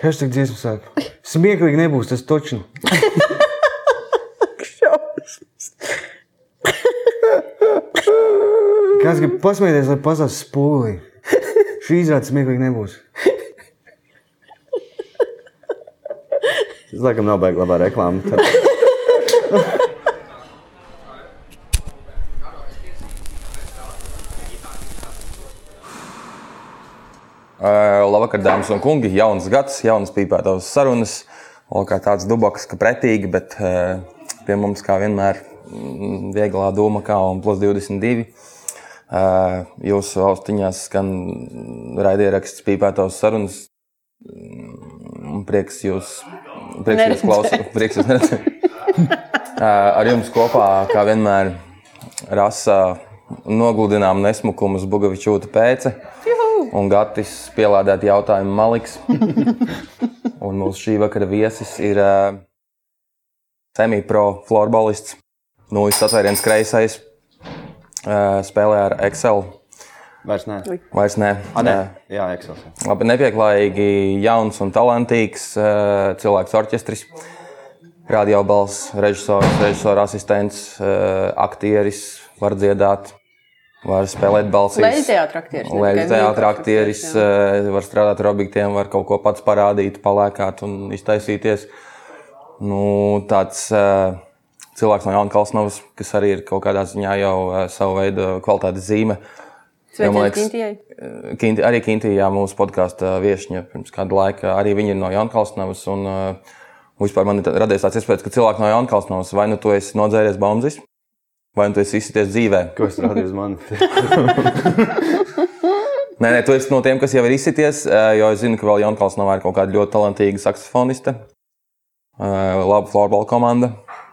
Hashtag dziesmu sāk. Smieklīgi nebūs tas točni. Kāds grib pasmieties, lai pasaules spūlī. Šī izrāde smieklīgi nebūs. Tas laikam nav baigta labā reklāma. Tad... Uh, labvakar, dāmas un kungi. Jauns gads, jaunas pīpētavas sarunas. Vēl kā tāds dubaks, ka pretīgi, bet uh, pie mums kā vienmēr mm, vieglā doma kā un plus 22. Uh, jūsu austiņās skan raidieraksts pīpētavas sarunas. Mm, Prieks jūs, prieks jūs klausāt, prieks jūs neredzēt. Uh, ar jums kopā, kā vienmēr, rasa nogludinām nesmukumus Bugavičūta pēce. Un Gatis pielādēt jautājumu Maliks. Un mūsu šī vakara viesis ir uh, semipro florbolists. Nu, viņš atvēriens kreisais. Uh, spēlē ar Excel. Vairs nē. Vairs nē. A, nē. Uh, Jā, Excel. Labi, nepieklājīgi jauns un talantīgs uh, cilvēks orķestris. Radiobalss, režisors, režisora asistents, uh, aktieris, var dziedāt, var spēlēt balsīs. Leģenda teātris aktieris. tikai teātris aktieris, eh, var strādāt ar objektiem, var kaut ko pats parādīt, palēkāt un iztaisīties. Nu, tāds uh, cilvēks no Jaunkalsnovas, kas arī ir kaut kādā ziņā jau uh, savu veidu kvalitātes zīme. Liekas, Kintijai. eh, Kinti, arī Kintijā mūsu podkāstu viesiņa pirms kāda laika. Arī viņi ir no Jaunkalsnovas. Un, vispār man ir radies tāds iespējas, ka cilvēki no Jaunkalsnovas vai nu tu esi nodzēries bombzis, vai nu tu esi izsities dzīvē. Ko es rādīju uz mani? Nē, nē, tu esi no tiem, kas jau ir izsities, eh, jo es zinu, ka vēl Jaunkalsnovā ir kaut kāda ļoti talantīga saksofoniste, eh, laba florbola komanda,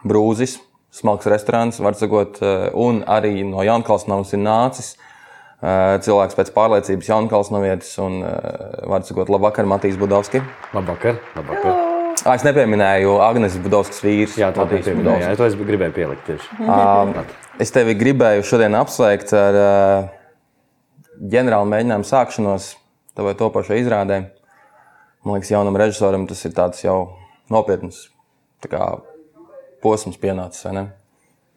brūzis, smalks restorāns, var sakot, eh, un arī no Jaunkalsnovas ir nācis cilvēks pēc pārliecības Jaunkalsnovietis un, eh, var sakot, labvakar, Matīs Budovski. Labvakar. Labvakar. Ah, es nepieminēju Agnēs Budovskas vīrs. Jā, tā Budovskis. pieminēja. To es gribēju pielikt tieši. Um, es tevi gribēju šodien apsveikt ar uh, ģenerālu mēģinājumu sākšanos tavai topošai izrādē. Man liekas, jaunam režisoram tas ir tāds jau nopietns tā kā, posms pienācis.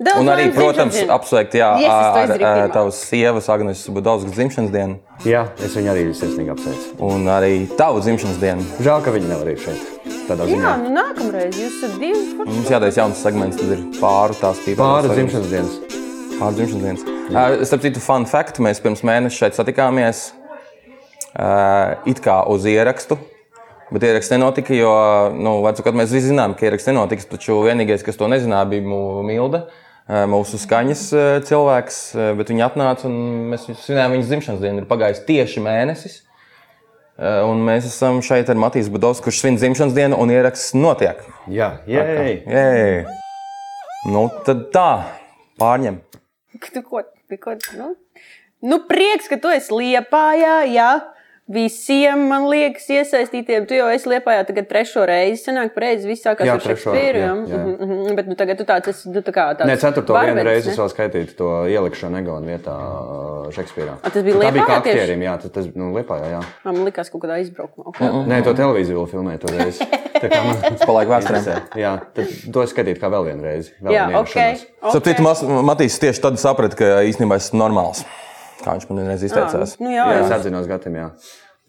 Daudz Un arī, protams, apsveikt jā, Yes, ar, ar tavas sievas Agnēs Budovskas dzimšanas dienu Jā, es viņu arī sirsnīgi apsveicu. un arī tavu dzimšanas dienu. Žēl, ka viņi nevar būt šeit. Tādā Jā, ziņā. nu nākamreiz jūs esat divi. Mums jātaisa jauns segments, tad ir pāri tās pīpēs. Pāri dzimšanas dienas. Pāri dzimšanas dienas. Uh, starp citu, fun fact, mēs pirms mēneša šeit satikāmies uh, it kā uz ierakstu. Bet ieraksts nenotika, jo, nu, kad mēs visi zinām, ka ieraksts nenotiks. Taču vienīgais, kas to nezināja, bija Milda, uh, mūsu skaņas cilvēks. Bet viņa atnāca un mēs svinējām viņas dzimšanas dienu. Ir pagājis tieši mēnesis. Un mēs esam šeit ar Matīs Budovs, kurš svin dzimšanas dienu, un ieraksts notiek. Jā, jē. Jē. Nu, tad tā, pārņem. Tu ko, tu ko, nu? nu, prieks, ka tu esi liepājā, jā. Visiem, man liekas, iesaistītiem. Tu jau esi liepājā tagad trešo reizi. Senāk, pareizi, viss sākās Jā, ar Šekspīru. jā, jā. jā. Mhm, mhm. Bet nu, tagad tu tāds esi, tu tā kā tāds. Nē, ceturto varvens, vienu reizi ne? es vēl skaitīju to ielikšanu Egonas vietā Šekspīrā. A, tas bija tā bija kā aktierim, jā, tas, tas nu, Liepājā, jā. Ā, Man liekas, kaut kādā izbraukumā. Okay. Nē, to televīziju vēl filmēju to reizi. Tā kā man Tas paliek vēsturē. Jā, tad to es skatīju kā vēl vienu reizi. Vēl Jā, vienu ok. citu, Mas- Matīs tieši tad saprata, ka īstenībā esmu normāls. Kā viņš man vienreiz izteicās. Nu, jā, Jā, jā. es atzinos Gatam, jā.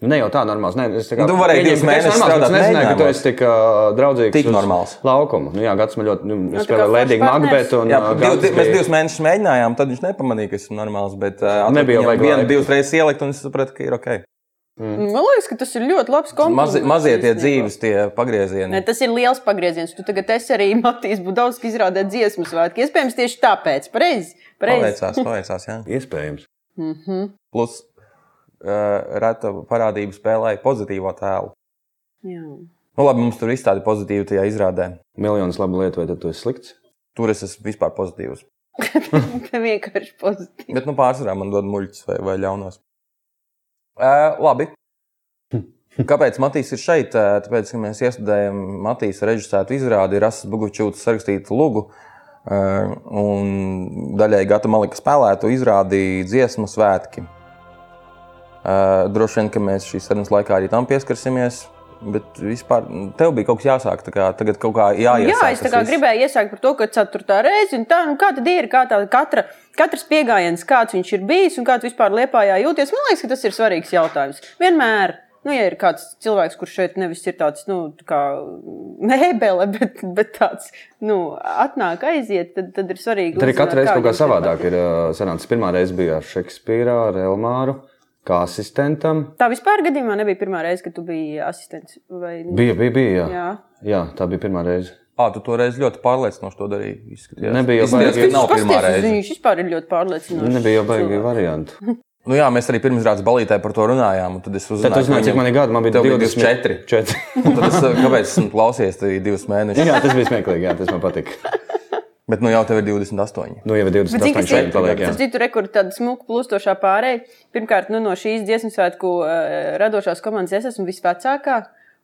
Nu, ne jau tā normāls. Nē, es tā kā Tu varēji pieņemu, divus mēnešus strādāt Es nezināju, ka tu esi tik uh, draudzīgs. Tik normāls. Laukumu. Nu, jā, Gads man ļoti, nu, tā es kā spēlēju partners. Makbetu. un, Jā, uh, div, div, mēs divus mēnešus mēģinājām, tad viņš nepamanīja, ka esmu normāls. Bet uh, Nebija jau vienu, divas reizes ielikt, un es sapratu, ka ir ok. Man liekas, ka tas ir ļoti labs kompliments. Mazi, mazie tie dzīves, tie pagriezieni. Ne, tas ir liels pagrieziens. Tu tagad esi arī Matīs Budovskis izrādē dziesmu svētki. Iespējams, tieši tāpēc. Pareizi. Pareizi. Paveicās, paveicās, jā. Iespējams. Plus, uh, reta parādība spēlēja pozitīvo tēlu. Jā. Nu, labi, mums tur izstādi pozitīvi tajā izrādē. Miljonus labu lietu, vai tad tu esi slikts? Tur es esmu vispār pozitīvs. Tā vienkārši pozitīvi. Bet nu, pārsvarā man dod muļķus vai, vai ļaunos. Uh, labi. Kāpēc Matīs ir šeit? Ē, Tāpēc, ka mēs iestudējam Matīs režisētu izrādi, ir Rasas Bugučūtas sarakstītu lugu. ē, Un daļai Gata Malika spēlētu izrādi dziesmu svētki. Ē, Droši vien, ka mēs šīs sarunas laikā arī tam pieskarsimies. Bet vispār tev bija kaut kas jāsāk, tā kā tagad kaut kā jāiesāk. Jā, es kā gribēju iesākt par to, ka ceturtā reize, un tā, nu, kā tad ir, kā tā katra, katrs pieejams, kāds viņš ir bijis un kāds vispār liepājā jūties. Man liekas, ka tas ir svarīgs jautājums. Vienmēr, nu, ja ir kāds cilvēks, kurš šeit nevis ir tāds, nu, tā kā mēbele, bet, bet tāds, nu, atnāk, aiziet, tad, tad ir svarīgi. Arī uzzināt, katru reizi kaut kā savādāk ir uh, sanācis. Pirmā reize bija ar Šekspīru, ar Elmāru, kā asistentam. Tā vispār gadījumā nebija pirmā reize, kad tu biji asistents. Vai... Bija, bija, bija. Jā. Jā. jā, tā bija pirmā reize. Ā, tu toreiz ļoti pārliecinoši to darīji. Izskatījās. Nebija jau baigi- ka nav pirmā reize. Viņš vispār ir ļoti pārliecinošs. Nebija jau baigi variantu. Nu, jā, mēs arī pirmsrādes balītē par to runājām. un Tad es Tad uzzināju, tu zināji, cik man ir gadi. Man bija Tev bija 24. 24. 4. Un Tad es, kāpēc esmu klausies tev divus mēnešus? jā, tas bija smieklīgi. Jā, tas man patika. Bet nu jau tev ir 28. Nu, jau ir Bet zini, 28 kas šeit ir? paliek. Starp citu, rekur tāda smuka plūstošā pārēja. Pirmkārt, nu, no šīs dziesmu svētku uh, radošās komandas es esmu visvecākā.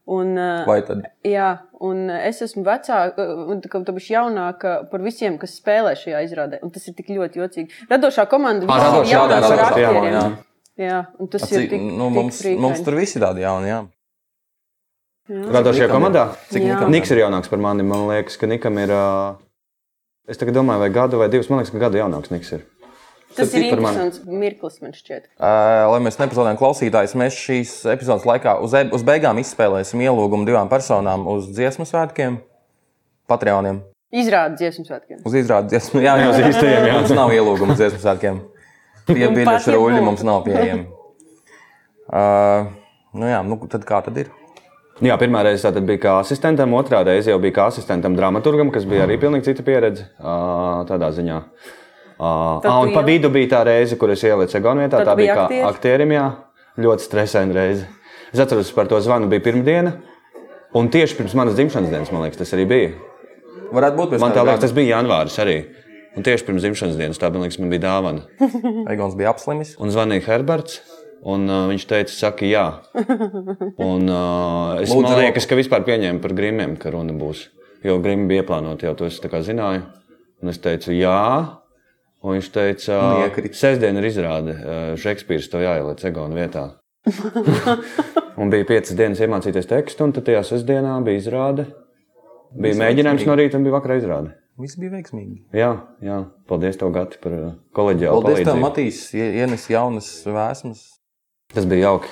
Un, uh, Vai tad? jā, un es esmu vecāka, un tā kā tu biji jaunāka par visiem, kas spēlē šajā izrādē. Un tas ir tik ļoti jocīgi. Radošā komanda Ā, visi ir radošā, jā, radošā, jā, jā. Jā, un tas Acī, ir tik, nu, tik mums, frīkaini. mums tur viss ir tādi jauni. Jā. Radošajā komandā? Cik? Niks ir jaunāks par mani. Man liekas, ka Nikam ir. ā, Es domāju, vai gadu vai divus. Man liekas, ka gadu jaunāks Niks ir. Tas ir interesants mirklis, man šķiet. Uh, lai mēs nepazaudējam klausītājus, mēs šīs epizodes laikā uz, e uz beigām izspēlēsim ielūgumu divām personām uz dziesmu svētkiem, Patreoniem. Izrāda dziesmu svētkiem. Uz izrādes dziesmu, jā, jā, uz īstajiem. Jā. Mums nav ielūgumu uz dziesmu svētkiem. Tie biļešu būtu. mums nav pieejami. Uh, nu jā, nu tad kā tad ir? Jā, pirmā reize tā tad bija kā asistentam, otrā reize jau bija kā asistentam dramaturgam, kas bija arī pilnīgi cita pieredze tādā ziņā. Ā, Tad ā, un pa vidu bija tā reize, kur es ielicu Egonu vietā. Tā bija biji kā aktierim, jā. Ļoti stresaina reize. Es atceros, par to zvanu bija pirmdiena. Un tieši pirms manas dzimšanas dienas, man liekas, tas arī bija. Varētu būt pēc Man tā liekas, tas bija janvāris arī. Un tieši pirms dzimšanas dienas tā man liekas, man bija dāvana. Egons bija apslimis. Un zvanīja Herberts. Un, uh, viņš teica, saka, jā. Un, uh, es liekas, ka vispār pieņēmu par grimiem, ka runa būs. Jo grimi bija ieplānoti jau to es tā kā zināju. Un es teicu, jā. Un viņš teica, Un uh, iekrita. sestdien ir izrāde. Uh, Šekspīrs to jāieliec Egona vietā. un bija piecas dienas iemācīties tekstu, un tad tajā sestdienā bija izrāde. Bija Viss mēģinājums veiksmīgi. no rīta un bija vakarā izrāde. Viss bija veiksmīgi. Jā, jā. paldies tev, Gati, par uh, kolēģiālu Paldies, tev, palīdzību. Matīs, ie- ienes jaunas vēsmas. Tas bija jauki.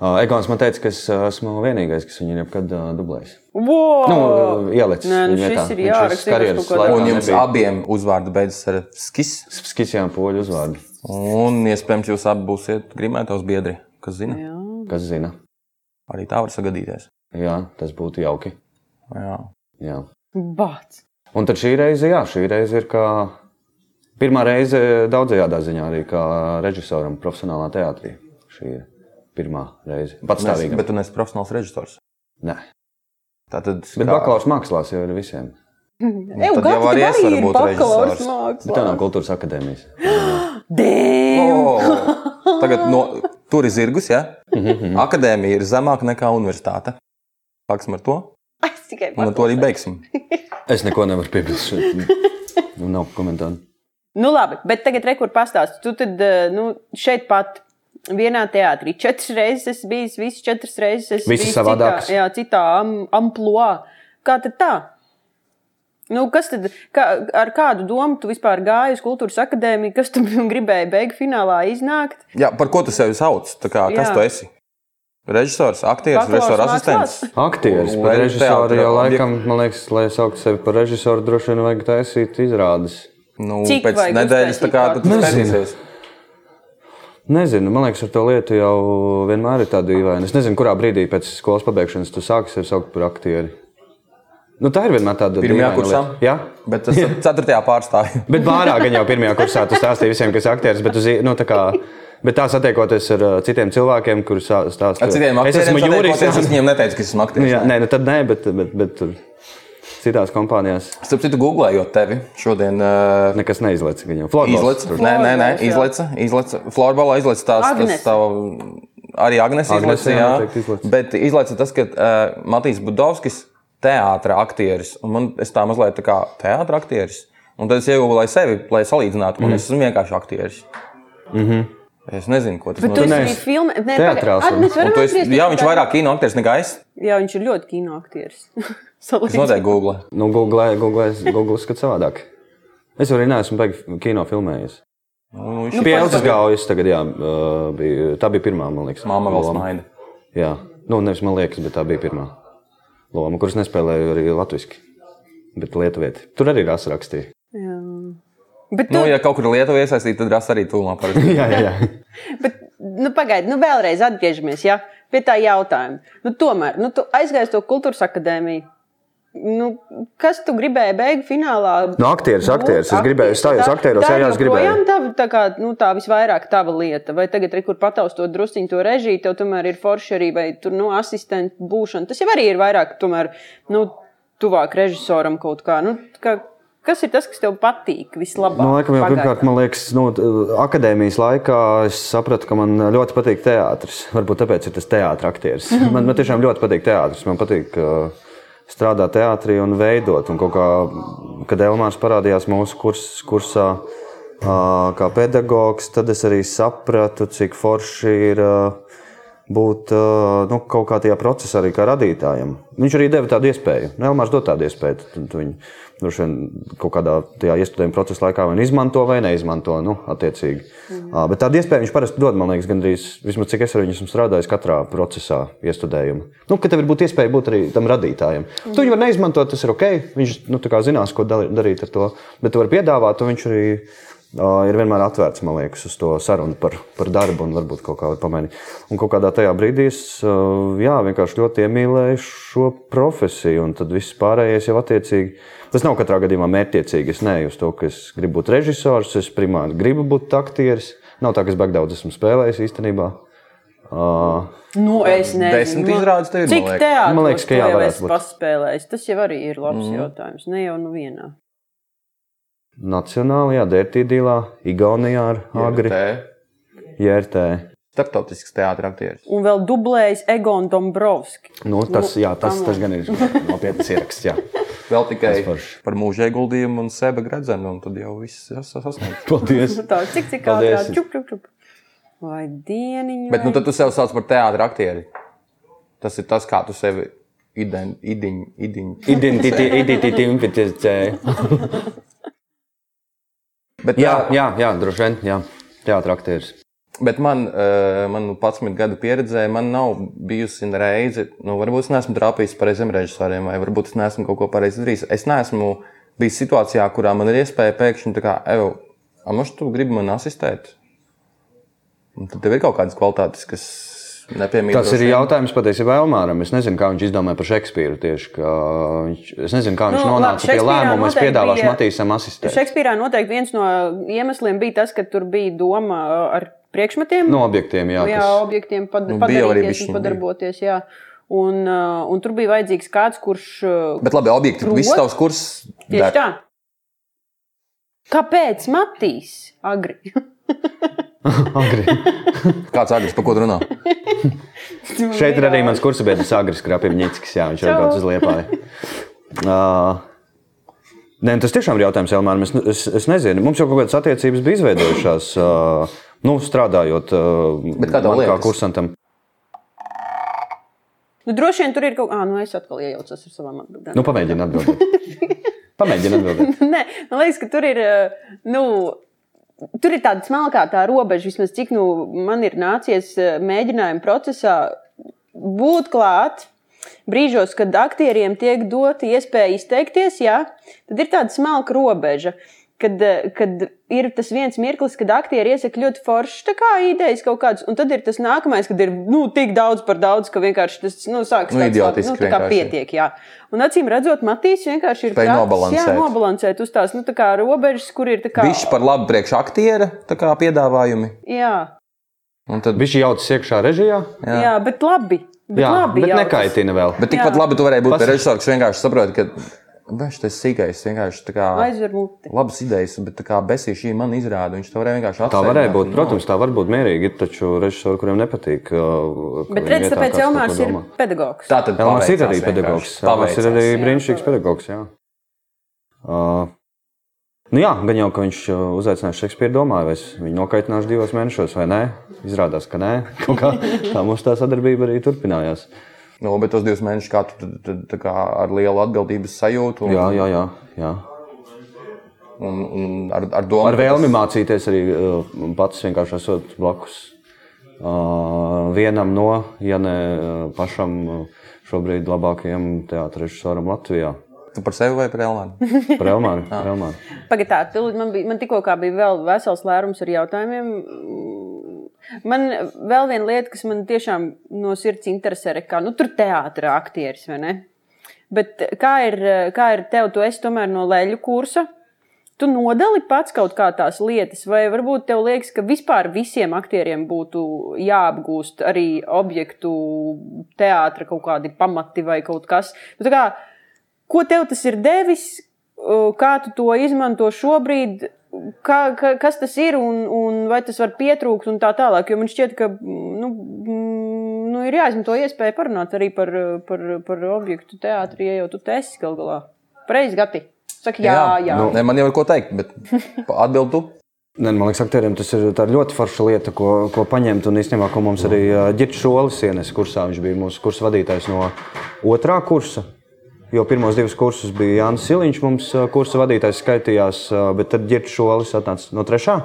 Uh, Egons man teica, ka es uh, esmu vienīgais, kas viņu jebkad uh, dublējis. Wow! Nu, uh, ielicis. Nē, nu viņa šis ir jāraksta karjeras laikā Un jums nebija. abiem uzvārdu beidzas ar skis. Skisjām poļu uzvārdu. Un iespējams, jūs abi būsiet grimētos biedri. Kas zina? Jā. Kas zina? Arī tā var sagadīties. Jā, tas būtu jauki. Jā. Jā. Bāc! Un tad šī reize, jā, šī reize ir kā pirmā reize daudzajādā ziņā arī kā režisoram profesionālā teātrī. Šī ir pirmā reize. Nes, Patstāvīgi. bet tu neesi profesionāls režisors. Nē. Tātad, Bet bakalaura mākslās jau ir visiem. Eju, tad jau arī es varu būt režisors. Bet tev nav kultūras akadēmijas. Dēm! Oh, tagad no, tur ir zirgus, ja? Akadēmija ir zemāka nekā universitāte. Sāksim ar to, Es tikai un ar to arī beigsim. Es neko nevaru piebilst. Nu, nav komentāru. Nu, labi, bet tagad rekur pastāst. Tu tad eh, nu, šeit pat vienā teātrī četras reizes esi bijis, visas četras reizes Visas bijis. Citā, jā, citā am, amploā. Kā tad tā? Nu, kas tad, kā, ar kādu domu tu vispār gāji uz kultūras akadēmiju, kas tu gribēji beigu finālā iznākt? Jā, par ko tu sevi sauc? Kā, kas Jā. tu esi? Režisors, aktieris, režisora asistents. Aktieris, bet režisori teātra jau laikam, man liekas, lai sauktu sevi par režisoru, droši vien vajag taisīt izrādes. Nu, Cik pēc nedēļas tā kā uztaisīt tu Nezinu. man liekas, ar to lietu jau vienmēr ir tāda dīvaina. Es nezinu, kurā brīdī pēc skolas pabeigšanas tu sāksi sevi saukt par aktieri. Nu, tā ir vienmēr tāda dīvaina kursā? lieta. Jā, Bet tas ir ceturtajā pārstāvā. bet bārā gan jau pirmajā kursā tu stāstīji visiem, kas ir aktieris. Bet, uz, nu, tā kā, bet tā satiekoties ar uh, citiem cilvēkiem, kurus citiem es esmu satiekoties, Es viņiem neteicu, ka esmu Nu, aktieris. jā, nē, nu, tad nē, bet, bet, bet tur citās kompānijās Starp citu, googlējot tevi šodien. Uh, nekas neizlaiž. Izlaiž. Izlaica, nē, nē, nē, izlaica, izlaica. Florbola izlaica tās, tas Agnes. tavu, arī Agnēs izlaica. Bet izlaica tas, ka uh, Matīs Budovskis, teātris aktieris, un man es tā mazliet tā kā teātris aktieris. Un tad es lai sevi, lai salīdzinātu, un es esmu vienkārši aktieris. Mm -hmm. Es nezinu, ko tas varam Un tu esi, atgriezties jā, viņš ir vairāk kino aktieris nekā es. Jā, viņš ir ļoti kino aktieris. Es noteikti googlē. Nu, Google, Google, Google skat savādāk. Es arī neesmu beigts kino filmējies. Nu, viņš Nu, Pie Elzas gaujas tagad, jā, bija, tā bija pirmā, man liekas. Māma vēl smaida. Jā, nu, nevis man liekas, bet tā bija pirmā loma, kuras nespēlēju arī latviešu. Bet lietuvieti. Tur arī rasa rakstīja. Jā. Bet, tu, Nu, ja kaut kur Lietuva iesaistīta, tad rasa arī tūmā parasti. jā, jā, jā. bet nu, pagaidi, nu, vēlreiz atgriežamies ja, pie tā jautājuma. Nu, tomēr, nu, tu aizgāji uz to kultūras akadēmiju. Nu, kas tu gribēji beigu finālā? Nu, aktieris, aktieris. Es gribēju Tā- aktieros, tā jā, jā, es gribēju. Tā, tā, kā, nu, tā visvairāk tava lieta. Vai tagad, re, kur pataustot drusciņu to režiju, tev tomēr ir forši arī, vai tur, nu, asistenta būšana. Tas jau arī ir vairāk, tomēr, nu, tuvāk režisoram kaut kā. Nu, kā kas ir tas, kas tev patīk vislabāk? Nu, laikam, jau, pirmkārt, man liekas, nu, akadēmijas laikā es sapratu, ka man ļoti patīk teātris. Varbūt tāpēc ir tas teātris. Man, man tiešām ļoti patīk teātris. Man patīk uh, strādāt teātrī un veidot. Un kā, kad Elmārs parādījās mūsu kurs, kursā kā pedagogs, tad es arī sapratu, cik forši ir. Uh, būt nu, kaut kā tajā procesā arī kā radītājam. Viņš arī deva tādu iespēju. Nu, Elmārs dod tādu iespēju. Tad, viņi droši vien kaut kādā tajā iestudējuma procesa laikā vai nu izmanto vai neizmanto. Nu, attiecīgi. mm. Bet tādu iespēju viņš parasti dod, man liekas, gandrīz vismaz cik es ar viņu esmu strādājis katrā procesā, iestudējuma. Nu, ka tev ir būt iespēja būt arī tam radītājam. Mm. Tu viņu var neizmantot, tas ir ok. Viņš nu, zinās, ko darīt ar to. Bet tu vari piedāvāt, un viņš arī ir vienmēr atvērts, man liekas, uz to sarunu par, par darbu un varbūt kaut kā var pamainīt. Un kaut kādā tajā brīdī es jā, vienkārši ļoti iemīlēju šo profesiju, un tad viss pārējais jau attiecīgi. Tas nav katrā gadījumā mērķiecīgi. Es neju uz to, ka es gribu būt režisors, es primāri gribu būt aktieris. Nav tā, ka es baigi daudz esmu spēlējis īstenībā. Uh, Nu, es nezinu, Desmit nu, izrādes tev ir, Cik teātros Man liekas, ka jā, varētu būt. paspēlējis? Tas jau arī ir labs mm. jautājums. Ne jau nu vienā. Nacionālajā dērtīdīlā, Igaunijā ar Agri, JRT. Startautisks teātris aktieris. Un vēl dublējis Egonu Dombrovski. Nu, tas, Nu, jā, tas, tas gan ir nopietns ieraksts. Jā. Vēl tikai par mūža ieguldījumu un seba gredzenu, un tad jau viss jas- sasniegts. Paldies! Tā, cik cik ātrāk, čup, čup, čup. Vai dieniņa. Bet nu, tad tu sev sauc par teātris aktieri. Tas ir tas, kā tu sevi ident, idiņ, idiņ. Bet, Jā, tā- jā, jā droši vien. Jā. Teātris. Bet man, man 11 gadu pieredzē, man nav bijusi reize, nu, varbūt es neesmu trāpījis pareiziem režisoriem, vai varbūt es neesmu kaut ko pareizi darījis. Es neesmu bijis situācijā, kurā man ir iespēja pēkšņi tā kā, evo, amoš, tu gribi man asistēt? Un tad tev ir kaut kādas kvalitātes, kas. Tas ir jautājums patiesībā Elmāram. Es nezinu, kā viņš izdomāja par Šekspīru. Tieši, ka viņš, es nezinu, kā viņš Nu, nu, labi, nonāca pie lēmuma. Es noteikti piedāvāšu bija- Matīsam asistēt. Šekspīrā noteikti viens no iemesliem bija tas, ka tur bija doma ar priekšmetiem. No objektiem, jā. jā, kas- objektiem pad, Nu, padarīties un padarboties. Jā. Un, uh, un tur bija vajadzīgs kāds, kurš. Uh, Bet labi, objekti, Prot- viss tavs kurs. tieši der. tā. Kāpēc Matīs agri? Agri. Kāds agresīvs, par ko runā? Šeit ir arī mans kursabiedrs Agris Krapivņickis. Jā, viņš ir Čau. braucis uz Liepāju. Uh, Nē, tas tiešām ir jautājums Elmāram. Es, es, es nezinu, mums jau kaut kādas attiecības bija izveidojušās, uh, nu, strādājot uh, kā kursantam. Nu, droši vien tur ir kaut kas, ah, nu es atkal iejaucos ar savām atbildēm. Nu, pamēģini atbildēt. Pamēģini atbildēt. Nē, man liekas, ka tur ir. eh, Nu, Tur ir tāda smalkā tā robeža, vismaz cik nu, man ir nācies eh, mēģinājuma procesā būt klāt. Brīžos, kad aktieriem tiek dota iespēja izteikties, jā, tad ir tāda smalka robeža. Kad, eh, kad ir tas viens mirklis, kad aktieri iesaka ļoti foršas tā kā idejas kaut kādas, un tad ir tas nākamais, kad ir nu, tik daudz par daudz, ka vienkārši tas nu, sākas Nu, tāds, nu, tā kā vienkārši. pietiek. Jā. Un acīm redzot, Matīs vienkārši ir Spēj prātis, nobalansēt. Jā, nobalansēt uz tās nu, tā kā robežas, kur ir tā kā. Viņš par labu priekš aktiera tā kā piedāvājumi. Jā, Un tad, Viņš jaucas iekšā režijā. jā. jā, bet labi. Bet Jā, labi bet nekaitina vēl. bet tikpat labi tu varēji būt Pas... režisors, kas vienkārši saprot, ka viņš tas sīkais vienkārši tā kā. Labas idejas, bet tā kā besī šī man izrāda, viņš to varēja vienkārši Tā atsēdināt varēja būt. un Protams, tā var būt mierīgi. Ir taču režisori, kuriem nepatīk. uh, Bet viņa redz, vietā tāpēc Elmārs ir pedagogs. Tā tad Elmārs ir arī pedagogs. Elmārs ir arī brīnišķīgs pedagogs. Jā. Uh, Nu jā, gan jau, ka viņš uh, uzaicināja Šekspīru, domāju, vai es viņu nokaitināšu divos mēnešos, vai nē. Izrādās, ka nē. Kaut kā tā mums tā sadarbība arī turpinājās. Nu, bet tos divus mēnešus kā tu tad- tad- tā kā ar lielu atbildības sajūtu un, Jā, jā, jā. jā. un, un ar, ar domu. Ar vēlmi tas- mācīties arī uh, pats vienkārši esot blakus uh, vienam no, ja ne uh, pašam uh, šobrīd labākajam teātris režisoram Latvijā. Tu par sevi vai par Elmānu? Par par Elmāru. Pagaidā, man, bija- man tikko kā bija vēl vesels lērums ar jautājumiem. Man vēl viena lieta, kas man tiešām no sirds interesē, ir, kā nu, tur teātris aktieris vai ne? Bet kā ir, kā ir tev, tu esi tomēr no leļu kursa? Tu nodali pats kaut kā tās lietas, vai varbūt tev liekas, ka vispār visiem aktieriem būtu jāapgūst arī objektu, teātra kaut kādi pamati vai kaut kas. Nu, kā, ko tev tas ir devis, kā tu to izmanto šobrīd, kā, kā, kas tas ir un, un vai tas var pietrūkt un tā tālāk. Jo man šķiet, ka nu, mm, nu, ir jāizmanto iespēja parunāt arī par, par, par objektu teātri, ja jau tu te esi gal galā. Pareizi, Gati. Saka, jā, jā. jā. Nu, ne, man jau ir ko teikt, bet atbild tu. Ne, man liekas, aktieriem tas ir ļoti forša lieta, ko, ko paņemt. Un īstenībā, ko mums arī Girts Šolis ienes kursā, viņš bija mūsu kursa vadītājs no otrā kursa. Jo pirmos divus kursus bija Jānis Siliņš, mums kursa vadītājs skaitījās, bet tad Girts Šolis atnāca no trešā.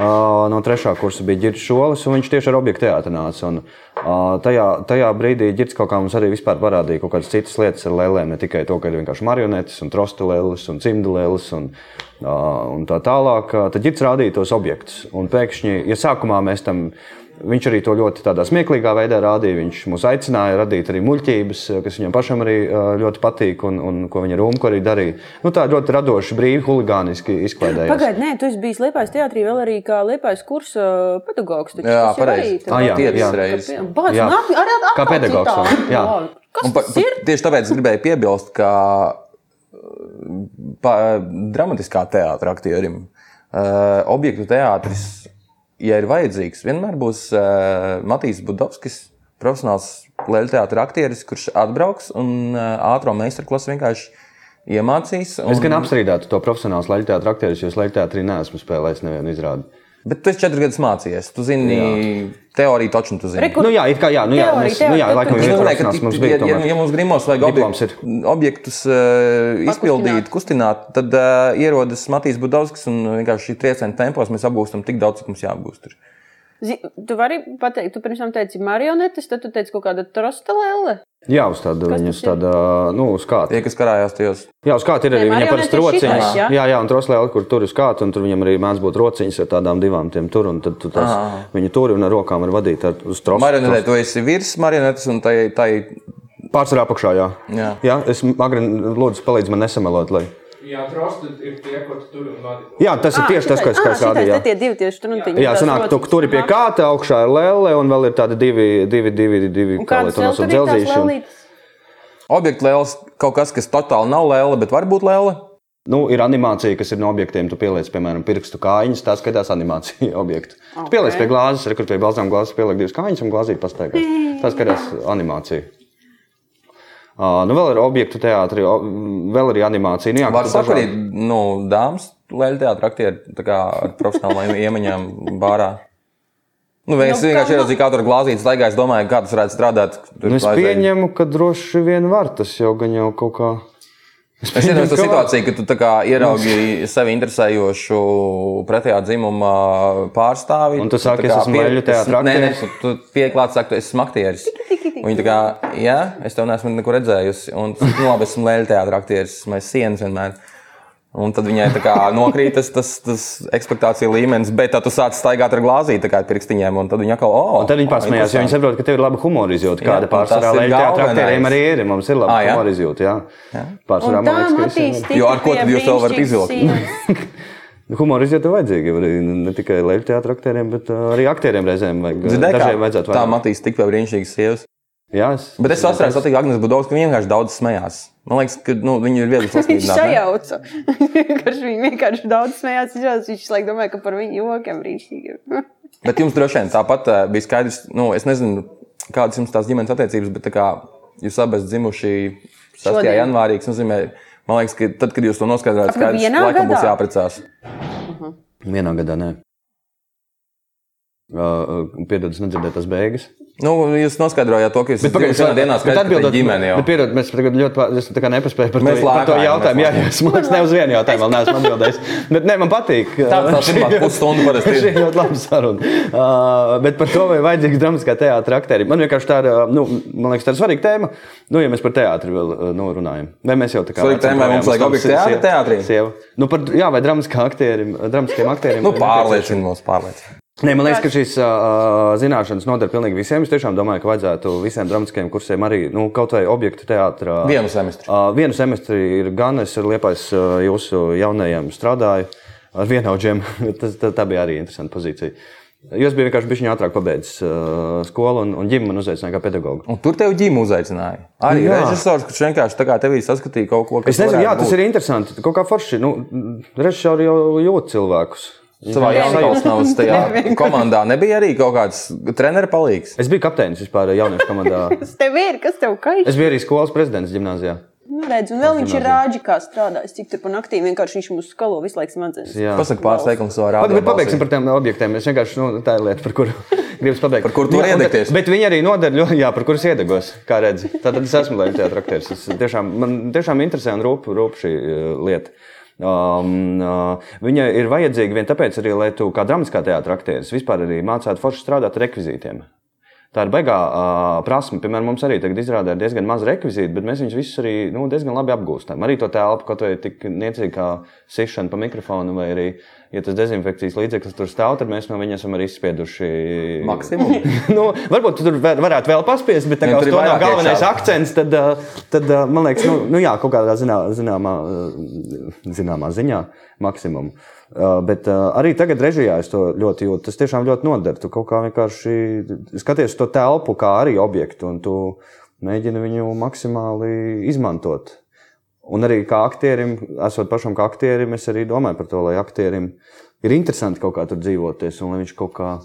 No trešā kursa bija Girts Šolis, un viņš tieši ar objektu teātrī nāca. Un, tajā, tajā brīdī Girts kaut kā mums arī parādīja kaut kādas citas lietas ar lēlēm, ne tikai to, ka ir vienkārši marionetes, un trostelēlis, un cimdulēlis, un, un tā tālāk. Tad Girts rādīja tos objektus. Un pēkšņi, ja sākumā mēs tam Viņš arī to ļoti tādā smieklīgā veidā rādīja. Viņš mūs aicināja radīt arī muļķības, kas viņam pašam arī ā, ļoti patīk, un, un ko viņa Rūmka arī darīja. Nu, tā ļoti radoši, brīvi, huligāniski izklaidējās. Pagaidiet, nē, tu esi bijis Liepājas teātrī vēl arī kā Liepājas kursa pedagogs. taču Jā, pareizi. arī tev- Ah, jā, Tiecas jā. reizes. Bāc, Jā. nāk, ar, ar, Kā pedagogs vēl, jā. Kas Un pa, pa, tieši tāpēc es gribēju piebilst, ka uh, pa, dramatiskā teātris aktierim uh, objektu teātris, ja ir vajadzīgs, vienmēr būs uh, Matīs Budovskis, profesionāls leļu teātris aktieris, kurš atbrauks un uh, ātrā meistarklasa vienkārši iemācīs. Un, Es gan apstrīdētu to profesionālu leģu teātrus aktierus, jo es leģu teātrī neesmu spēlējis nevienu izrādi. Bet tu esi četras gadus mācījies. Tu zini, teoriju taču tu zini. Reku- Nu, jā, kā jā, nu, jā, Teorija, mēs, nu, jā teorija, laikam ir nozīmē, ka mums bija. ja, ja, mums grimos vajag objektus, objektus uh, izpildīt, kustināt, tad uh, ierodas Matīs Budovskis un vienkārši trieciena tempos mēs apgūstam tik daudz, cik mums jāapgūst. tur. Tu vari pateikt, tu pirms tam teici marionetes, tad tu teici kaut kāda trostelēle. Jā, uz tādu viņu tādu, nu, uz kādu. Tie, kas karājās tajos. Jā, uz kāda ir arī viņa rociņas. šitais, jā? Jā, jā, un troslēle, kur tur uz kāda, un tur viņam arī mēdz būt rociņas ar tādām divām tiem tur, un tad tu tās, Aha. viņu tur un ar rokām var vadīt ar, uz trosu. Marionetē tu esi virs marionetes un tai, tai Pārsvarā apakšā, jā. Jā. jā es agri lūdzu palīdz man nesamelot, lai. Jā, trosti ir tie, ko tu tur un vadi. Jā, tas ir tieši tas, ko es kā rādīju. jā. Ah, tie divi tieši tur un tie. Jā, sanāk, tu, tur ir pie kāta, augšā ir lēle, un vēl ir tādi divi, divi, divi, divi kā lai vēl nosauc, dzelzīši. objekta lēles kaut kas, kas totāli nav lēle, bet var būt lēle. Nu, ir animācija, kas ir no objektiem. Tu pieliec, piemēram, pirkstu kājiņas, tā skatās animācija objektu. Okay. Tu pieliec pie glāzes, re, kur pie balzām glāzes pieliek divas kājiņas un glāzīt pastaigās. Tā skatās animācija. Nu, vēl ir objektu teātris, vēl ir animācija. Nu, jā, Var arī dažādi- nu, dāmas leļu teātris aktieri tā kā ar profesionālām iemaņām bārā. Nu, vai es Nu, vienkārši kā- ieraudzīju, kā tur glāzītas staigā, es domāju, kā tas varētu strādāt. Tur Nu, es pieņemu, ka droši vien var tas jau gan jau kaut kā. Es iedomājos to situāciju, ka tu ieraugi sevi interesējošu pretējā dzimuma pārstāvi. Un tu saki, es esmu leļu teātra Nē, nē, tu, tu pieklāt, saki, tu esi aktieris. Viņa tā kā, jā, es tev neesmu neko redzējusi. Un tu saki, nu, labi, esmu teātra aktieris, mēs sienas vienmēr. Un tad viņai tā kā nokrīt tas, tas, tas ekspektāciju līmenis, bet tad tu sāc staigāt ar glāzīti kā ar pirkstiņiem, un tad viņa atkal, oh, Un tad viņi pasmējās, jo viņi saprot, ka tev ir laba humora izjūta. Kāda tas pārsvarā galvenais. aktieriem arī ir. Mums ir laba Ah, jā? humora izjūta. Jā. Pārsvarā Un man liekas, ka Matīs ir. Jo ar ko tad jūs to varat izvilkt? Humora izjūta ir vajadzīga arī ne tikai teātra aktieriem, bet uh, arī aktieriem reizēm vajag. Dzirdēji, Dažiem kā vajadzētu tā. Matīs tik pie brīnišķīgas sievas. Jā, es, Bet es vasarā satiku Agnēs Budovs, ka viņa vienkārši daudz smējās. Man liekas, ka nu, viņa ir viegli Viņš sasniedzama. sajauca. Karš viņa vienkārši daudz smējās. Viņš laik domāja, ka par viņu jokiem brīnišķīgi. Bet jums droši vien tāpat eh, bija skaidrs, nu, es nezinu, kādas jums tās ģimenes attiecības, bet tā kā jūs abi esat dzimuši 6. Šodien. janvārī, tas nozīmē, Man liekas, ka tad, kad jūs to noskaidrojat, skaidrs, vienā laikam būs gadā? jāprecās. Vienā gadā nē. Uh, Piedod, es nedzirdēju tās beigas. Nu, jūs noskaidrojāt to, ka jūs vienā dienā skaidrojat ģimeni jau. Bet, pierod, mēs ļoti pā- es tā kā nepaspēju par, Mēs to, par to lēkājam, jautājumu. Jā, jā, es man liekas, ne uz vienu jautājumu vēl neesmu atbildējis. Bet nē, man patīk. Tā tā pirmā pusstundu parasti Šī ir. ir ļoti laba saruna. Uh, bet par to, vai vajadzīgs dramatiskā teātris aktierim. Man vienkārši tā ir, nu, man liekas, tā ir svarīga tēma. Nu, ja mēs par teātri vēl nu, runājam. Vai mēs jau tā kā. Svarīga tēma, vai mums vajag objektu teātri. Nu, par, jā, vai dramatiskā aktierim, dramatiskiem aktieriem. Nu, pārliecina mums, pārliecina. Nē, man liekas, ka šīs uh, zināšanas noder pilnīgi visiem. Es tiešām domāju, ka vajadzētu visiem dramatiskajiem kursiem arī nu, kaut vai objektu teātrā. Vienu semestri. Uh, vienu semestri ir gan es ar liepais uh, jūsu jaunajiem strādāju ar vienaudžiem. Tas, tā, tā bija arī interesanta pozīcija. Jūs bijāt vienkārši bišķiņā ātrāk pabeidzis uh, skolu un, un ģimeni man uzaicināja kā pedagogu. Un tur tev ģimene uzaicināja. Arī Jā. režisors, kurš vienkārši tā kā tevī saskatīja kaut ko, kas Es nezinu, jā, tas būt. ir interesanti. Kaut kā forši. Nu, režisori jau jūt cilvēkus. Savā jaunatnes tajā komandā nebija arī kaut kāds treneru palīgs. Es biju kapteinis vispār jauniešu komandā. Kas tev ir? Kas tev kaiš? Es biju arī skolas prezidents gimnājā. Nu, redz, un vēl viņš ir rāģis, kā strādājis, cik tur pa naktī vienkārši viņš mūs skalo visu laiku smadzenes. Jā. Pasaka pāris teikumus rādio. bet pabeigsim par tiem objektiem. Es vienkārši, nu, tā ir lieta, par kuru gribas pabeigt. Par kuru tu vari Jā, un tad- iedegties. Bet viņi arī noder, ļoti, jā, par kurus iedegos, kā redzi. Tātad es esmu Latvijas teātris Tiešām, man tiešām interesē un rūp, rūp šī uh, lieta. Um, uh, viņa ir vajadzīga vien tāpēc, arī, lai tu kā dramatiskā teātris aktieris vispār arī mācītu forši strādāt ar rekvizītiem. Tā ir baigā uh, prasme. Piemēram, mums arī tagad izrādē ir diezgan maz rekvizītu, bet mēs viņus visus arī nu, diezgan labi apgūstam. Arī to telpu, kaut vai tik niecīgi kā sišana pa mikrofonu, vai arī, ja tas dezinfekcijas līdzeklis tur stāv, tad mēs no viņa esam arī izspieduši. Maksimumu. nu, varbūt tur var- varētu vēl paspiest, bet tā kā tur ir galvenais iekšā. akcents, tad, uh, tad uh, man liekas, nu, nu jā, kaut kādā zinā, zināmā, uh, zināmā ziņā maksimumu. Bet arī tagad, režijā, es to ļoti jūtu. Tas tiešām ļoti noder. Tu kaut kā vienkārši skaties to telpu, kā arī objektu, un tu mēģini viņu maksimāli izmantot. Un arī kā aktierim, esot pašam kā aktierim, es arī domāju par to, lai aktierim ir interesanti kaut kā tur dzīvoties, un lai viņš kaut kā.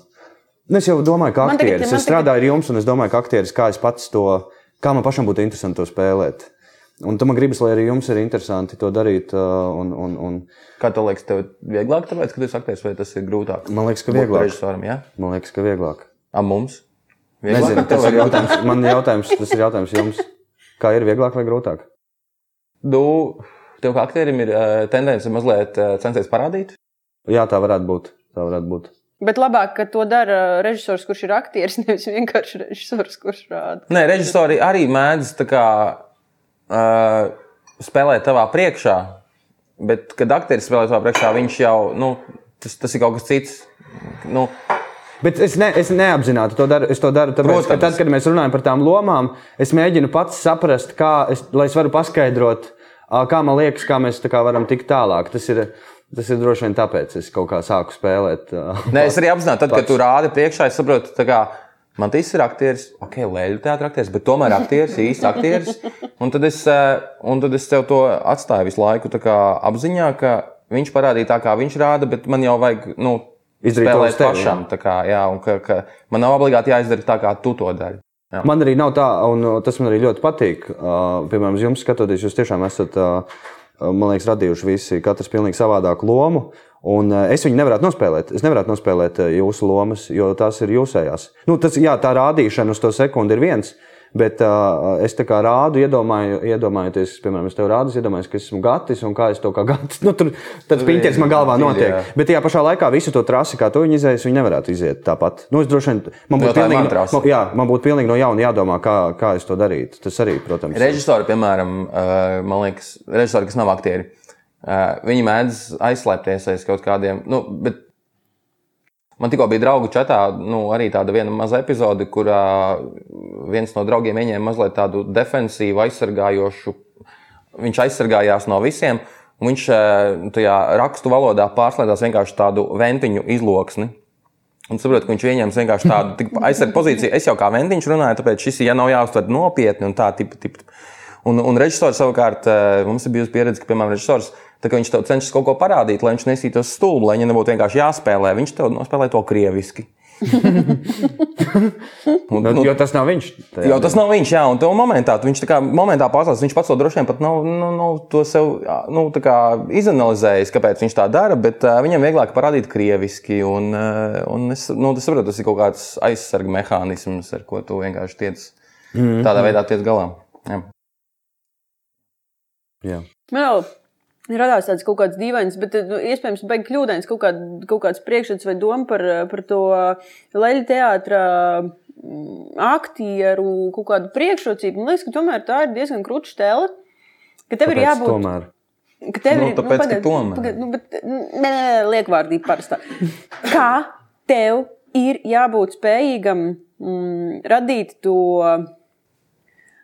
Nu, es jau domāju, tagad- aktieris. man Es strādāju ar jums, un es domāju, ka aktieris, kā es pats to, kā man pašam būtu interesanti to spēlēt. Un tam man gribas, lai arī jums ir interesanti to darīt. uh, Un, un, un Kā tev liekas, tev vieglāk, tāpēc, ka tu esi aktieris, vai tas ir grūtāk? man liekas, ka vieglāk. Režisoram, jā? Man liekas, ka vieglāk. A mums? Nezinu, Vieglāk, tas tev ir jautājums. Man jautājums, tas ir jautājums jums. Kā ir vieglāk vai grūtāk? Tu, tev kā aktierim ir uh, tendence mazliet uh, censties parādīt. Jā, tā varētu būt. Tā varētu būt. Bet labāk, ka to dara režisors, kurš ir aktieris, nevis vienkārši režisors, kurš rāda. Nē, režisori arī mēdz kā, uh, spēlēt tavā priekšā, bet, kad aktieris spēlē tavā priekšā, viņš jau nu, tas, tas ir kaut kas cits. Nu, Bet es, ne, es neapzināti to daru. Es to daru tāpēc, ka Protams. tad, kad mēs runājam par tām lomām, es mēģinu pats saprast, kā es, es varu paskaidrot, kā man liekas, kā mēs kā varam tikt tālāk. Tas ir, tas ir droši vien tāpēc, es kaut kā sāku spēlēt. Nē, es arī apzināti, tad, kad tu rādi priekšā, es saprotu, kā man tas ir aktieris, ok, lēļu teātris, aktieris, bet tomēr aktieris, īsts aktieris. Un tad es, un tad es tev to atstāju visu laiku apziņā, ka viņš parādīja tā, kā viņš rāda, bet man jau vajag. Nu, Izdarīt to pašam, kā, jā, ka, ka man nav obligāti jāizdara tā, kā tu to dari. Man arī nav tā, un uh, tas man arī ļoti patīk. Uh, Piemēram, jums skatoties, jūs tiešām esat, uh, uh, man liekas, radījuši visi, katrs pilnīgi savādāku lomu. Un uh, es viņu nevarētu nospēlēt. Es nevarētu nospēlēt uh, jūsu lomas, jo tās ir jūsējās. Nu, tas, jā, tā rādīšana uz to sekundi ir viens. Bet uh, es tā kā rādu, iedomāju, iedomājoties, piemēram, es tev rādu, es iedomājos, ka esmu gatis un kā es to kā gatis. Nu, tur tāds piņķers man galvā notiek. Jā. Bet tajā pašā laikā visu to trasi, kā tu viņu izēji, viņi nevarētu iziet tāpat. Nu, es droši vien, man būtu pilnīgi, man- jā, man būtu pilnīgi no jauna jādomā, kā, kā es to darītu. Tas arī, protams, Režisori, piemēram, man liekas, režisori, kas nav aktieri, viņi mēdz aizslēpties aiz kaut kādiem. Nu, bet man tikko bija draugu čatā, nu, arī tāda viena maza epizode, kurā viens no draugiem ieņēma mazliet tādu defensīvu, aizsargājošu. Viņš aizsargājās no visiem. un Viņš eh, tajā rakstu valodā pārslēdzās vienkārši tādu ventiņu izloksni. Un saprotu, ka viņš ieņems vienkārši tādu aizsardzību pozīciju. Es jau kā ventiņš runāju, tāpēc šis ja nav jāuztver nopietni un tā, tip, tip. Un, un režisors savukārt, eh, mums ir bijusi pieredze, ka, piemēram, režisors, tā, ka viņš tev cenšas kaut ko parādīt, lai viņš nesītos stulbi, lai viņam nebūtu vienkārši jāspēlē. Viņš tev nospēlē to krieviski. Un, Nu, nu, jo tas nav viņš. Jo tas nav viņš, jā, un to momentā, viņš tā kā momentā pasaules, viņš pats to droši vien pat nav, nu, nav to sev nu, tā kā izanalizējis, kāpēc viņš tā dara, bet uh, viņam vieglāk parādīt krieviski, un, uh, un es, nu, es saprotu, tas ir kaut kāds aizsarga mehānisms, ar ko tu vienkārši tiec mm. tādā veidā tiec galā. Jā. Jā. Vēl radās tāds kaut kāds dīvains, bet nu, iespējams, beigas kļūdains kaut, kād, kaut kāds priekšstats vai doma par, par to leļu teātrā aktieru kaut kādu priekšrocību. Man liekas, ka tomēr tā ir diezgan krūta stēle. Ka tev ir Kāpēc jābūt. Tomēr. Ka tev Nu, ir tāpēc, ka pagaid, tomēr. Pagaid, nu, bet, nē, liekvārdība parastā. Kā tev ir jābūt spējīgam mm, radīt to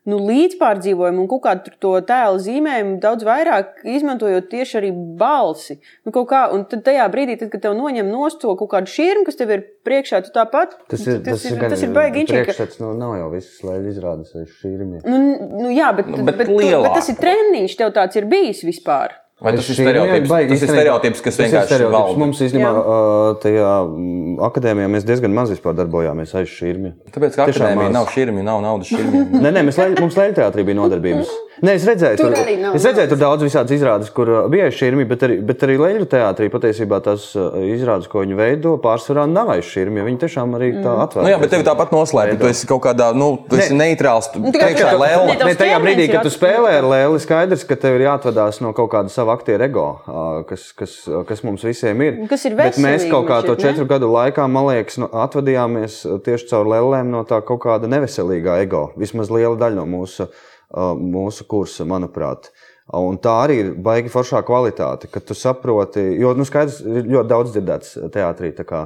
nu, līdzpārdzīvojumu un kaut kādu to tēlu zīmējumu daudz vairāk, izmantojot tieši arī balsi. Nu, kaut kā, un tad tajā brīdī, tad, kad tev noņem nost to kaut kādu šķirmu, kas tev ir priekšā, tu tāpat Tas ir, tas ir, tas ir baigi inčīgi. ka- Priekšstats nu, nav jau viss, lai izrādas aiz šīm. Nu, nu, jā, bet, Nu, bet bet, tu, bet tas ir treniņš, tev tāds ir bijis vispār. Vai tas ir stereotips? Tas ir stereotips, kas vienkārši valda. Mums īstenībā tajā mm, akadēmijā mēs diezgan maz vispār darbojāmies aiz šīm. Tāpēc, ka akadēmija nav šķirmi, nav naudas šķirmi. Nē, nē, mēs leļ, mums leļu teātrī bija nodarbības. Nē, es redzēju, Tur tur, nav es redzēju tur daudz visādas izrādes, kur uh, bija šķirmi, bet arī, bet arī leļu teātrī patiesībā tās uh, izrādes, ko viņi veido, pārsvarā nav aiz šķirmi. Viņi tiešām arī tā atvērt. Nu, jā, bet tev tāpat noslēpj. Tu esi kaut kādā, nu, tu esi neitrāls. Tu Nu, tikai tu- lēla. Ne, Ne, tajā brīdī, kad tu spēlē ar lēli, skaidrs, ka tev ir jāatvadās no kaut kāda sava aktieru ego, ā, kas, kas, kas mums visiem ir. Kas ir Bet mēs veselīgi, kaut kā to ne? četru gadu laikā, man liekas, nu, atvadījāmies tieši caur lēlēm no tā kaut kāda neveselīgā ego. Vismaz liela daļa no mūsu, mūsu kursa, manuprāt. Un tā arī ir baigi foršā kvalitāte, kad tu saproti, jo nu, skaidrs, ir ļoti daudz dzirdēts teātrī. tā kā,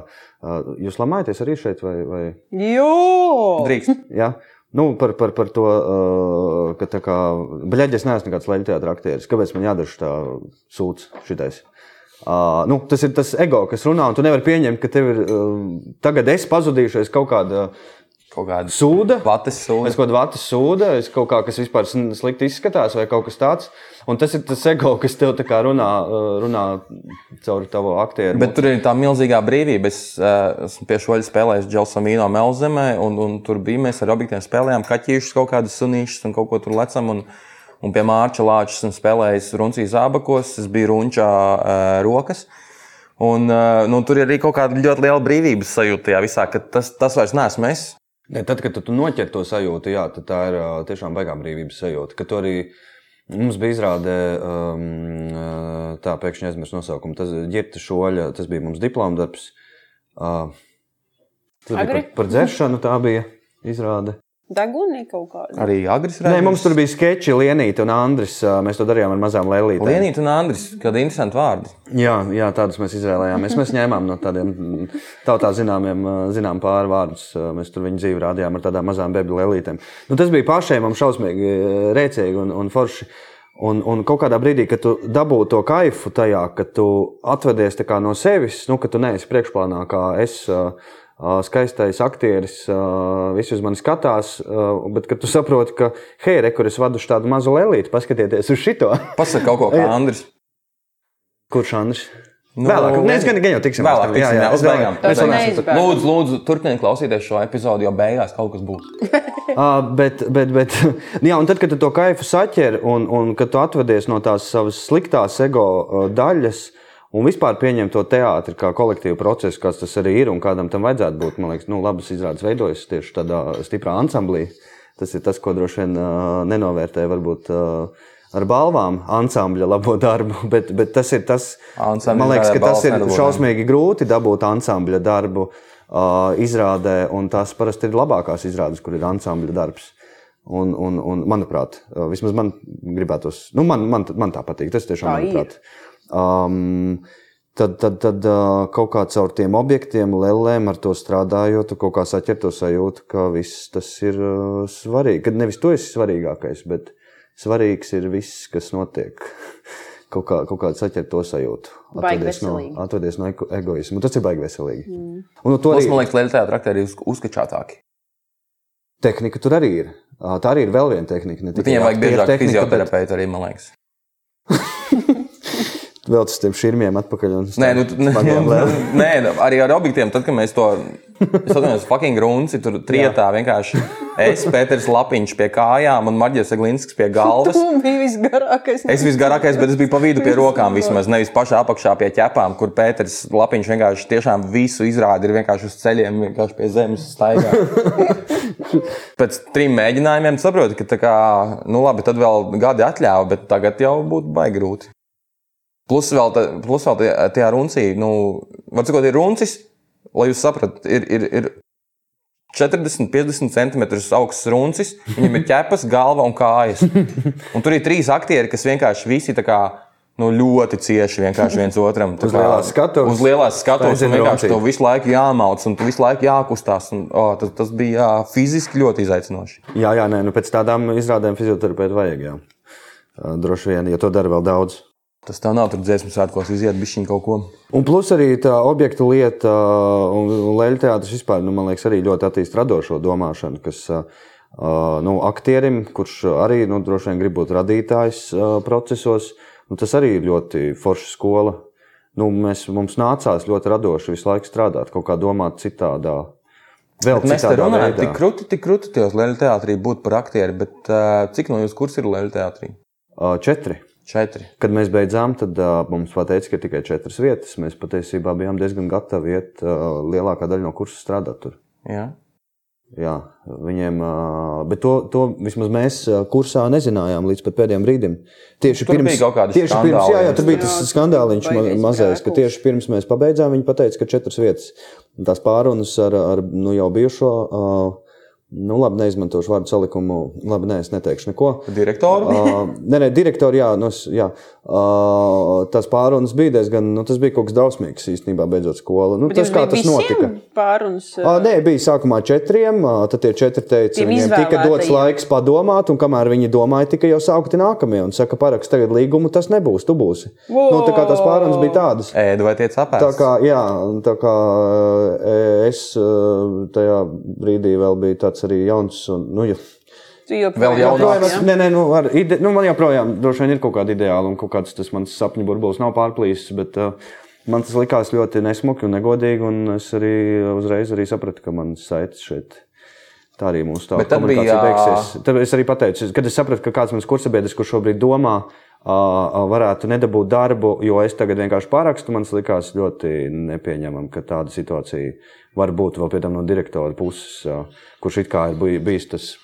Jūs lamājaties arī šeit, vai, vai Jo! Drīkst. Ja? Nu, par, par, par to, uh, ka tā kā bļaģis neesmu nekāds leģenda teātris aktieris. Kāpēc man jādara tā sūds šitais? Uh, nu, tas ir tas ego, kas runā, un tu nevari pieņemt, ka tev ir uh, tagad es pazudījušies kaut kāda Kaut kāda sūda. vates sūda. Es kaut kādu vatu sūdu, es kaut kā, kas vispār slikti izskatās, vai kaut kas tāds. Un tas ir tas ego, kas tev runā, runā caur tavu aktieru. Bet tur ir tā milzīgā brīvība. Es esmu pie šoļa spēlējis Dželsamīno Melzemē, un, un tur bija mēs ar objektiem spēlējām kaķīšus, kaut kādas sunīšas un kaut ko tur lecam. Un, un pie Mārča Lāča esmu spēlējis runcīs zābakos, es biju runčā uh, rokas. Un, nu, tur ir arī kaut kāda ļoti liela brīvības sajūta tajā visā, ka tas, tas vairs neesmu es. Ne, tad, kad tu noķer to sajūtu, jā, tad tā ir tiešām baigā brīvības sajūta. Kad tu arī mums bija izrādē, um, tā pēkšņi aizmirst nosaukumu. Tas ģirta šoļa, tas bija mums diploma darbs. Uh, tas bija Agri? par, par dzeršanu, tā bija izrāde. Dagunī kaut kāda. Arī Agris Nē, mums tur bija sketči, Lienīte un Andris. Mēs to darījām ar mazām lēlītēm. Lienīt un Andris, kādi interesanti vārdi. Jā, jā tādus mēs izvēlējāmies. Mēs ņēmām no tādiem mm, tautā zināmiem, zinām pāri vārdus. Mēs tur viņu dzīvi rādījām ar tādām mazām bebļu lēlītēm. Nu, tas bija pašiem mums šausmīgi rēcīgi un, un forši. Un, un kaut kādā brīdī, kad tu dabū to kaifu tajā, ka tu atvedies no sevis, nu, ka tu neesi priekšplānā, kā es, ā, skaistais aktieris, visi uz mani skatās, bet kad tu saproti, ka, hei, re, kur es vadu tādu mazu lēlīti, paskatieties uz šito. Pasaka kaut ko kā Andris. Kurš Andris? Nu, Vēlāk, mēs gan, gan jau tiksim. Vēlāk, Jā, tiksim, jā, jā, beigām. mēs par- Lūdzu, lūdzu, turpiniet klausīties šo epizodi, jo beigās kaut kas būs. Ā, Bet, bet, bet, jā, un tad, kad tu to kaifu saķer un, un kad tu atvedies no tās savas sliktās ego daļas un vispār pieņem to teātri kā kolektīvu procesu, kāds tas arī ir un kādam tam vajadzētu būt, man liekas, nu, labas izrādes veidojas tieši tādā stiprā ansamblī. Tas ir tas, ko droši vien ā, nenovērtē varbūt ā, ar balvām ansambļa labo darbu, bet, bet tas ir tas, Ansambļa man liekas, ka tas ir nedabū, ne? šausmīgi grūti dabūt ansambļa darbu uh, izrādē, un tās parasti ir labākās izrādes, kur ir ansambļa darbs. Un, un, un, manuprāt, uh, vismaz man gribētos, nu, man, man, man tā patīk. Tas tiešām, Tā ir. Um, tad, tad, tad uh, kaut kā caur tiem objektiem, lēlēm, ar to strādājot, kaut kā saķer to sajūtu, ka viss tas ir uh, svarīgi. Kad nevis tu esi svarīgākais, bet svarīgs ir viss, kas notiek. Kaut kā, kaut kāda saķer to sajūtu. Baigi Atvedies no, atvedies no ego- egoismu. Tas ir baigi veselīgi. Mm. Un no to Tas, arī man liekas, Lietuvā traktēri ir uz- uzskačātāki. tehnika tur arī ir. Tā arī ir vēl viena tehnika. ne Bet tikai Viņiem vajag biežāk fizioterapeitu arī, man liekas. vēl uz tiem šurmiem atpakaļ. Nē, nu, nē, nu, nē, arī ar objektiem, tad, kad mēs to skatījāmies, fucking runci, tur trietā vienkārši es, Pēters Lapiņš pie kājām un Marģis Eglinskis pie galvas. Tu biji visgarākais. Es visgarākais, bet es biju pa vidu pie rokām vismaz, nevis pašā apakšā pie ķepām, kur Pēters Lapiņš vienkārši tiešām visu izrāda, ir vienkārši uz ceļiem, vienkārši pie zemes staigā. Pēc trim mēģinājumiem saprotu, ka tā kā, nu labi, tad vēl gadi atļāva, bet tagad jau būtu baigi grūti. Plus vēl, ta, plus vēl tie, tie runci, nu, var sakot, ir runcis, lai jūs sapratat, ir, ir, ir 40, 50 centimetrus augsts runcis, viņam ir ķepas, galva un kājas. Un tur ir trīs aktieri, kas vienkārši visi tā kā. Nu, ļoti cieši viens otram. tā Uz lielās skatuves. Uz lielās skatuves. Un Vienkārši runcī. to visu laiku jāmauc, un visu laiku jākustās. Un, oh, tas, tas bija jā, fiziski ļoti izaicinoši. Jā, jā, nē, nu pēc tādām izrādēm fizioterapeitu vajag. Jā. Droši vien, ja to dara vēl daudz. Tas tā nav tur dziesmu svētkos, iziet bišķiņ kaut ko. Un plus arī tā objektu lieta uh, un leļu teātris vispār, nu, man liekas, arī ļoti attīst radošo domāšanu, kas uh, uh, nu, aktierim, kurš arī nu, droši vien grib būt radītājs uh, procesos, nu, tas arī ir ļoti forša skola. Nu, mēs, mums nācās ļoti radoši visu laiku strādāt, kaut kā domāt citādā. Vēl Mēs te runājam, tik krūti, tik krūti tajos leļu teātrī būt par aktieri, bet uh, cik no jūsu kursa ir leļu teātrī? Uh, četri. Četri. Kad mēs beidzām, tad uh, mums pateica, ka ir tikai četras vietas. Mēs patiesībā bijām diezgan gatavi iet uh, lielākā daļa no kursa strādāt tur. Jā. Jā, viņiem, bet to, to vismaz mēs kursā nezinājām līdz pat pēdējiem brīdim. Tieši Tur pirms, bija kaut kādi tieši pirms, jā, jā, tur bija tas skandāliņš mazais, ka tieši pirms mēs pabeidzām, viņi pateica, ka četras vietas. Un Tās pārunas ar, ar nu, jau bijušo, ā, nu labi, neizmantošu vārdu salikumu, labi, nē, es neteikšu neko. Direktoru? Uh, nē, nē, direktori, jā, nu, es- jā. Uh, tās pārunas bija diezgan, nu, tas bija kaut kas drausmīgs īstenībā, beidzot skolu. Nu, tas kā tas notika. Pārunas. Ā, Nē, bija sākumā četriem. ā, Tad tie četri teica, viņiem tika dots laiks padomāt, un kamēr viņi domāja, tika jau saukti nākamie. Un saka, parakst tagad līgumu, tas nebūs, tu būsi. Wow! Nu, tā kā tās pārunas bija tādas. Ēdu vai tiec Tā apēst? kā, jā, tā kā es tajā brīdī vēl biju tāds arī jauns. Un, nu, ja, Tu joprojām jaunāks, nē, nē, nu, ar, ide, nu, man joprojām droši vien ir kaut kāda ideāla un kaut kāds tas mans sapņu burbulis nav pārplīsis. Bet, uh, Man tas likās ļoti nesmuki un negodīgi, un es arī uzreiz arī sapratu, ka man saites šeit tā arī mūsu tā komunikācija bija- beigsies. Tad es arī pateicu, kad es sapratu, ka kāds mans kursabiedrs, kurš šobrīd domā, varētu nedabūt darbu, jo es tagad vienkārši pārakstu, man likās ļoti nepieņemami, ka tāda situācija var būt vēl pie tam no direktora puses, kurš it kā ir bij- bijis tas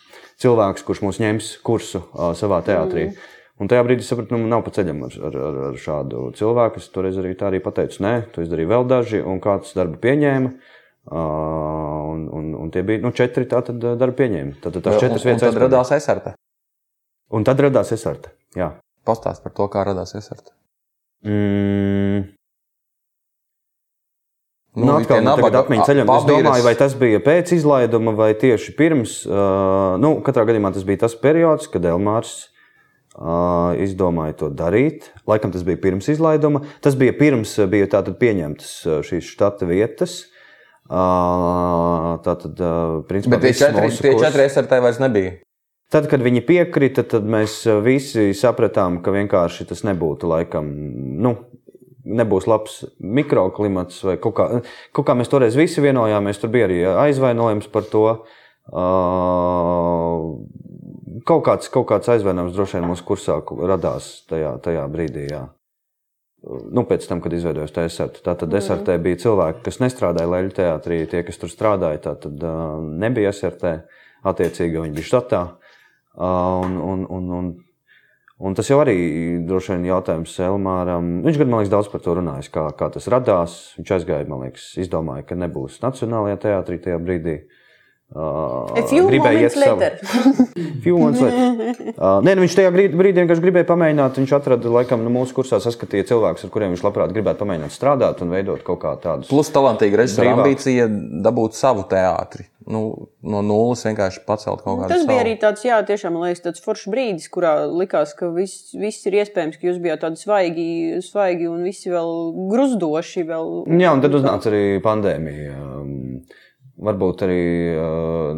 cilvēks, kurš mūs ņems kursu ā, savā teātrī. Un tajā brīdī es sapratu, nu, nav pa ceļam ar, ar, ar, ar šādu cilvēku. Es toreiz arī tā arī pateicu, nē, to izdarīja vēl daži, un kāds darbu pieņēma. Uh, un, un, un tie bija nu, četri tātad, uh, darba pieņēmumi. Tad tās četras vietas Tad aizpildīja. radās esarte. Un tad radās esarte. Jā. Pastāst par to, kā radās esarte. Mm. Nu, Nu, tie atkal, nu, nabaga atmiņu ceļam. Es pabīres. domāju, vai tas bija pēc izlaiduma vai tieši pirms. Uh, nu, katrā gadījumā tas bija tas periods, kad Elmārs uh, izdomāja to darīt. Laikam tas bija pirms izlaiduma. Tas bija pirms bija tātad pieņemtas šīs štata vietas. Uh, tātad, principā, Bet tie četri, tie četri esartē vairs nebija. Tad, kad viņi piekrita, tad mēs visi sapratām, ka vienkārši tas nebūtu laikam. Nu, Nebūs labs mikroklimats, vai kaut kā, kaut kā mēs toreiz visi vienojāmies. Tur bija arī aizvainojums par to. Kaut, kāds, kaut kāds aizvainojums droši vien mūsu kursā radās tajā, tajā brīdī. Jā. Nu, pēc tam, kad izveidojās tā SRT. Tātad SRT bija cilvēki, kas nestrādāja Leļu teātrī. Tie, kas tur strādāja, tad uh, nebija SRT. Attiecīgi, viņi bija štatā. Un, un, un, un, un tas jau arī droši vien jautājums Elmāram. Viņš gan, man liekas, daudz par to runājis, kā, kā tas radās. Viņš aizgāja, man liekas, izdomāja, ka nebūs Nacionālajā teātrī tajā brīdī. Uh, Few gribēja iet later. Uh, nē, nu viņš tajā brīdī, vienkārši gribēja pamēģināt. Viņš atrada, laikam, nu, mūsu kursā saskatīja cilvēkus, ar kuriem viņš labprāt gribētu pamēģināt strādāt un veidot kaut kā tādus. Plus talantīga režisora ambīcija dabūt savu teātri. Nu, no nulles vienkārši pacelt kaut kādu Tas bija savu. arī tāds, jā, tiešām man liekas, tāds foršs brīdis, kurā likās, ka viss, viss ir iespējams, ka jūs bijāt tādi svaigi, svaigi un visi vēl gruzdoši. Vēl... Jā, un tad uznāca arī pandēmija. Um, varbūt arī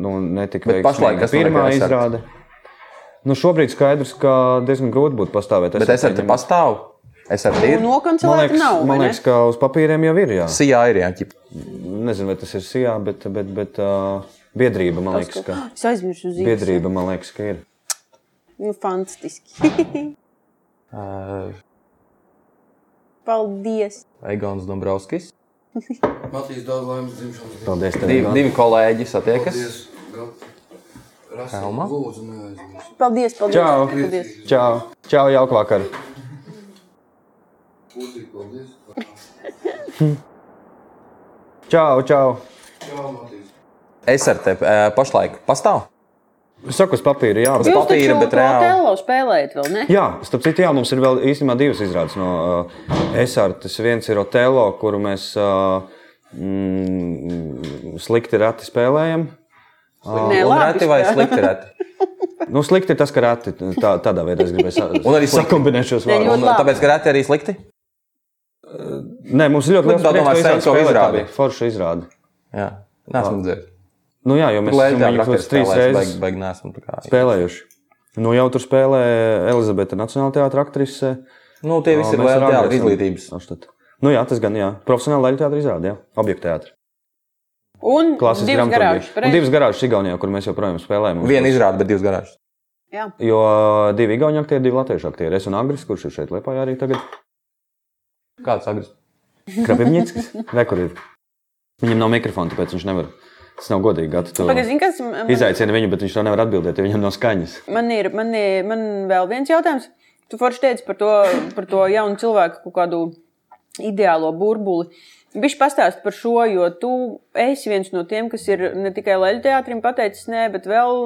nu, netika Bet pašlaik kas notiek pirmā izrāde. Nu, šobrīd skaidrs, ka diezgan grūti būtu pastāvēt. Bet es ar te pastāvu. Es ar tīru. Man Nokancelēta liekas, nav. vai man ne? liekas, ka uz papīriem jau ir. Jā. Sijā ir jā. Nezinu, vai tas ir SIA, bet, bet, bet uh, biedrība man liekas, ka, Es aizmirsu uz īsu. biedrība, man liekas, ka ir. Nu, fantastiski. Paldies. Egons Dombrovskis. Matīs daudz laimes dzimšanas dienā. Paldies, tev. Divi, divi kolēģi satiekas. Paldies, Gat. Rasa, Elma? Lūdzu, neaizmirst. Paldies, paldies. Čau. paldies. Čau, čau, jauka vakar. Uzīgi, paldies. Čau, čau. Čau, Matīs. Es ar tevi pašlaik pastāvu. Saku uz papīra, jā. Uz Bet, Jūs papīra, bet reāli. Otello spēlējat vēl, ne? jā, starp citu, jā, mums ir vēl īstenībā divas izrādes no uh, Esartas. Viens ir Otelo, kuru mēs uh, mm, slikti reti spēlējam. Nē, Un labi. reti vai slikti reti. Nu, slikti ir tas, ka reti tā, tādā veidā es gribēju sa Un arī slikti. sakombinēt šos Ne, vārdus. tāpēc, ka reti arī slikti. Nē, mums ir ļoti Nu, liels prieks, ka izrāde forša izrāde. Jā, nesmu dzirdējis. Nu, jā, jo mēs Lēļ esam viņu praktiski trīs reizes tā kā. spēlējuši. Nu, jau tur spēlē Elizabete Nacionālajā teātrī aktrise. Nu, tie visi ir liela teātra izglītības. Aštat. Nu, jā, tas gan, jā. Profesionāla leļu teātra izrāde, jā. Objekta teātra. Un Klases garāžas. Un divas garāžas Igaunijā, kur mēs joprojām spēlējam. Viena tos- izrāda, bet divas garāžas. Jā. Jo uh, divi Igauni aktieri, divi latviešu aktieri. Es un Agris, kurš ir šeit Liepājā arī tagad. Kāds agrs? Krapivņickis. Re, kur ir? Viņam nav mikrofona, tāpēc viņš nevar. Tas nav godīgi. Gati, tu Pagaid, zini, kas man, izaicini viņu, bet viņš to nevar atbildēt, jo viņam nav skaņas. man ir? Man, ir, man vēl viens jautājums. Tu forši teici par to, par to jaunu cilvēku kaut kādu ideālo burbuli. Viņš pastāst par šo, jo tu esi viens no tiem, kas ir ne tikai leļu teātrim pateicis nē, bet vēl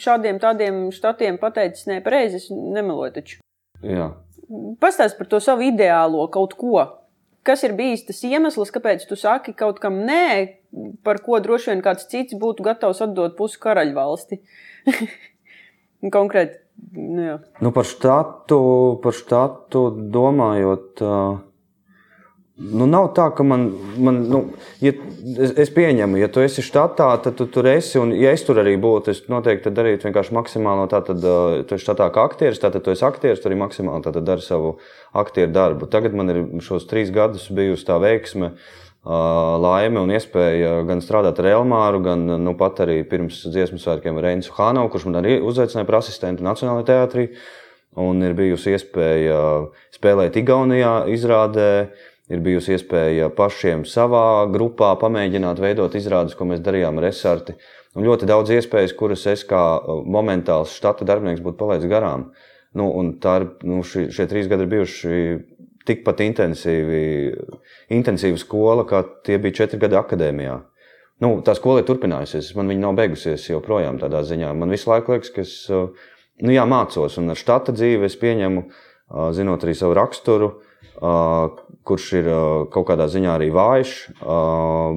šādiem tādiem štatiem pateicis nē, pareizi es nemeloju taču. Jā. Pastāst par to savu ideālo kaut ko. Kas ir bijis tas iemesls, kāpēc tu saki kaut kam nē, par ko droši vien kāds cits būtu gatavs atdot pusi karaļvalsti? Konkrēti, nu jā. Nu, par štatu, par štatu domājot, uh, nu, nav tā, ka man, man nu, ja, es, es pieņemu, ja tu esi štatā, tad tu tur esi. Un, ja es tur arī būtu, es noteikti darītu vienkārši maksimālo. Tātad, uh, tu esi štatā kā aktieris, tātad tu esi aktieris, tu arī maksimāli dari savu aktieru darbu. Tagad man ir šos trīs gadus bijusi tā veiksme. Uh, laime un iespēja gan strādāt ar Elmāru, gan nu, pat arī pirms dziesmu svētkiem ar Reinsu Hānovu, kurš man arī uzaicināja par asistentu Nacionālajā teātrī. Un ir bijusi iespēja spēlēt Igaunijā, izrādē, ir bijusi iespēja pašiem savā grupā pamēģināt veidot izrādes, ko mēs darījām ar Esarti. Un ļoti daudz iespējas, kuras es kā momentāls štata darbinieks būtu palaidis garām. Nu, tā ir, nu, šie, šie trīs gadi ir bijuši tikpat intensīvi, intensīva skola, kā tie bija četri gadi akadēmijā. Nu, tā skola ir turpinājusies, man viņa nav beigusies joprojām tādā ziņā. Man visu laiku liekas, ka es uh, nu, jā, mācos, un ar štata dzīvi es pieņemu, uh, zinot arī savu raksturu, uh, kurš ir kaut kādā ziņā arī vājš.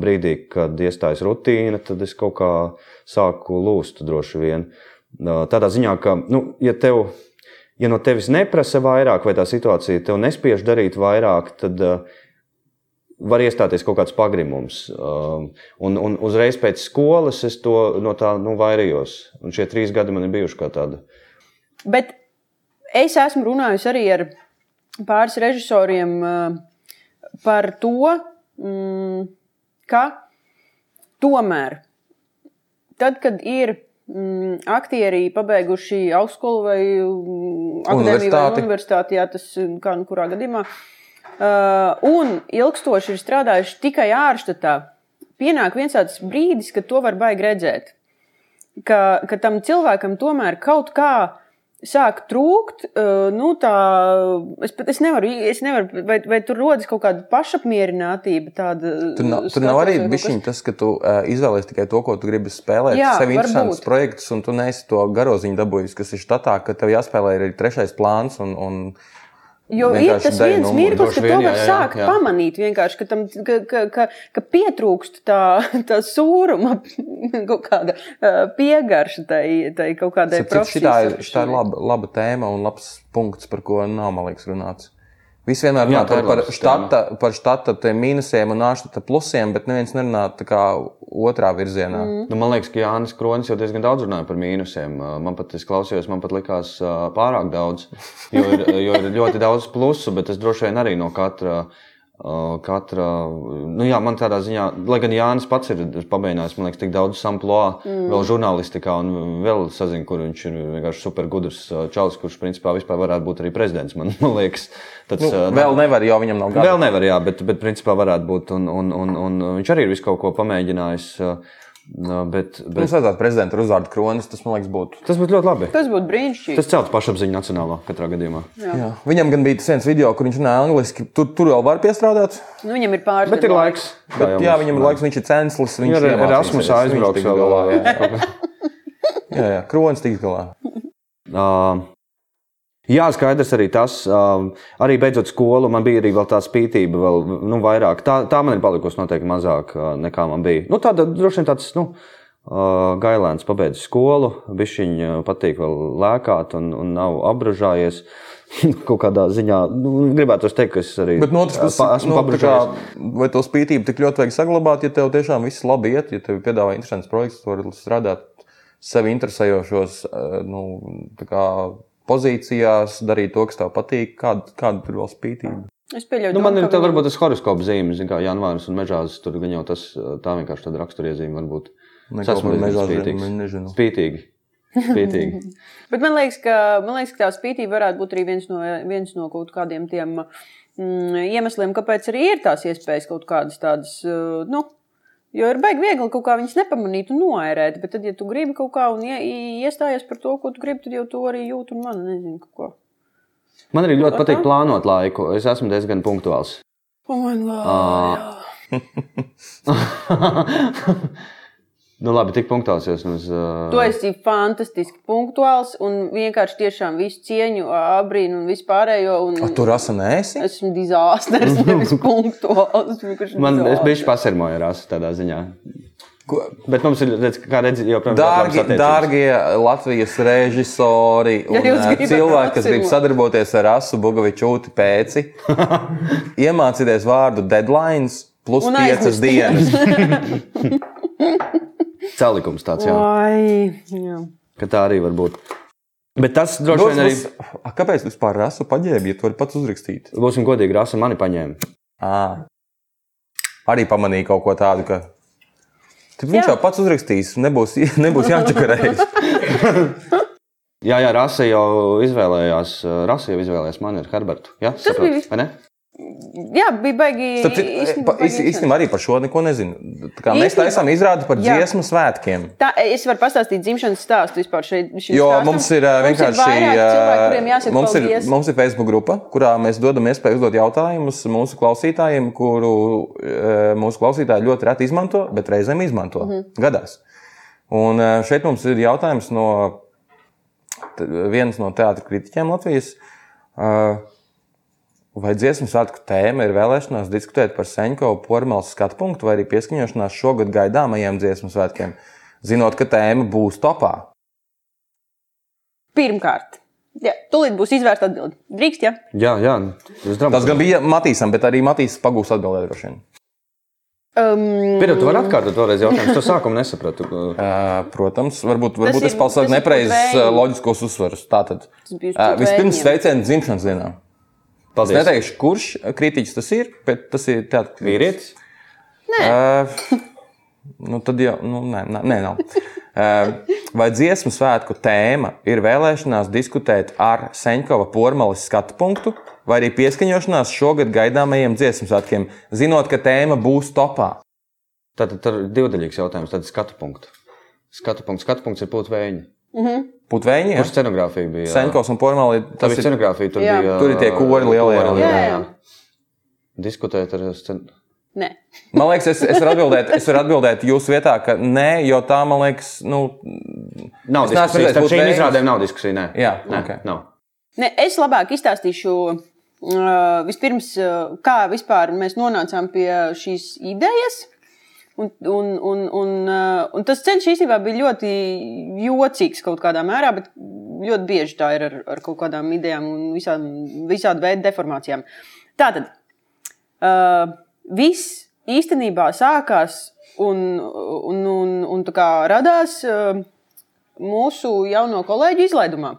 Brīdī, kad iestājas rutīna, tad es kaut kā sāku lūst droši vien. Tādā ziņā, ka, nu, ja tev ja no tevis neprasa vairāk, vai tā situācija tev nespiež darīt vairāk, tad uh, var iestāties kaut kāds pagrimums. Um, un, un uzreiz pēc skolas es to no tā nu, vairījos. Un šie trīs gadi man ir bijuši kā tāda. Bet es esmu runājusi arī ar pāris režisoriem uh, par to, mm, ka tomēr, tad, kad ir aktieri pabeiguši augstskolu vai mm, akadēmiju vai Universitāti. jā, tas mm, kā nu kurā gadījumā, uh, un ilgstoši ir strādājuši tikai ārštatā, pienāk viens tāds brīdis, kad to var baigi redzēt. Ka, ka tam cilvēkam tomēr kaut kā sāk trūkt, uh, nu, tā, es es nevaru, es nevaru vai, vai tur rodas kaut kāda pašapmierinātība. Tāda, Tur nav, tur nav arī bišķiņ tas, ka tu uh, izvēlējies tikai to, ko tu gribi spēlēt. Jā, sev varbūt. interesants projekts, un tu neesi to garoziņu dabūjis, kas ir štatā, ka tev jāspēlē arī trešais plāns. Un, un Jo ir vienkārši tas dēļ viens numuru. mirklis, ka to vien, var jā, jā, sākt jā. pamanīt. Vienkārši, ka, tam, ka, ka, ka, ka pietrūkst tā, tā sūruma, kaut kāda piegarša tai, tai kaut kādai ir, profesijai. šitā ir laba, laba tēma un labs punkts, par ko nav, man liekas, runāts. Visi vienmēr runā par, par štata, par štata mīnusiem un ārštata plusiem, bet neviens nerunā tā kā otrā virzienā. Mm. Nu, man liekas, ka Jānis Kronis jau diezgan daudz runāja par mīnusiem. Uh, Man pat, es klausījos, man pat likās uh, pārāk daudz. Jo ir, jo ir ļoti daudz plusu, bet es droši vien arī no katra. uh, Katra, nu jā, man tādā ziņā, lai gan Jānis pats ir pamēģinājis, man liekas, tik daudz samploā, mm. vēl žurnālistikā, un vēl sazina, kur viņš ir vienkārši supergudrs uh, čalis, kurš principā vispār varētu būt arī prezidents. Man, man liekas, tāds, Nu, uh, vēl nevar, jo viņam nav gada. Vēl nevar, jā, bet, bet principā varētu būt. Un, un, un, un viņš arī ir visu kaut ko pamēģinājis. uh, Bet, Mums bet vajadzētu prezidentu uzvārdu kronis, tas man liekas būtu. tas būtu ļoti labi. Tas būtu brīnišķīgi. Tas celtu pašapziņu nacionālo katrā gadījumā. Jā. Viņam gan bija tas viens video, kur viņš runāja angliski. Tur, tur vēl var piestrādāt. Nu, viņam ir pāris. Bet ir laiks. Bet, jā, viņam ir laiks, viņš ir censlis. Viņš ir Erasmus tiks vēl. galā, Jā, jā, jā kronis tiks galā. Uh, Jā, skaidrs arī tas. Um, arī beidzot skolu, man bija arī tā spītība, vēl nu, vairāk. Tā, tā man ir palikusi noteikti mazāk uh, nekā man bija. Nu, tāda droši vien tāds nu, uh, gailēns, pabeidz skolu, bišķiņ patīk vēl lēkāt un, un nav apbražājies. Kaut kādā ziņā nu, gribētu teikt, ka es arī no otras puses, pa- esmu nu, kā, vai to spītību tik ļoti vajag saglabāt, ja tev tiešām viss labi iet, ja tev piedāvā interesants projekts, tu vari strādāt sevi interesējošos eh, nu, pozīcijās, darīt to, kas tev patīk, kāda, kāda tur vēl spītība. Es pieļauju, Nu, man ir tā, viņam- varbūt tas horoskops zīme, kā Janvārs un Mežās. Tur gan jau tas tā vienkārši tāda raksturiezīme varbūt. Esmu par diezgan Mežās spītīgs. Spītīgi. Spītīgi. Bet man liekas, ka, man liekas, ka tā spītība varētu būt arī viens no, viens no kaut kādiem tiem mm, iemesliem, kāpēc arī ir tās iespējas kaut kādas tādas. uh, Nu, Jo ir baigi viegli kaut kā viņas nepamanīt un noērēt, bet tad, ja tu gribi kaut kā un iestājies par to, ko tu gribi, tad jau to arī jūt un man nezinu, ko. Man arī ļoti patīk plānot laiku. Es esmu diezgan punktuāls. Oh, man lā, nu, labi, tik punktuāls jūs mums. Tu esi fantastiski punktuāls un vienkārši tiešām visu cieņu, abrīnu un vispārējo. Un... A, tu rasa nēsi? Esmu dizasters, nevis punktuāls. Man es dizasters. biju pasirmoju rasu tādā ziņā. Ko- Bet mums ir, redz, kā redzat, joprojām Dārgi, dārgie Latvijas režisori un Ja cilvēki, kas grib sadarboties ar Asu Bogovičūti pēci, iemācieties vārdu deadlines plus Un piecas aizmirst. dienas. Celikums tāds, jā. Ai, jā. Ka tā arī var būt. Bet tas droši vien arī. A, Kāpēc tu vispār rasu paģēbi, ja tu vari pats uzrakstīt? Būsim godīgi, Rasa mani paņēma. À. Arī pamanīja kaut ko tādu, ka Tad viņš Jā. jau pats uzrakstīs, nebūs, nebūs jāčakarējas. Jā, jā, Rasa jau izvēlējās. Rasa jau izvēlējās mani ar Herbertu. Jā, Tas sapratu, bija- vai ne? Jā, bija baigi. Īstenībā Īstenībā arī par šo neko nezinu. Tā mēs Īstenībā- taisām izrādi par Jā. dziesmu svētkiem. Tā, es varu pastāstīt dzimšanas stāstu vispār šeit. Jo stāstam. mums ir Mums vienkārši ā, cilvēki, kuriem jāsaka mums ir, mums ir Facebook grupa, kurā mēs dodam iespēju uzdot jautājumus mūsu klausītājiem, kuru mūsu klausītāji ļoti reti izmanto, bet reizēm izmanto. Mhm. Gadās. Un šeit mums ir jautājums no vienas no teātris kritiķiem Latvijas. Ā, Vai dziesmu svētku tēma ir vēlēšanās diskutēt par Seņkovu pormālu skatu punktu vai arī pieskaņošanās šogad gaidāmajiem dziesmu svētkiem, zinot, ka tēma būs topā? Pirmkārt, jā, tūlīt būs izvērsta atbilde. Drīkst, jā. Jā, jā. Domāju, Tas gan bija Matīsam, bet arī Matīs pagūs atbildēt droši vien. Um, Pirmā, tu vari atkārtot vēlreiz jautājumu. Es to sākumu nesapratu. Uh, protams, varbūt, varbūt ir- es pat vējiņi. uh, loģiskos uzsvarus. Tātad, uh, vispirms sveicienu dzimšanas dienā. Es Paldies. neteikšu, kurš kritiķis tas ir, bet tas ir tāds Vīrietis. Uh, nu, tad jau, nu, nē, nē, nē nav. Uh, vai dziesmu svētku tēma ir vēlēšanās diskutēt ar Seņkova pormalis skatu punktu, vai arī pieskaņošanās šogad gaidāmajiem dziesmu svētkiem, zinot, ka tēma būs topā? Tātad tur ir divdaļīgs jautājums. Tad skatu punktu. Skatu punkts. Skatu punkts ir pūtvēji. Putvēņi, Kurš scenogrāfija bija? Seņkovs un pormalis. Tā Tas bija scenogrāfija. Tur, Jā. bija, Tur ir tie kori lielie, jā. jā, Jā. Diskutēt ar scen... Nē, Man liekas, es, es varu atbildēt, es varu atbildēt jūsu vietā, ka nē, jo tā man liekas, nu, Nav redzējis Par šīm izrādēm nav diskusija. Nē, Jā, nē ok. nav. Nē, es labāk izstāstīšu, uh, vispirms, uh, kā vispār mēs nonācām pie šīs idejas. Un, un, un, un, uh, un tas ceļš īstenībā bija ļoti jocīgs kaut kādā mērā, bet ļoti bieži tā ir ar, ar kaut kādām idejām un visām, visādi veidu deformācijām. Tātad uh, viss īstenībā sākās un, un, un, un tā radās uh, mūsu jauno kolēģu izlaidumā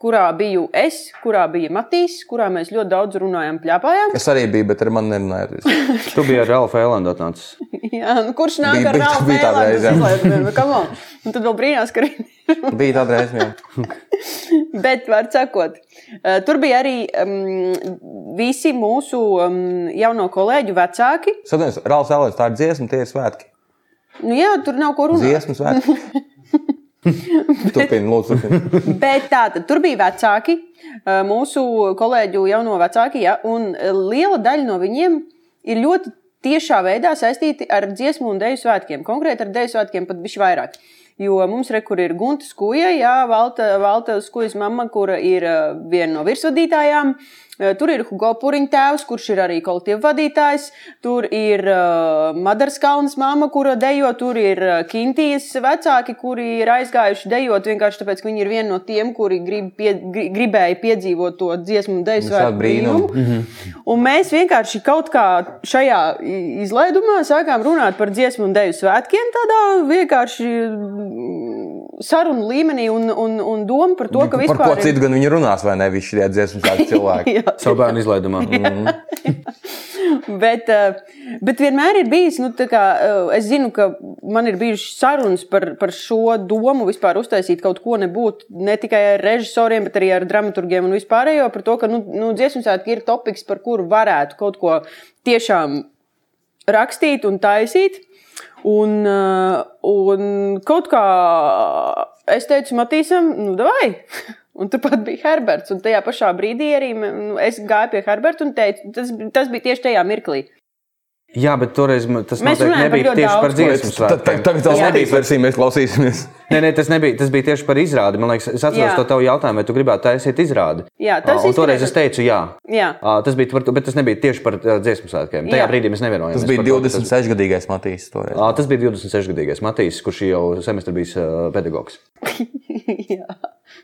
kurā biju es, kurā bija Matīs, kurā mēs ļoti daudz runājām, pļāpājām. Es arī biju, bet ar mani nerunājot. Tu biji ar Ralfu Eilandu atnācis. Jā, nu, kurš nāk Bija- ar Ralfu bija tāda reize, jā. izlaidumiem? Nu, come on. Un tad vēl brīnās, ka arī. Bija tāda reize, jā. Bet, var sakot, eh, tur bija arī um, visi mūsu um, jauno kolēģu vecāki. Saprotiet, Rāls Elēns, tā ir dziesma, tie ir svētki. Nu, jā, tur nav ko runāt. Dziesmu svētki. Turpini, lūdzu, turpini. Bet tā tad tur bija vecāki, mūsu kolēģu jauno vecāki, ja, un liela daļa no viņiem ir ļoti tiešā veidā saistīti ar dziesmu un dēļu svētkiem. Konkrēti ar dēļu svētkiem pat bišķi vairāk. Jo mums re, ir Gunta Skuja, jā, Valta, Valta Skujas mamma, kura ir viena no virsvadītājām. Eh, Tur ir Hugo Puriņš tēvs, kurš ir arī kolektīva vadītājs. Tur ir uh, Madaras Kalnas mamma, kura dejo. Tur ir uh, Kintijas vecāki, kuri ir aizgājuši dejot vienkārši tāpēc, ka viņi ir vieni no tiem, kuri grib pie, gri, gribēja piedzīvot to dziesmu un deju Nu, svētku brīnumu. brīnumu. Un mēs vienkārši kaut kā šajā izlaidumā sākām runāt par dziesmu un deju svētkiem, tādā vienkārši mm, sarunu līmenī un, un, un doma par to, ka Par vispār ko ir- citu gan viņi runās, vai ne? Visi šie dziesmu cilvēki. Savu bērnu izlaidumā. Bet, eh, bet vienmēr ir bijis, nu, tā kā, eh, es zinu, ka man ir bijušas sarunas par, par šo domu vispār uztaisīt kaut ko nebūt ne tikai ar režisoriem, bet arī ar dramaturgiem un vispārējo par to, ka nu, nu, dziesmu svētki ir topiks, par kuru varētu kaut ko tiešām rakstīt un taisīt. Un, eh, un kaut kā es teicu Matīsam, nu, vai. Un turpat bija Herberts. Un tajā pašā brīdī arī nu, es gāju pie Herberta un teicu, tas, tas bija tieši tajā mirklī. Jā, bet toreiz tas par nebija tieši par daudz. dziesmu Tad- svētkiem. Tagad tā nebija versija, mēs klausīsimies. Nē, nē, tas, nebija, tas bija tieši par izrādi. Man liekas, es atceros Jā. to tavu jautājumu, vai tu gribētu taisīt izrādi. Jā, tas Ā, un toreiz es teicu, jā. Jā. Ā, Tas bija, par, to- bet tas nebija tieši par ā, dziesmu svētkiem. Tajā Jā. brīdī mēs nevienojāmies. Tas bija par to, ka 26 gadīgais Matīs toreiz. Ā, Tas bija 26-gadīgais Matīs, kurš jau semestri bijis ā, pedagogs. Jā.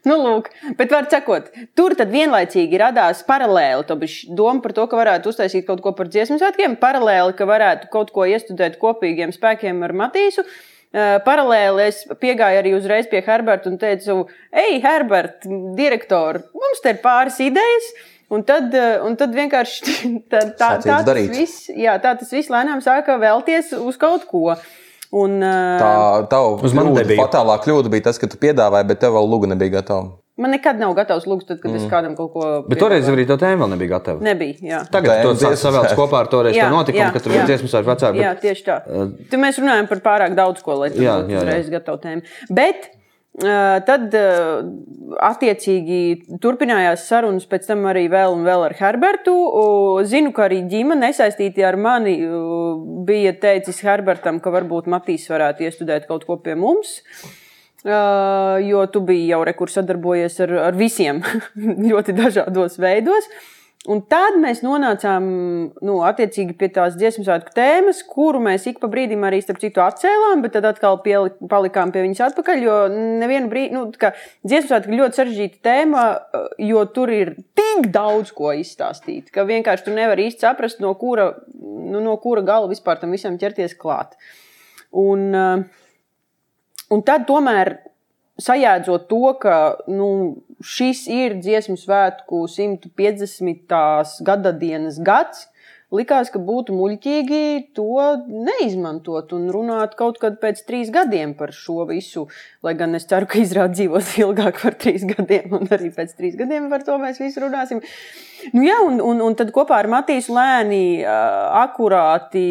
Nu, lūk, bet var sakot, tur tad vienlaicīgi radās paralēli. Tā bija doma par to, ka varētu uztaisīt kaut ko par dziesmu svētkiem, paralēli, ka varētu kaut ko iestudēt kopīgiem spēkiem ar Matīsu. Uh, Paralēli es piegāju arī uzreiz pie Herberta un teicu, ej, Herbert, direktor, mums te ir pāris idejas. Un tad, uh, un tad vienkārši tā, tā, tā, tas viss, jā, tā tas viss lēnām sāka vēlties uz kaut ko. Un, uh, Tā kļūda, nebija. fatālā kļūda bija tas, ka tu piedāvāji, bet tev vēl luga nebija gatava. Man nekad nav gatavs lūgt, tad, kad mm. es kādam kaut ko. Bet toreiz arī tā tēma vēl nebija gatava. Nebija. Jā. Tagad dziesmu savēlts svētki. kopā ar toreiz Jā, to notikumu, jā, ka tur bija jā. dziesmu svētki vecāki. Jā, bet- tieši tā. Tad mēs runājam par pārāk daudz ko, lai tā jā. uzreiz gatava tēma. Bet uh, tad, uh, attiecīgi, turpinājās sarunas pēc tam arī vēl un vēl ar Herbertu. Uh, Zinu, ka arī ģimene nesaistīti ar mani uh, bija teicis Herbertam, ka varbūt Matīs varētu iestudēt kaut ko pie mums. Uh, jo tu biji jau rekur sadarbojies ar, ar visiem ļoti dažādos veidos. Un tad mēs nonācām nu, pie tās dziesmu svētku tēmas, kuru mēs ik pa brīdim arī starp citu atcēlām, bet tad atkal pieli, palikām pie viņas atpakaļ. Jo nevienu brīdi, nu, kā dziesmu svētku ļoti sarežģīta tēma, jo tur ir tik daudz ko izstāstīt, ka vienkārši tu nevari īsti saprast, no kura, nu, no kura gala vispār tam visam ķerties klāt. Un, Un tad, tomēr, sajēdzot to, ka nu, šis ir dziesmu svētku 150. gada dienas gads, likās, ka būtu muļķīgi to neizmantot un runāt kaut kad pēc trīs gadiem par šo visu. Lai gan es ceru, ka izrādās dzīvos ilgāk par trīs gadiem, un arī pēc trīs gadiem par to mēs visi runāsim. Nu, jā, un, un, un tad kopā ar Matīsu lēni, akurāti,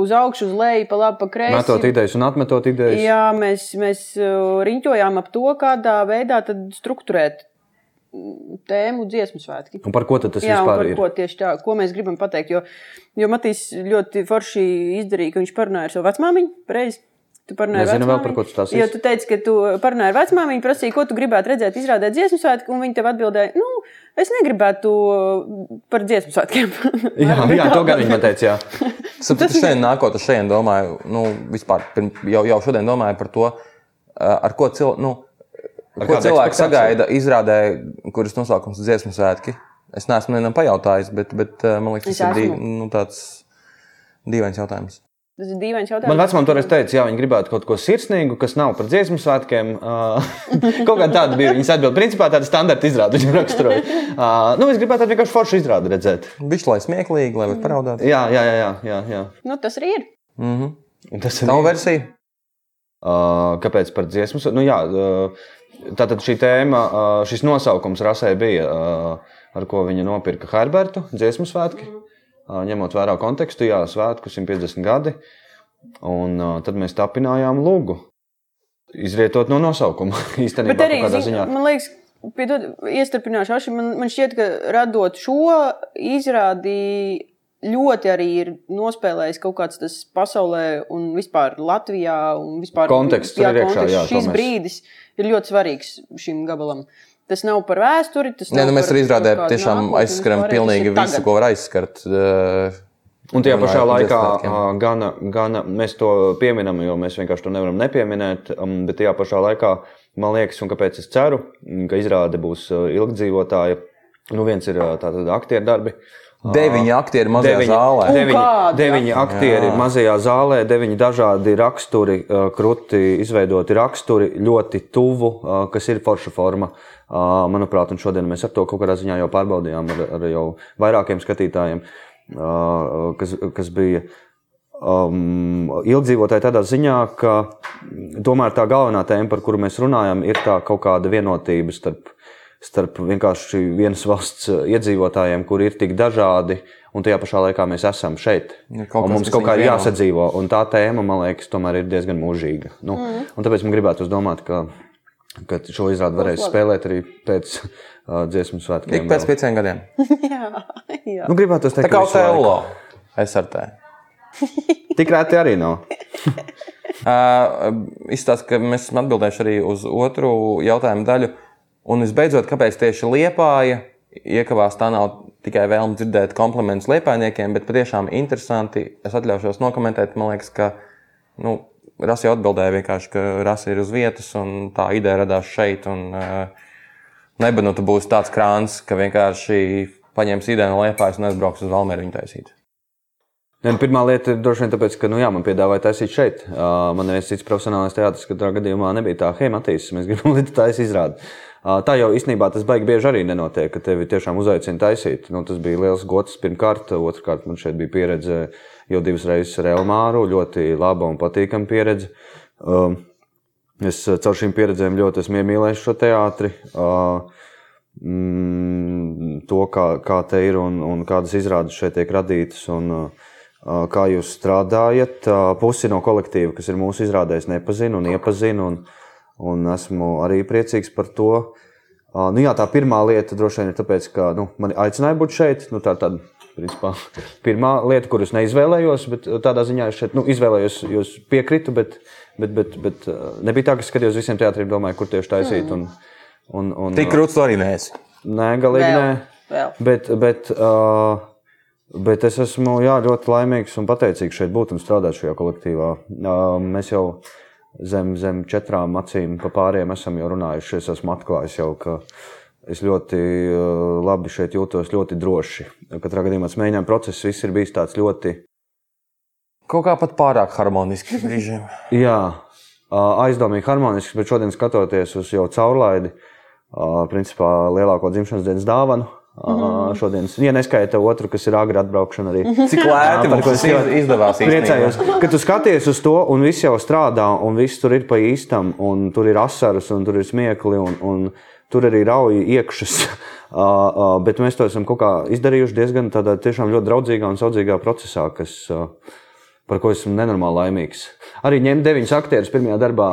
uz augšu, uz leju, pa labi, pa kreisi. Metot idejas un atmetot idejas. Jā, mēs, mēs riņķojām ap to, kādā veidā struktūrēt mm, tēmu dziesmu svētki. Un par ko tad tas Jā, vispār par ir? ko tieši tā, ko mēs gribam pateikt. Jo, jo Matīs ļoti forši izdarīja, ka viņš parunāja ar savu vecmāmiņu. Pareizi. Tu parunāji ar Nezinu vēl, vecmāmiņu. par ko tu stāstīsi. Jo tu teici, ka tu parunāji ar vecmāmiņu, prasīji, ko tu gribētu redzēt, izrādēt dziesmu svētku, un viņi tev atbildēja, nu, Es negribētu par dziesmu svētkiem. Jā, jā, to gan viņi man teica. Jā. Sapratu, šodien nākot uz šejienes, domāju, nu, vispār jau, jau šodien domāju par to, eh, ar ko, cil, nu, ko ekspektāciju? sagaida izrādē, kuras nosaukums ir dziesmu svētki. Es neesmu nevienam pajautājis, bet, bet eh, man liekas, tas ir nu, tāds dīvains jautājums. Tas ir dīvains Man jautājums. vecumam toreiz teica, jā, viņi gribētu kaut ko sirsnīgu, kas nav par dziesmu svētkiem. Uh, kaut kā tāda bija viņas atbilde. Principā tāda standarta izrāde viņam raksturoja. Uh, nu, es gribētu tādu vienkārši foršu izrādi redzēt. Viņš lai smieklīgi, lai varētu paraudāt. Jā, jā, jā. jā, jā, jā. Nu, tas arī ir. Mm -hmm. Un Tas ir Tavu versiju? Uh, kāpēc par dziesmu? svētkiem? Nu, jā, uh, tātad šī tēma, šis nosaukums rasē bija, ar ko viņa nopirka Herbertu dziesmu svētki. Uh, ņemot vērā kontekstu, jā, svētku 150 gadi. Un tad mēs tapinājām lūgu. Izrietot no nosaukuma. Īstenībā, Bet arī, ziņā. man liekas, piedod, iestrpināšu, Aši, man, man šķiet, ka radot šo izrādi ļoti arī ir nospēlējis kaut kāds tas pasaulē un vispār Latvijā un vispār Konteksts iekšā, konteksts. jā, Šis mēs- brīdis ir ļoti svarīgs šim gabalam. Tas nav par vēsturi, tas Nē, nu, mēs arī kaut kādu tiešām aizskaram pilnīgi visu, tagad. ko var aizskart. Uh, Un tajā pašā laikā gana, gana, mēs to pieminam, jo mēs vienkārši to nevaram nepieminēt. um, Bet tajā pašā laikā man liekas, un kāpēc es ceru, ka izrāde būs ā, ilgdzīvotāja. Nu, viens ir tātad aktieru darbi. Deviņi aktieri mazajā Deviņi, zālē. deviņi, deviņi aktieri Jā. mazajā zālē, deviņi dažādi raksturi, krūti izveidoti raksturi, ļoti tuvu, kas ir forša forma. Manuprāt, un šodien mēs ar to kaut kādā ziņā jau pārbaudījām ar, ar jau vairākiem skatītājiem, kas, kas bija um, ilgdzīvotāji tādā ziņā, ka tomēr tā galvenā tēma, par kuru mēs runājam, ir tā kaut kāda vienotība starp, starp vienkārši vienas valsts iedzīvotājiem, kuri ir tik dažādi, un tajā pašā laikā mēs esam šeit. Ir kaut mums kaut kā ir jāsadzīvo, un tā tēma, man liekas, tomēr ir diezgan mūžīga. Nu, mm. Tāpēc man gribētu domāt, ka, ka šo izrādi varēs spēlēt arī pēc uh, dziesmu svētkiem. Ik pēc pieciem gadiem. jā, jā. Nu, gribētu teikt, Tā kā. Otelo. SRT. Tik rēti arī nav. Uh, Izstāst, ka mēs esam atbildējuši arī uz otru jautājumu daļu. Un visbeidzot, kāpēc tieši liepāja iekavās tā nav tikai vēlme dzirdēt komplimentus liepainiekiem, bet patiešām interesanti. Es atļaušos nokomentēt, man liekas, ka nu, jau atbildēja vienkārši, ka Rasa ir uz vietas un tā ideja radās šeit. Un, uh, Nebanu, tu būsi tāds krāns, ka vienkārši paņems ideju no liepājas un aizbrauks uz Valmēru viņu taisīt. Ne, nu, pirmā lieta ir droši vien tāpēc, ka nu, jā, man piedāvāja taisīt šeit. Uh, man neviens cits profesionālais teātris, katrā gadījumā nebija tā, hei, Matīs, mēs gribam līdz taisīt izrādi. Uh, tā jau īstenībā tas baigi bieži arī nenotiek, ka tevi tiešām uzaicina taisīt. Nu, tas bija liels gods pirmkārt, otrkārt man šeit bija pieredze jau divas reizes ar Elmāru, ļoti laba un patīkama pieredze. Es caur šīm pieredzēm ļoti esmu iemīlējis šo teātri. Mm, to, kā, kā te ir un, un kādas izrādes šeit tiek radītas. Un, kā jūs strādājat. Pusi no kolektīva, kas ir mūsu izrādējis, nepazinu un iepazinu. Un, esmu arī priecīgs par to. Uh, Nu, jā, tā pirmā lieta droši vien ir tāpēc, ka nu, man aicināja būt šeit. Nu, tā ir tāda principā, pirmā lieta, kuras neizvēlējos, bet tādā ziņā es šeit nu, izvēlējos, jo es piekritu, bet, bet, bet, bet nebija tā, ka es skatījos visiem teātriem, domāju, kur tieši taisīt. Un, un, un, Tik krūts arī neesi. Nē, galīgi Vēl, nē. vēl. Bet, bet, uh, bet es esmu jā, ļoti laimīgs un pateicīgs šeit būt un strādāt šajā kolektīvā. Uh, mēs jau zem, zem četrām acīm pa pāriem esam jau runājuši. Es esmu atklājis jau, ka es ļoti uh, labi šeit jūtos, ļoti droši. Katrā gadījumā tas mēģinājuma process viss ir bijis tāds ļoti. Kaut kā pat pārāk harmoniski brīžiem. Jā, aizdomīgi harmonisks, bet šodien skatoties uz jau caurlaidi, principā lielāko dzimšanas dienas dāvanu. Mm. Šodienas, ja neskaita otru, kas ir agri atbraukšana arī. Cik lēti ko tas izdevās Priecājos, ka tu skaties uz to, un viss jau strādā, un viss tur ir pa īstam, un tur ir asaras, un tur ir smiekli, un, un tur arī rauj iekšas. Bet mēs to esam kaut kā izdarījuši diezgan tādā tiešām ļoti draudzīgā un saudzīgā procesā, kas, ā, par ko esmu nenormāli laimīgs. Arī ņemt deviņus aktierus pirmajā darbā.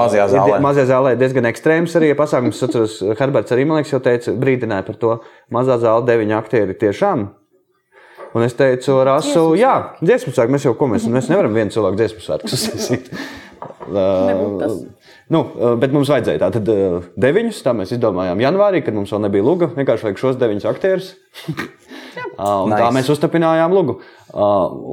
Mazajā zālē. Mazajā zālē diezgan ekstrēms arī pasākums. Es atceros, Herberts arī man liekas, jau teica, brīdināja par to. Mazā zāle deviņi aktieri tiešām. Un es teicu, Rasu, jā, dziesmu svētku. Mēs jau ko mēs, mēs nevaram vienu cilvēku dziesmu. Nebūtu tas. Nu, bet mums vajadzēja tātad deviņus. Tā mēs izdomājām janvārī, kad mums vēl nebija luga. Vienkārši vajag šos deviņus aktierus. Uh, un nice. Tā mēs uztapinājām lugu. Uh,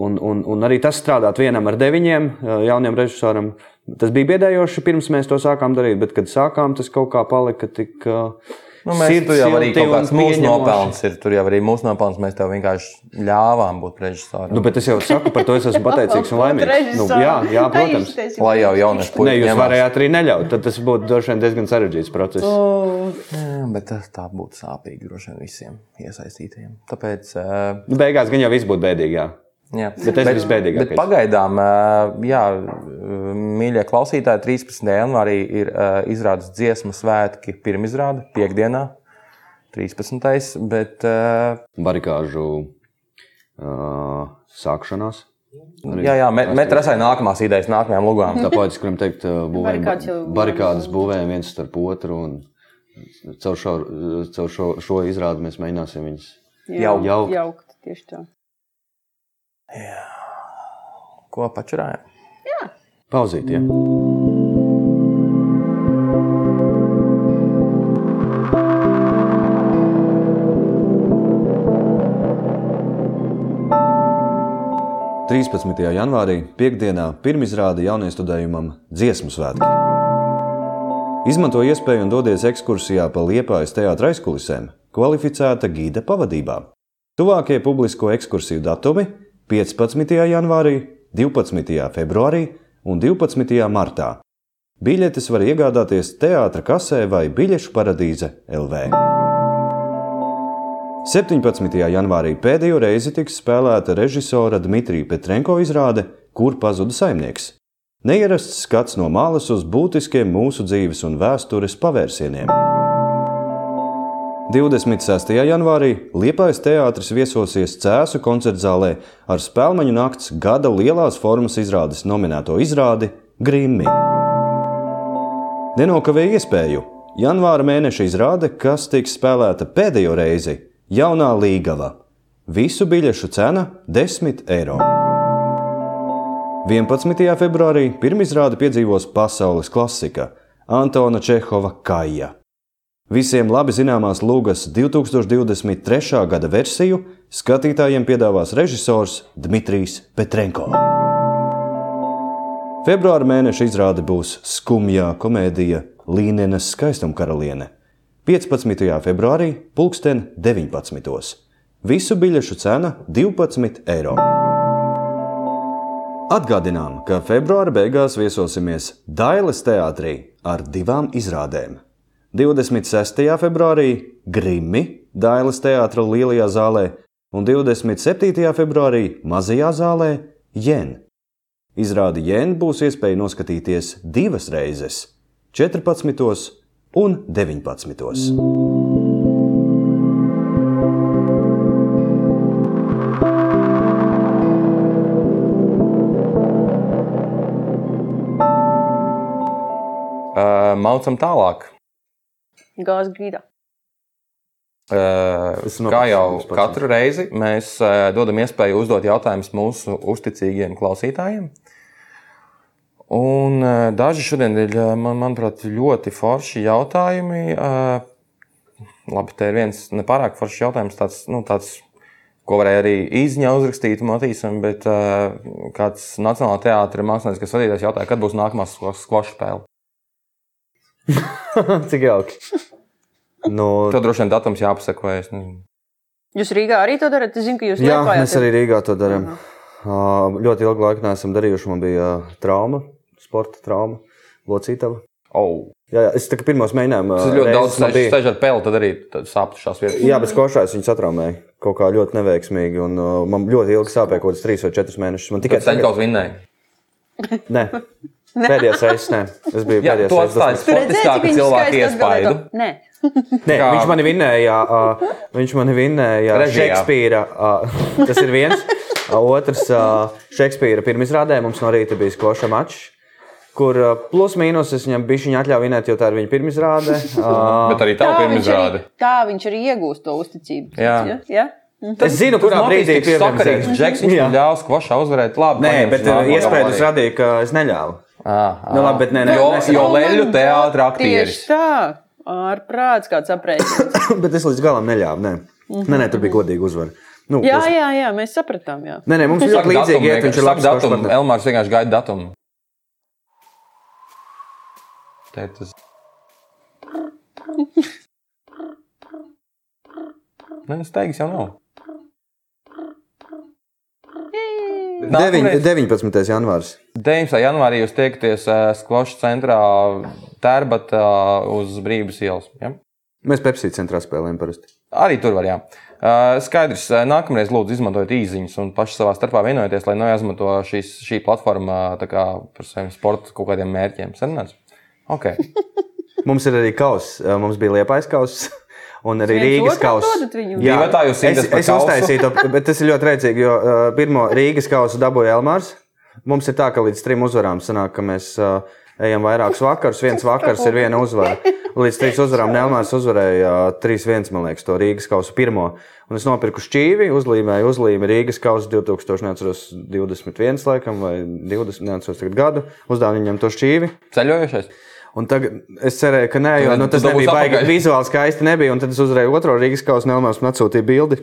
Un, un, un arī tas strādāt vienam ar deviņiem uh, jauniem režisoriem. Tas bija biedējoši pirms mēs to sākām darīt, bet kad sākām, tas kaut kā palika tik. Uh, Nu, mēs tur jau arī kaut kāds mūsu nopelns ir. Tur jau arī mūsu nopelns mēs tev vienkārši ļāvām būt režisoram. Nu, bet es jau saku, par to es esmu pateicīgs un laimīgs. Nu, jā, jā, protams. Lai jau jaunieši puiši jūs ņemās. varējāt arī neļaut. Tad tas būtu droši vien diezgan sarežģīts process. Jā, bet tas tā būtu sāpīgi droši vien visiem iesaistītajiem. Tāpēc, uh, Nu, beigās gan jau viss būtu bēdīgi. Jā. jā. Bet tas visbēdīgākais. Bet pagaidām, uh, jā, mīļie klausītāji, 13. janvārī ir uh, izrādes dziesmu svētki pirmizrāde, piekdienā, 13. Bet, Barikāžu uh, sākšanās. jā, jā, met, met rasai nākamās idejas, nākamajām lugām. Tā poetiski varam teikt, būvējam barikādas būvējam viens starp otru. Un caur šo, caur šo, šo izrādi mēs mēģināsim viņus Jau- jaukt. jaukt. Tieši tā. Ko pačurājam? pauzīt. Ja? Trīspadsmitajā janvārī, piekdienā, pirmizrāde jauniestudējumam Dziesmu svētki. Izmanto iespēju un dodies ekskursijā pa Liepājas teātra aizkulisēm, kvalificēta gīda pavadībā. Tuvākie publisko ekskursiju datumi - 15. janvārī, 12. februārī un 12. martā. Biļetes var iegādāties teātra kasē vai biļešu paradīze LV. 17. janvārī pēdējo reizi tiks spēlēta režisora Dmitrija Petrenko izrāde Kur pazuda saimnieks. Neierasts skats no malas uz būtiskiem mūsu dzīves un vēstures pavērsieniem. 26. janvārī Liepājas teātris viesosies Cēzu koncertzālē ar Spēlmeņu nakts gada lielās formas izrādes nominēto izrādi Grimmi. Nenokavēja iespēju. Janvāra mēneša izrāde, kas tiks spēlēta pēdējo reizi, Jaunā Līgava. Visu biļešu cena - 10 eiro. 11. februārī pirmizrāde piedzīvos pasaules klasika Antona Čehova Kaja. Visiem labi zināmās Lūgas 2023. gada versiju skatītājiem piedāvās režisors Dmitrijs Petrenko. Februāra mēneša izrāde būs skumjā komēdija Līnenes skaistumkaraliene. 15. februārī, pulksten 19. Visu biļešu cena - 12 eiro. Atgādinām, ka februāra beigās viesosimies Dailes teātrī ar divām izrādēm. 26. februārī Grimmi Dailes teātra lielajā zālē un 27. februārī mazajā zālē Jen. Izrādi Jen būs iespēja noskatīties divas reizes - 14. un 19. Uh, Maucam tālāk. Gāzes grīdā. Uh, kā jau katru reizi mēs uh, dodam iespēju uzdot jautājumus mūsu uzticīgiem klausītājiem. Un uh, daži šodien ir, man, manuprāt, ļoti forši jautājumi. Uh, labi, te ir viens nepārāk foršs jautājums, tāds, nu, tāds, ko varēja arī izņa uzrakstīt Matīsam, bet uh, kāds Nacionālā teātra mākslinieks vadītājs jautāja, kad būs nākamā skvoša spēle. Cik jauki! Nu, Tev droši vien datums jāpasaka, vai es nezinu. Jūs Rīgā arī to darat? Es zinu, ka jūs Jā, Liepājā mēs arī Rīgā to darām. Uh, ļoti ilgu laiku neesam darījuši. Man bija trauma, sporta trauma, locītava. Oh. Jā, jā, es tā kā pirmos mēģinājumus. Tas ļoti daudz sēž ar peli, tad arī sāpēs vietas. Jā, bet košās viņas atraumēja kaut kā ļoti neveiksmīgi. Un, uh, man ļoti ilgi sāpēja kaut kāds trīs vai četrus mēnešus. Man tikai Tikai Senkovs vinnēja. Nē, pēdējais reizes. Nē, es biju Jā, pēdējais tu atstāji sportiskāku cilvēku iespaidu. Nē. Nē, Kā- viņš mani vinnēja. Uh, viņš mani vinnēja Režijā. Šekspīra. Uh, tas ir viens. Uh, otrs, uh, Šekspīra pirmizrādē mums no rīta bija skoša mačs. Kur uh, plus mīnus es viņam bišķiņu atļauju vinēt, jo tā ir viņa pirmizrāde. Uh, Bet arī tā viņš, arī, tā viņš arī iegūst to uzticību. Jā. Ja? Ja? es zinu, kurā brīdī ir sakarīgs. pievienosies. Džeks, viņš Jā. man ļaus kvošā uzvarēt. Labi, Nē, bet iespējas gabalīti. radīja, ka es neļāvu. Ah, Nu, labi, bet nē, nē, jo, mēs- jo leļu teātra aktieris. Tieši tā. Ārprāts kāds aprēķins. Bet es līdz galam neļāvu. Nē, nē, nē tur bija godīga uzvara. Nu, jā, uz- jā, jā, mēs sapratām. Jā. Nē, nē, mums ir līdzīgi. Iet, viņš ir labs partneris. Elmārs vienkārši gaida datumu. Te tas. Nē, es teiktu, jau nav. Deviņ- 19. janvārs. 9. janvārī jūs tiekaties Sklošu centrā Tērbatā uz Brīvības ielas. Ja? Mēs Pepsi centrā spēlējam parasti. Arī tur var, jā. Uh, Skaidrs, nākamreiz lūdzu izmantojiet īsiņas un paši savā starpā vienojieties, lai neizmanto šīs, šī platforma par saviem sporta kaut kādiem mērķiem. Sarunāts? Ok. Mums ir arī kauss. Mums bija liepais kauss. Un arī Viens Rīgas viņu? Jā, tā jūs es, par es kausu? uztaisīju to, bet tas ir ļoti rēcīgi, jo uh, pirmo Rīgas kausu dabūja Elmārs. Mums ir tā, ka līdz trim uzvarām sanāk, ka mēs uh, ejam vairākus vakarus. Viens vakars ir viena uzvara. Līdz trīs uzvarām Elmārs uzvarēja uh, 3-1, man liekas, to Rīgas kausu pirmo. Un es nopirku šķīvi, uzlīmēju uzlīmi Rīgas kausu 2021, laikam, vai 20, neatceros tagad gadu. Uzdevu viņam to šķīvi. Ceļojošais. Un tagad es cerēju, ka nē, jo nu, tas nebija baigi vizuāli skaisti. Nebija, un tad es uzvarēju otro Rīgas kausu, Nelmārs man atsūtīja bildi.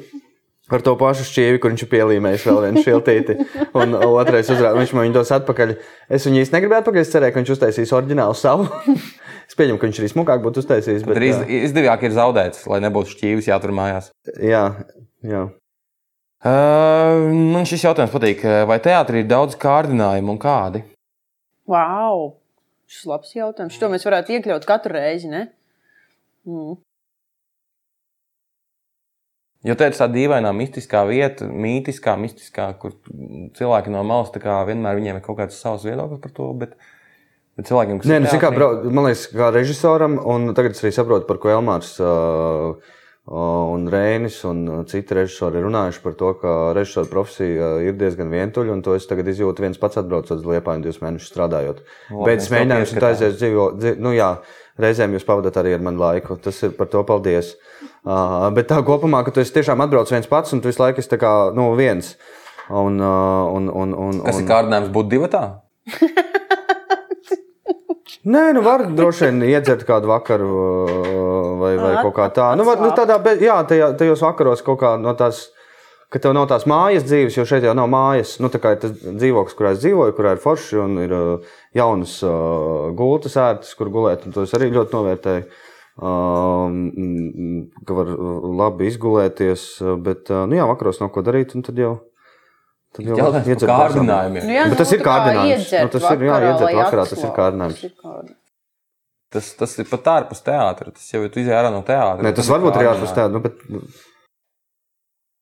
Ar to pašu šķīvi, kur viņš ir pielīmējis vēl vienu šiltīti. Un otrais uzrādījums, viņš man viņu dos atpakaļ. Es viņu īsti negribēju atpakaļ. Es cerēju, ka viņš uztaisīs oriģinālu savu. es pieņemu, ka viņš arī smukāk būtu uztaisījis. Bet, jā, izdevīgāk ir zaudēts, lai nebūtu šķīvis jātur mājās. jā, jā. Uh, man šis jautājums patīk. Vai teātrī ir daudz kārdinājumu un kādi? Wow! Šis labs jautājums. To mēs varētu iekļaut katru reizi. Ne? Mm. Jo tā ir tā dīvainā, mistiskā vieta, mītiskā, mistiskā, kur cilvēki no malas tā vienmēr viņiem ir kaut kāds savs viedoklis par to. Bet, bet cilvēkiem, kas Nē, nu, kā, brau- man liekas, kā režisoram, un tagad es arī saprotu, par ko Elmārs uh, un Rēnis un citi režisori ir runājuši par to, ka režisora profesija ir diezgan vientuļa, un to es tagad izjūtu viens pats atbraucot uz Liepāju divus mēnešus strādājot. Labi, Beidz mēs tev mēģinājums un pieskatām. aizies dzīvo, dzīvo, nu jā, reizēm jūs pavadat arī ar manu laiku, tas ir par to paldies. Uh, bet tā kopumā, ka tu esi tiešām atbrauc viens pats, un tu visu laiku esi kā, nu, viens. Un, uh, un, un, un, Kas un, ir kārdinājums būt divatā? Nē, nu var droši vien iedzert kādu vakaru uh, vai, vai kaut kā tā. Nu, var, nu, tādā, bet, jā, tajā, tajos vakaros kaut kā no tās, ka tev nav tās mājas dzīves, jo šeit jau nav mājas. Nu, tā kā ir tas dzīvoklis, kurā es dzīvoju, kurā ir forši un ir uh, jaunas uh, gultas ērtas, kur gulēt, to es arī ļoti novērtēju. Mm, ka var labi izgulēties, bet, nu jā, vakaros nav ko darīt, un tad jau. Tad jau pašam. kārdinājumiem. Nu, jā, Bet tas ir tā kā kārdinājums. Nu, tas ir, jā, vakarā, tas ir kārdinājums. Tas ir. Tas, tas ir pat ārpus teātra. Tas jau ir izjāra no teātra. Nē, tas varbūt ir ārpus tāda, nu, bet. nu,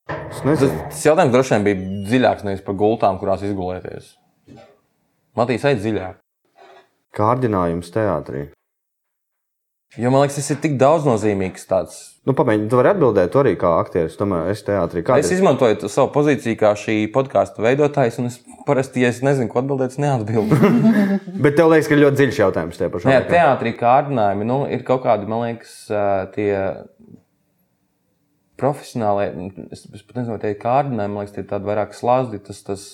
Tas, tas jautājums droši vien bija dziļāks nevis par gultām, kurās izgulēties. Matīs, ej dziļāk. Kārdinājums teātrī. Jo man liekas, tas ir tik daudznozīmīgs tāds. Nu, pamēģini, tu vari atbildēt arī kā aktieris. Tomēr es teātrī kā Es izmantoju to savu pozīciju kā šī podkāstu veidotājs, un es parasti, ja es nezinu, ko atbildēt, es neatbildu. Bet tev liekas, ka ir ļoti dziļš jautājums tie pašā. Nē, teātrī kārdinājumi nu, ir kaut kādi, man liekas, tie profesionālie. Es, es pat nezinu, tie ir kārdinājumi, man liekas, tie ir tādi vairāk slazdi. Tas, tas,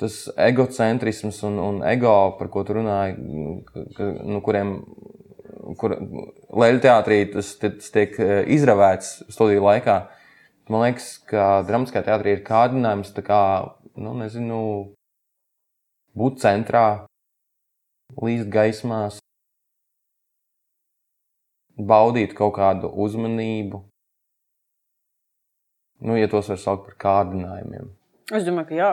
tas egocentrisms un, un ego, par ko tu runāji, ka, ka, nu, kuriem. Kur Leļu teātrī tas, tas tiek ā, izravēts studiju laikā. Man liekas, ka dramatiskā teātrī ir kārdinājums kā, nu, nezinu, būt centrā, līst gaismās, baudīt kaut kādu uzmanību. Nu, ja tos var saukt par kārdinājumiem. Es domāju, ka jā.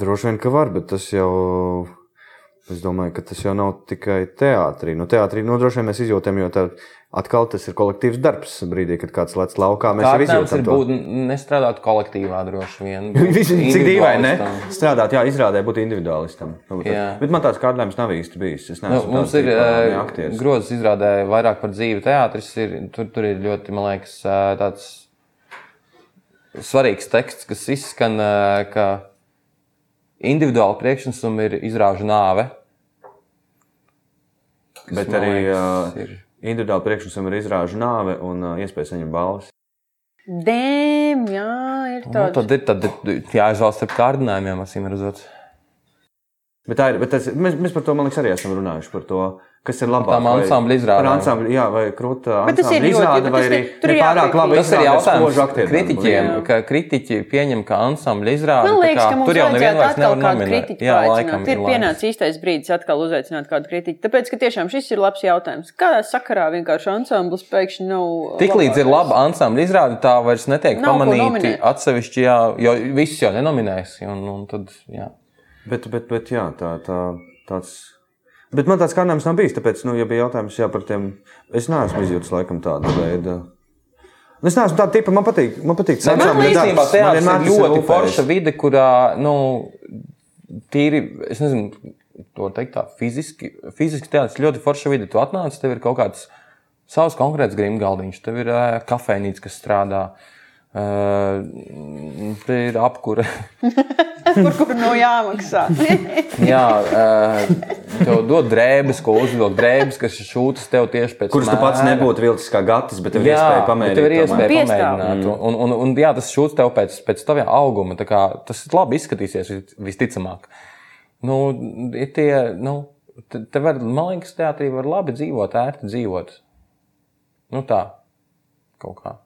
Droši vien, ka var, bet tas jau. Es domāju, ka tas jau nav tikai teātrī. Nu, teātrī nu, droši vien mēs izjūtam, jo tā, atkal tas ir kolektīvs darbs. Brīdī, kad kāds lec laukā, mēs jau Kārdinājums izjūtam ir to. būt nestrādāt kolektīvā droši vien. Cik dīvaini, ne? Strādāt, jā, izrādē būt individuālistam. Nu, bet- man tāds kārdinājums nav īsti bijis. Es Nu, neesmu mums tāds ir uh, aktieris. grozs izrādē vairāk par dzīvi. Teātris ir, tur, tur ir ļoti, man liekas, uh, tāds svarīgs teksts, kas izskan, uh, ka individuāli priekšnesumi ir izrāžu nāve. Kas, Bet arī liekas, uh, ir- individuāli priekšnesam ir izrāžu nāve un uh, iespēja saņemt balvas. Dēm, jā, ir Nu, tāds. tad ir tad ir jāizvēlas starp kārdinājumiem, acīm redzot. Bet tā ir, bet tas, mēs, mēs par to, man liekas, arī esam runājuši par to, kas ir labāk. Tām ansambļa izrādēm. Par ansambļu, jā, vai krūta Bet tas ir ansambļa ļoti- izrāde, vai tas arī ir- tur ir pārāk labi Tas ir jautājums kritiķiem, ka kritiķi pieņem, ka ansambļa izrāde Man liekas, tā ka tur jau nevienu vairs nevar nominēt. Jā, laikam Ir pienācis īstais brīdis atkal uzaicināt kādu kritiķu. Tāpēc, ka tiešām šis ir labs jautājums. Kādā sakarā vienkārši ansamblis pēkšņi nav. Tik līdz ir laba ansambļa izrāde, tā vairs netiek pamanīta atsevišķi, jā, jo visus jau nenominēs. Un, un tad, jā. Bet, bet, bet jā, tā, tā, tāds. Bet man tāds kārdinājums nav bijis. Tāpēc, nu, ja bija jautājums jā, par tiem, es neesmu izjūtis laikam tādu veidu. Nu, Es neesmu tāda tipa, man patīk. Man patīk Man īstenībā darbs. Man teātris vienmēr ir tas ļoti forša vide, kurā, nu, tīri, es nezinu, to teikt tā, fiziski, fiziski teātris ir ļoti forša vide. Tu atnāc, tev ir kaut kāds savs konkrēts grimgaldiņš, tev ir uh, kafejnīca, kas strādā. Uh, te ir apkūra. Par kuru no jāmaksā. Jā, uh, tev dod drēbes, ko uzvilkt. Drēbes, kas ir šūtas tev tieši pēc Kurus tu pats nebūtu vilcis kā gatis, bet tev ir Jā, iespēja bet pamēģināt. tev ir iespēja tomēr. Pamēģināt. Un, un, un, un jā, tas šūts tev pēc, pēc tava auguma. tā Kā, tas labi izskatīsies vis- visticamāk. Nu, ir tie, nu, te, te var, man liekas, teātrī var labi dzīvot, ērti dzīvot. Nu tā, kaut kā.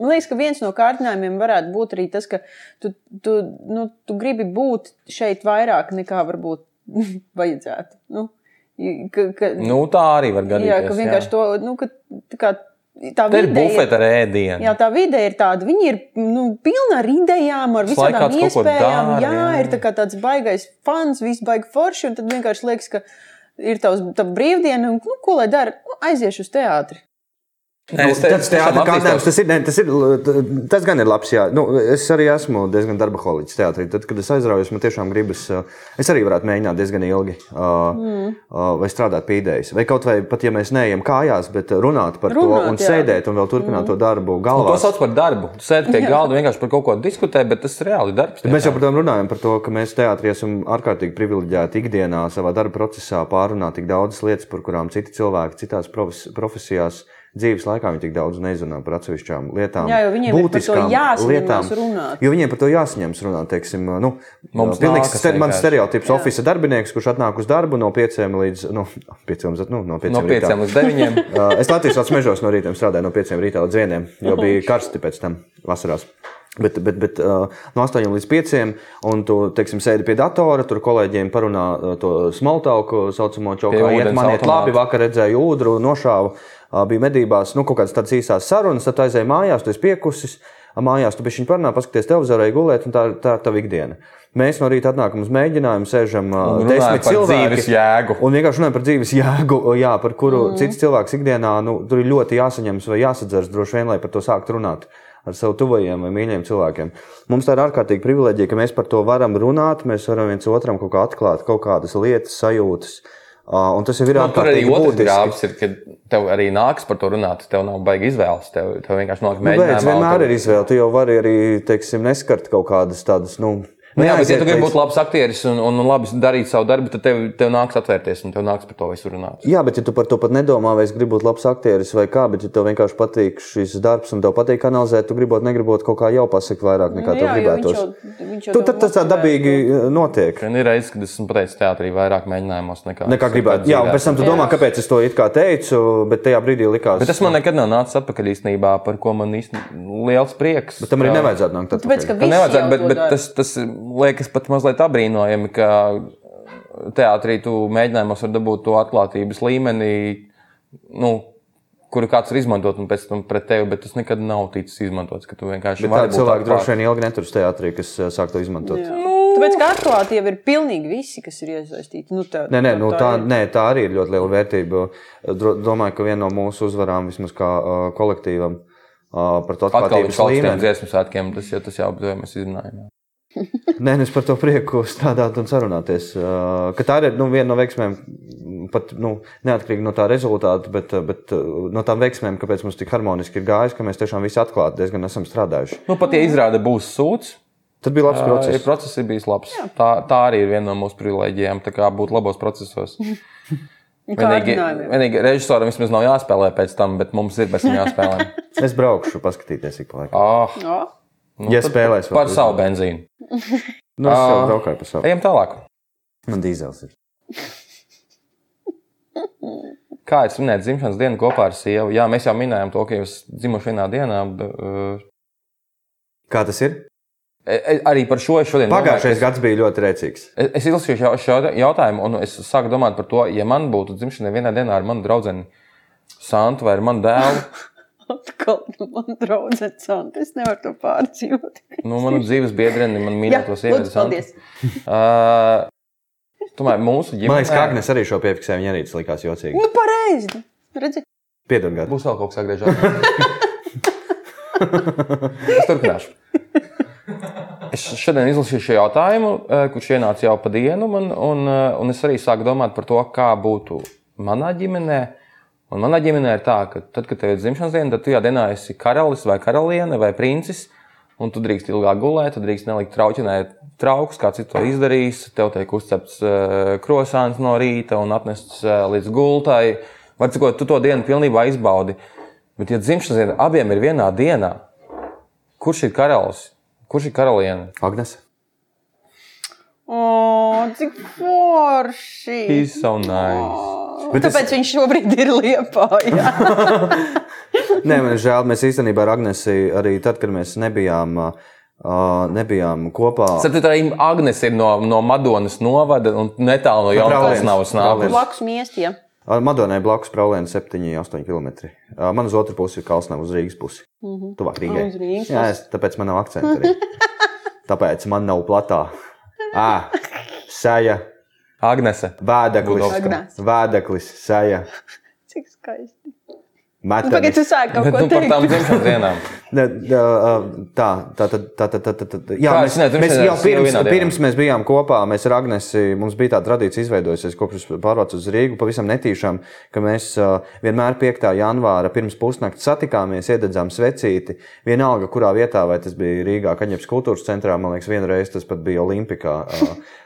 Man liekas, ka viens no kārdinājumiem varētu būt arī tas, ka tu, tu, nu, tu gribi būt šeit vairāk nekā varbūt vajadzētu. Nu, ka, ka, Nu, tā arī var gadīties. jā, ka vienkārši to, nu, ka, tā kā tā Te ir vide bufeta ar ēdienu. Jā, tā vide ir tāda. Viņi ir nu, pilna ar idejām, ar ko iespējām. dara, jā, jā. ir tā tāds baisais fans, viss baigi forši. Un tad vienkārši liekas, ka ir tavs tā brīvdiena, un nu, ko lai dara? Nu, aiziešu uz teātri. Nē, es te- Tas, teātris, tas, ir, ne, tas, ir, tas gan ir labs. Jā. Nu, es arī esmu diezgan darbaholiķis teātrī. Tad, kad es aizraujos, man tiešām gribas. uh, Es arī varētu mēģināt diezgan ilgi uh, mm. uh, vai strādāt pie idejas. Vai kaut vai pat, ja mēs neejam kājās, bet runāt par runāt, to un jā. sēdēt un vēl turpināt mm. to darbu Un To galvā. sauc par darbu. Tu sēdi pie galda vienkārši par kaut ko diskutē, bet tas ir reāli darbs. Mēs jau par to runājam, par to, ka mēs teātrī esam ārkārtīgi privileģēti ikdienā, savā darba procesā pārunāt tik daudzas lietas, par kurām citi cilvēki citās profes- profesijās dzīves laikā viņi tik daudz nezina par atsevišķām lietām. Jā, jo viņiem ir par to jāsaņemās runāt. Jo viņiem par to jāsaņems runāt. Teiksim, nu, Mums pilnīgs ste, mans stereotips - oficiāls darbinieks, kurš atnāk uz darbu no pieciem līdz nu, pieciem, nu, no pieciem, No rītā. 5 līdz 9. Uh, Es Latvijas valsts mežos no rīta strādāju no 5 rītā līdz 1, jo bija karsti pēc tam vasarās. Bet, bet, bet uh, no 8 līdz 5, un tu teiksim, sēdi pie datora, tur kolēģiem parunā uh, to smaltāku, saucamo čauku, man iet labi, vakar redzēju ūdru, nošāvu, bija medībās, nu, kaut kādas tādas īsās sarunas, tad tu aizēji mājās, tu esi piekusis, mājās tu bišķiņ parunā, paskaties televizorā, gulēt, un tā, ir- tā ir tava ikdiena. Mēs no rīta atnākam uz mēģinājumu, sēžam Un desmit par cilvēki. dzīves jēgu. Un vienkārši runājam par dzīves jēgu, jā, par kuru mm. cits cilvēks ikdienā nu, tur ir ļoti jāsaņemas vai jāsadzers droši vien, lai par to sāktu runāt ar savu tuvajiem vai mīļiem cilvēkiem. Mums tā ir ārkārtīgi privilēģija, ka mēs par to varam runāt, mēs varam viens otram kaut kā atklāt kaut kādas lietas, sajūtas. Uh, un tas jau ir Nu, tur arī otrs grāmatas ir, ka tev arī nāks par to runāt. Tev nav baigi izvēles. Tev, tev vienkārši nāk Nu, beidz, vienmēr ir izvēle. Tu jau vari arī teiksim, neskart kaut kādas tādas. Nu, Nu, jā, bet, ja tu gribi būt labs aktieris un, un labi darīt savu darbu, tad tev, tev nāks atvērties un tev nāks par to visu runāt. Jā, bet ja tu par to pat nedomā, vai es gribu būt labs aktieris vai kā, bet ja tev vienkārši patīk šis darbs un tev patīk analizēt, tu gribot, negribot kaut kā jau pasakot vairāk nekā tev jā, jo gribētos. viņš jau- viņš jau Tu, tev tad tas tā dabīgi uh, notiek. Man ir reizes, kad esmu pateicis teātrī vairāk mēģinājumos nekā, Nekā gribētu. Jā, un pēc tam tu domā, kāpēc es to it kā teicu, bet tajā brīdī likās. Bet tas man nekad nav nācis atpakaļ īstenībā, par ko man īstenībā liels prieks. Bet tam arī ka- nevajadzētu nākt Tāpēc, ka atpakaļ. Tā visi nevajadzētu, bet, bet tas, tas liekas pat mazliet apbrīnojami, ka teātrī tu mēģinājumos var dabūt to atklātības līmeni, nu, kuru kāds var izmantot un pēc tam pret tevi, bet tas nekad nav ticis izmantots. ka tu vienkārši cilvēki atklāts. droši vien ilgi netur uz teātrī, kas uh, sāk to izmantot. Jā. Tāpēc, ka atklāti jau ir pilnīgi visi, kas ir iesaistīti. Nu, tā, Nē, nē, nu, tā, ir. nē, tā arī ir ļoti liela vērtība. Domāju, ka viena no mūsu uzvarām, vismaz kā uh, kolektīvam, uh, par to atklātības līmeni. dziesmu svētkiem, tas jau, tas jau, jau mēs izrunājām. Jā. Nē, nu, es par to prieku strādāt un sarunāties. Uh, ka tā ir nu, viena no veiksmēm, pat nu, neatkarīgi no tā rezultāta, bet, uh, bet uh, no tām veiksmēm, kāpēc mums tik harmoniski ir gājis, ka mēs tiešām visi atklāti diezgan esam strādājuši. Nu, pat ja izrāde būs sūds, Tad bija labs process. process. process ir bijis labs. Tā, tā arī ir viena no mūsu privilēģijām, būt labos procesos. Vienīgi, vienīgi režisoram vismaz nav jāspēlē pēc tam, bet mums ir pēc tam jāspēlē. Es braukšu, paskatīties, cik laika. Oh, Jā. Nu, Ja spēlēs par uz- savu benzīnu. Nu, es jau Ah. braukāju pa savu. Ejam tālāk. Man dīzels ir. Kā jūs minējāt, dzimšanas dienu kopā ar sievu? Jā, mēs jau minējām to, ka jūs dzimuši vienā dienā. bet, uh, Kā tas ir? e- e- Arī par šo es šodien Pagājušais gads bija ļoti rēcīgs. Es, es izlasīju šo, šo jautājumu, un es sāku domāt par to, ja man būtu dzimšana vienā dienā ar manu draugu Santu vai ar manu dēlu. Atkal nu, man draudzē Santa. Es nevaru to pārdzīvot. Nu, mana dzīves biedrene, man mīļākā sieviete, lūdzu, paldies. Uh, tomēr mūsu ģimenē Man liekas, ka Agnēs arī šo piefiksēja. Viņa arī tas likās jocīgi. Nu, pareizi. Redzi, Piedod, gadu. būs vēl kaut kas agrēžāk. es turpināšu. Es šodien izlasīju šo jautājumu, kurš ienāca jau pa dienu, man, un, un es arī sāku domāt par to, kā būtu manā ģimenē. Un manā ģimenē ir tā, ka tad, kad tev ir dzimšanas diena, tad tu jau dienā esi karalis vai karaliene vai princis. Un tu drīkst ilgāk gulēt, tu drīkst nelikt trauķinēt traukus, kā cits to izdarīs. Tev tiek uzcepts uh, krosāns no rīta un atnests uh, līdz gultai. Var cikot, tu to dienu pilnībā izbaudi. Bet, ja dzimšanas diena abiem ir vienā dienā, kurš ir karalis? Kurš ir karaliene? Agnēs. O, cik forši. He's so nice. Bet Tāpēc viņš šobrīd ir liepā. Nē, man žēl, mēs īstenībā ar Agnēsi arī tad, kad mēs nebijām, uh, nebijām kopā. Tad arī Agnēs ir no, no Madonas novada un netālu no Brauliens. nāves. Blakus miestiem. Ar Madonai blakus Praulēna 7-8 km. Uh, Man uz otru pusi ir Kalsnava uz Rīgas pusi. Mm -hmm. Tuvāk Rīgai. Uz Rīgas Jā, es, tāpēc man nav akcenta arī. tāpēc man nav platā. Ā, seja, Agnese. vēdeklis, Agnēs. vēdeklis, seja, Cik skaisti. Nu, Pagaidiet, tu sāki kaut ko nu, par tām dzimšanas dienām. Ne, Tā, tā, tā, tā, tā, tā, tā. Jā, Kā mēs, nezinu, mēs pirms jau mēs pirms, pirms mēs bijām kopā, mēs ar Agnesi, mums bija tāda tradīcija izveidojusies, kopš es pārvācu uz Rīgu, pavisam netīšām, ka mēs vienmēr 5. janvāra pirms pusnakts satikāmies, iededzām svecīti. Vienalga, kurā vietā, vai tas bija Rīgā, Kaņepes kultūras centrā, man liekas, vienreiz tas pat bija Olimpikā.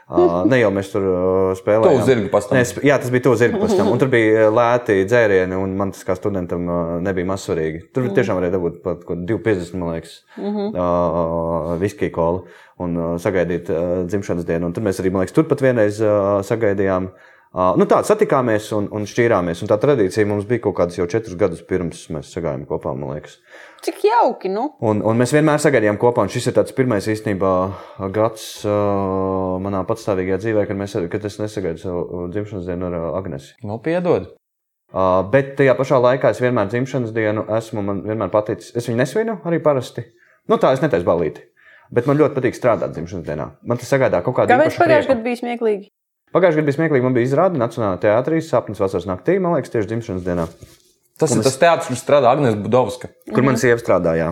Ā, Ne jau mēs tur ā, spēlējām. Tuvu zirgu pastam. Nē, sp- Jā, tas bija to zirgu pastam. Un tur bija lēti dzērieni, un man tas kā studentam ā, nebija mazsvarīgi. Tur tiešām varēja dabūt pat kaut 2,50 man liekas, uh, viskiju kolu un uh, sagaidīt uh, dzimšanas dienu. Un tad mēs arī, man liekas, turpat vienreiz uh, sagaidījām. Uh, nu tā, satikāmies un, un šķīrāmies. Un tā tradīcija mums bija kaut kādas jau četrus gadus pirms mēs sagājām kopā, man liekas. Cik jauki, nu. Un, un mēs vienmēr sagaidījām kopā, un šis ir tāds pirmais īstenībā gads uh, manā patstāvīgajā dzīvē, kad, mēs, kad es nesagaidu savu dzimšanas dienu ar uh, Agnesi. Nu, piedod. Uh, bet tajā pašā laikā es vienmēr dzimšanas dienu esmu man vienmēr paticis. Es viņu nesvinu arī parasti. Nu, tā es netaisu balīti. Bet man ļoti patīk strādāt dzimšanas dienā. Man tas sagādā kaut kādu Kāpēc pagājušajā gadā bija smieklīgi? Pagājušajā gadā bija smieklīgi. Man bija izrāde Nacionālajā teātrī, sapnis vasaras naktī, man liekas, tieši dzimšanas dienā. Tas ir tas teātris, kur strādā Agnēs Budovska. Kur man sieva strādāja.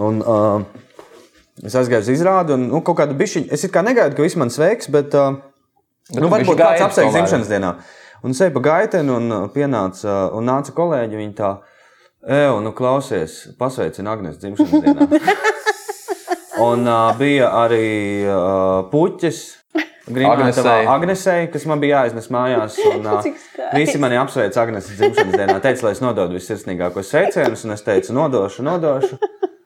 Un, uh, es aizgāju uz izrādi, un nu, kaut kāda bišķiņa. Es it kā negaidu, ka viss man sveiks, bet, uh, Bet nu, varbūt kāds apsveiks dzimšanas dienā. Un es eju pa gaiteni, un uh, pienāca un nāca kolēģi. Viņi tā, ej, nu klausies, pasveicina Agnēs dzimšanas dienā. un uh, bija arī uh, puķis. Agnesei. Agnesei. Kas man bija jāiznes mājās. Un, visi mani apsveic Agnēs dzimšanas dienā. Teica, lai es nododu vissirsnīgākos sveicienus, un es teicu, nodošu, nodošu.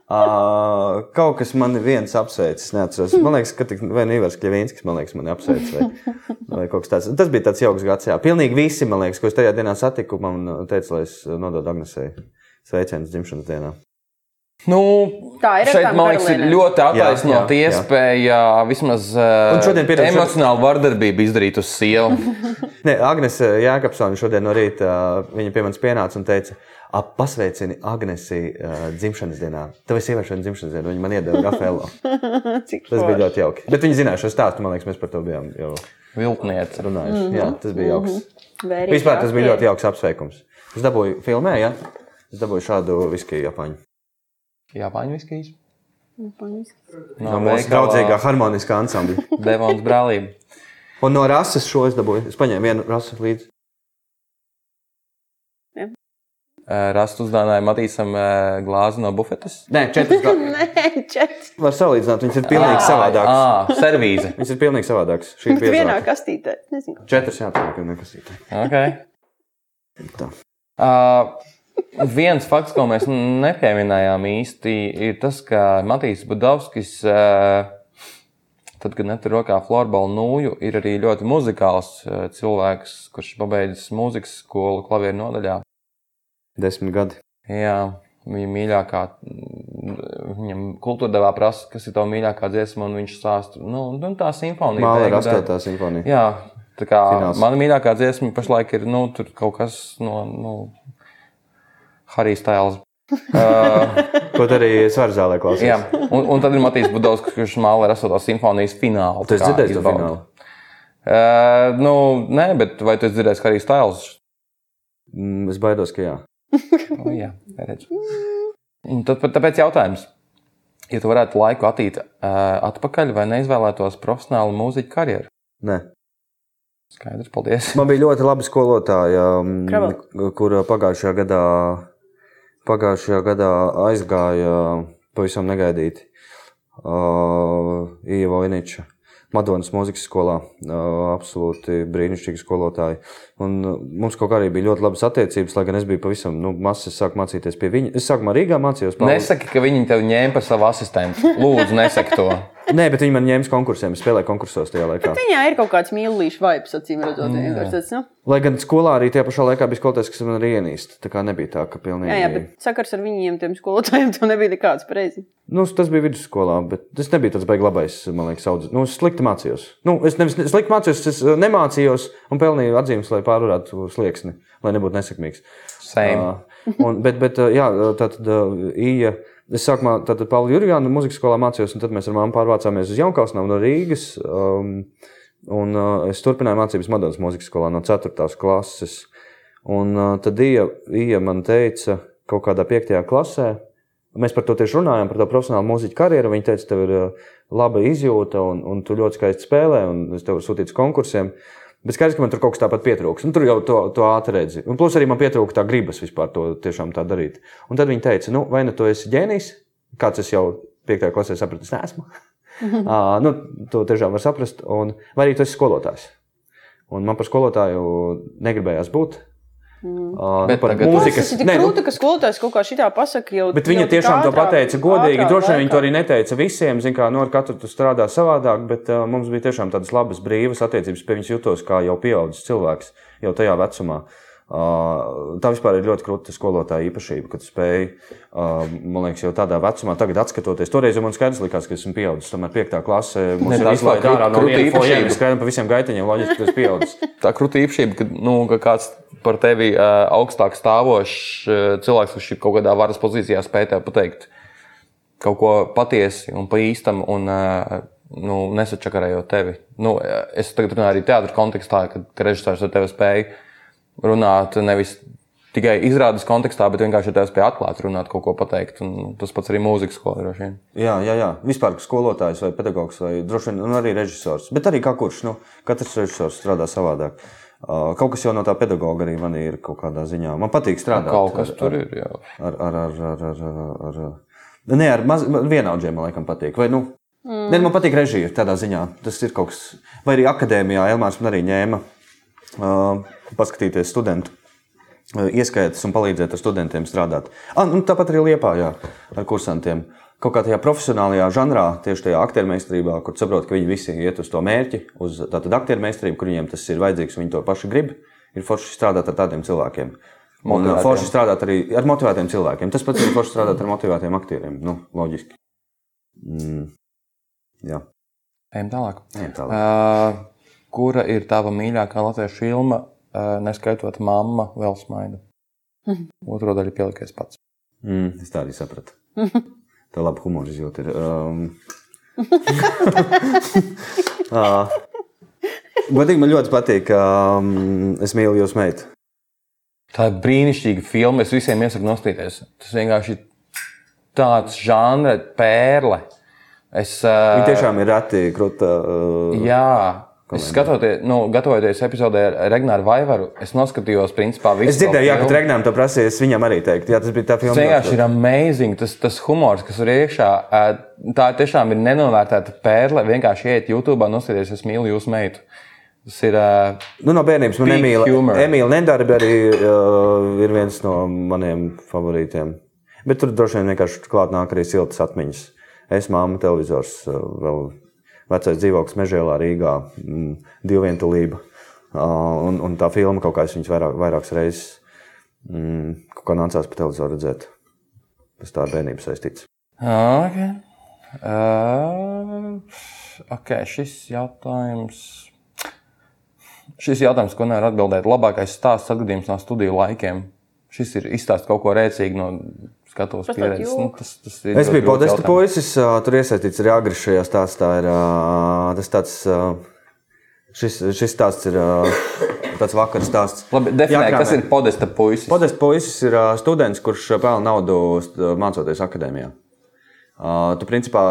Uh, kaut kas man viens apsveicis. neatceros. Man liekas, ka tik, vai nu Ivars Kļavīnskis man liekas, mani apsveic. Vai, vai kaut kas tāds. Tas bija tāds jauks gads. Jā. Pilnīgi visi, man liekas, ko es tajā dienā satiku, man teica, lai es nododu Agnesei sveicienus dzimšanas dienā. Nu, Tā ir Šeit, man liekas, ir ļoti Jā, attaisnota jā, jā. iespēja vismaz Un šodien, uh, piedod, šodien- emocionālu vardarbību izdarīt uz sievu. Nē, Agnese Jākapsone šodien no rīta uh, viņa pie manis pienāca un teica, pasveicini Agnesi uh, dzimšanas dienā. Tev ir sieviešu dzimšanas diena, viņa man iedeva Rafaelo. Cik Tas bija ļoti jauki. Bet viņi zināja šo stāstu, man liekas, mēs par to bijām jau Viltniece. runājuši. Jā, tas bija jauks. Vērīgi Vispār tas bija ļoti jauks apsveikums. Es dabūju filmē, ja? Es dabūju šādu viskiju Japāņu. Japāņu viskijas. No mūsu draudzīgā harmoniskā ansambļa. Devons brālība. Un no rases šo es dabūju. Es paņēmu vienu rasu līdzi. Rast uzdāvināja Matīsam glāzi no bufetes. Nē, četras. Nē, četri. Var salīdzināt, viņas ir pilnīgi savādākas. Ah, servīze. Viņas ir pilnīgi savādākas. Šī ir Vienā kastītē. Nezinu. Četras jāatliek, nekasīt. Okay. Tā. Uh, viens fakts, ko mēs nepieminējām īsti, ir tas, ka Matīs Budovskis uh, tad, kad netur rokā florbola nūju, ir arī ļoti muzikāls eh, cilvēks, kurš pabeidzis mūzikas skolu klavieru nodaļā. Desmit gadi. Jā, viņa mīļākā, viņam kultūra devā prasa, kas ir tava mīļākā dziesma, un viņš stāsta, nu, nu tā simfonija. Māla ir astotā simfonija. Jā, tā kā Fināls. mana mīļākā dziesma pašlaik ir, nu, tur kaut kas no, nu, Harijs Tēls. Uh, Kaut arī svarzālē klausās. jā, un, un tad ir Matīs Budovs, kurš māla ir 8. simfonijas finālu. Tu esi dzirdējis to finālu? Uh, nu, nē, bet vai tu esi dzirdējis Harijs Tēls? Mm, Es baidos, ka jā. Nu, jā, redz. Un tad, tāpēc jautājums. Ja tu varētu laiku attīt uh, atpakaļ, vai neizvēlētos profesionālu mūziķu karjeru? Nē. Skaidrs, paldies. Man bija ļoti laba skolotāja, mm, Kravela. kur pagājušajā gadā, pagājušajā gadā aizgāja pavisam negaidīti. Uh, Ieva Vojniča, Madonas mūzikas skolā. Uh, absolūti brīnišķīgi skolotāji. Un uh, mums kaut kā arī bija ļoti labas attiecības, lai gan es biju pavisam nu, mazs. Es sāku mācīties pie viņa. Es sākumā Rīgā mācījos. Pauli- Nesaki, ka viņi tevi ņēma par savu asistentu. Lūdzu, nesaki to. Nē, bet viņi man ņēma konkursiem. Es spēlēju konkursos tajā laikā. Viņā ir kaut kāds mīlīšs vibes, acīm redzot. vienkārši tāds, nu. Lai gan skolā arī tajā pašā laikā bija skolotājs, kas man arī ienīst. Tā kā nebija tā, ka pilnīgi. Jā, jā, bet sakars ar viņiem, tiem skolotājiem, to nebija nekāds pareizi. Nu, tas bija vidusskolā, bet tas nebija tāds beigas labais, man liekas, audzis. Nu, es slikti mācījos. Nu, es nevis ne- slikti mācījos, es uh, nemācījos un pelnīju atzīmes, lai pārvarētu slieksni, lai nebūtu nesekmīgs. Same. Uh, un, bet, bet, uh, jā, tā tad uh, īja. Es sākumā Pāvila Jurjāna mūzikas skolā mācījos, un tad mēs ar mammu pārvācāmies uz Jaunkausnavu no Rīgas. Um, un uh, es turpināju mācības Madonas mūzikas skolā no 4. klases. Un uh, tad Ija, Ija man teica, kaut kādā 5. klasē, mēs par to tieši runājām, par to profesionālu mūziķu karjeru. Viņa teica, tev ir uh, laba izjūta, un, un tu ļoti skaisti spēlē, un es tev uz konkursiem. Bet skaidrs, ka man tur kaut kas tāpat pietrūks. Un tur jau to, to ātri redzi. Un plus arī man pietrūka tā gribas vispār to tiešām tā darīt. Un tad viņi teica, nu, vai nu tu esi ģēnijs, kāds es jau 5. klasē sapratu, es neesmu. uh, nu, to tiešām var saprast. Un, vai arī tu esi skolotājs. Un man par skolotāju negribējās būt. Uh, Bet tagad- Mūzikas, tas ir tik Nē, nu, ka skolotājs kaut kā šitā pasaka jau. Bet viņa jau tiešām to ātrā- pateica godīgi. Droši vien viņa to arī neteica visiem. Zin, kā, nu, ar katru tu strādā savādāk, bet uh, mums bija tiešām tādas labas, brīvas attiecības. Pie viņas jutos kā jau pieaugušs cilvēks, jau tajā vecumā. Uh, tā vispār ir ļoti krūta skolotāja īpašība, kad spēj, uh, man liekas, jau tādā vecumā, tagad skatoties. Toreiz jau man skaidrs likās, ka esmu pieaudzis. Tomēr 5. klasē mums Ne, ir krūta- ārā no krūta viena mēs skraidām pa visiem gaiteņiem, loģiski, ka esmu pieaudzis. Tā krūta īpašība, ka, nu, ka kāds par tevi augstāk stāvošs cilvēks, kurš ir kaut kādā varas pozīcijā, spēj tev pateikt kaut ko patiesi un pa īstam. Un, Nu, nesačakarējot tevi. Nu, es tagad runāju arī teātris kontekstā, kad, režisors ar tevi spēja runāt nevis tikai izrādes kontekstā, bet vienkārši ar tevi spēja atklāt, runāt, kaut ko pateikt. Un tas pats arī mūzikas skolā droši vien. Jā, jā, jā. Vispār skolotājs vai pedagogs vai droši vien arī režisors. Bet arī kā kurš. Nu, katrs režisors strādā savādāk. Uh, kaut kas jau no tā pedagoga arī man ir kaut kādā ziņā. Man patīk strādāt. Kaut kas ar, tur ir. Jā. Ar, ar, ar, ar, ar, ar, ar, Nē, ar maz, vienaudžiem man laikam patīk. Vai, nu, mm. ne, man patīk režija tādā ziņā. Tas ir kaut kas. Vai arī akadēmijā Elmārs man arī ņēma uh, paskatīties studentu. uh, Ieskaitas un palīdzēt ar studentiem strādāt. Ah, un tāpat arī Liepā, jā, ar kursantiem. Kaut kā tajā profesionālajā žanrā, tieši tajā aktiermeistarībā, kur saprot, ka viņi visi iet uz to mērķi, uz tādu aktiermeistarību, kur viņiem tas ir vajadzīgs, un viņi to paši grib, ir forši strādāt ar tādiem cilvēkiem. Un uh, forši strādāt arī ar motivētiem cilvēkiem. Tas pats ir forši strādāt ar motivētiem aktieriem. Nu, loģiski. Mm. Jā, Ejam tālāk. ejam tālāk. Uh, kura ir tava mīļākā latviešu filma, uh, neskaitot mamma, vēl smaida? Otro daļu pielikies pats. Mm, es tā arī sapratu. Tā laba humora izjūta ir. Um... uh, Godīgi man ļoti patīk. Um, es mīlu jūs meitu. Tā ir brīnišķīga filma. Es visiem iesaku nostīties. Tas vienkārši ir tāds žanra pērle. Es, uh, Viņa tiešām ir reti krūta. Uh, Jā, es skatoties, nu, gatavoties epizodē ar Regnāru Vaivaru, es noskatījos, principā, visu. es dzirdēju, jā, ka. Regnām to prasīja. Es viņam arī teiktu, jā, tas bija tā filma. Tas vienkārši ir amazing. Tas, tas humors, kas ir iekšā, tā tiešām ir nenovērtēta pērle. Vienkārši iet YouTube, nostieties, es mīlu jūsu meitu. Tas ir. ā, Nu, no bērnības man Emīla, humor. Emīla Nedarbi arī uh, ir viens no maniem favorītiem. Bet tur droši vien vienkārši klāt nāk arī siltas atmiņas. Es, māma, televizors, uh, vēl vecais dzīvoklis Mežēlā Rīgā, mm, divvientulība. Un, un tā filma kaut kā es viņas vairāk, vairākas reizes mm, kaut kā nācās pa televizoru redzēt. Tas tā ar bērnību saistīts. Okay. Uh, ok, šis jautājums. Šis jautājums, ko nevar atbildēt, labākais stāsts atgadījums no studiju laikiem. Šis ir izstāsts kaut ko rēcīgu no tāds pieredzes. Nu, tas, tas ir Es biju podesta puisis, tur iesaistīts arī agri šajā stāstā. Ir, tas tāds, šis, šis stāsts ir tāds vakar stāsts. Labi, definē, Jā, kas ir podesta puisis. Podesta puisis ir students, kurš pelna naudu mācoties akadēmijā. Ā, Tu, principā,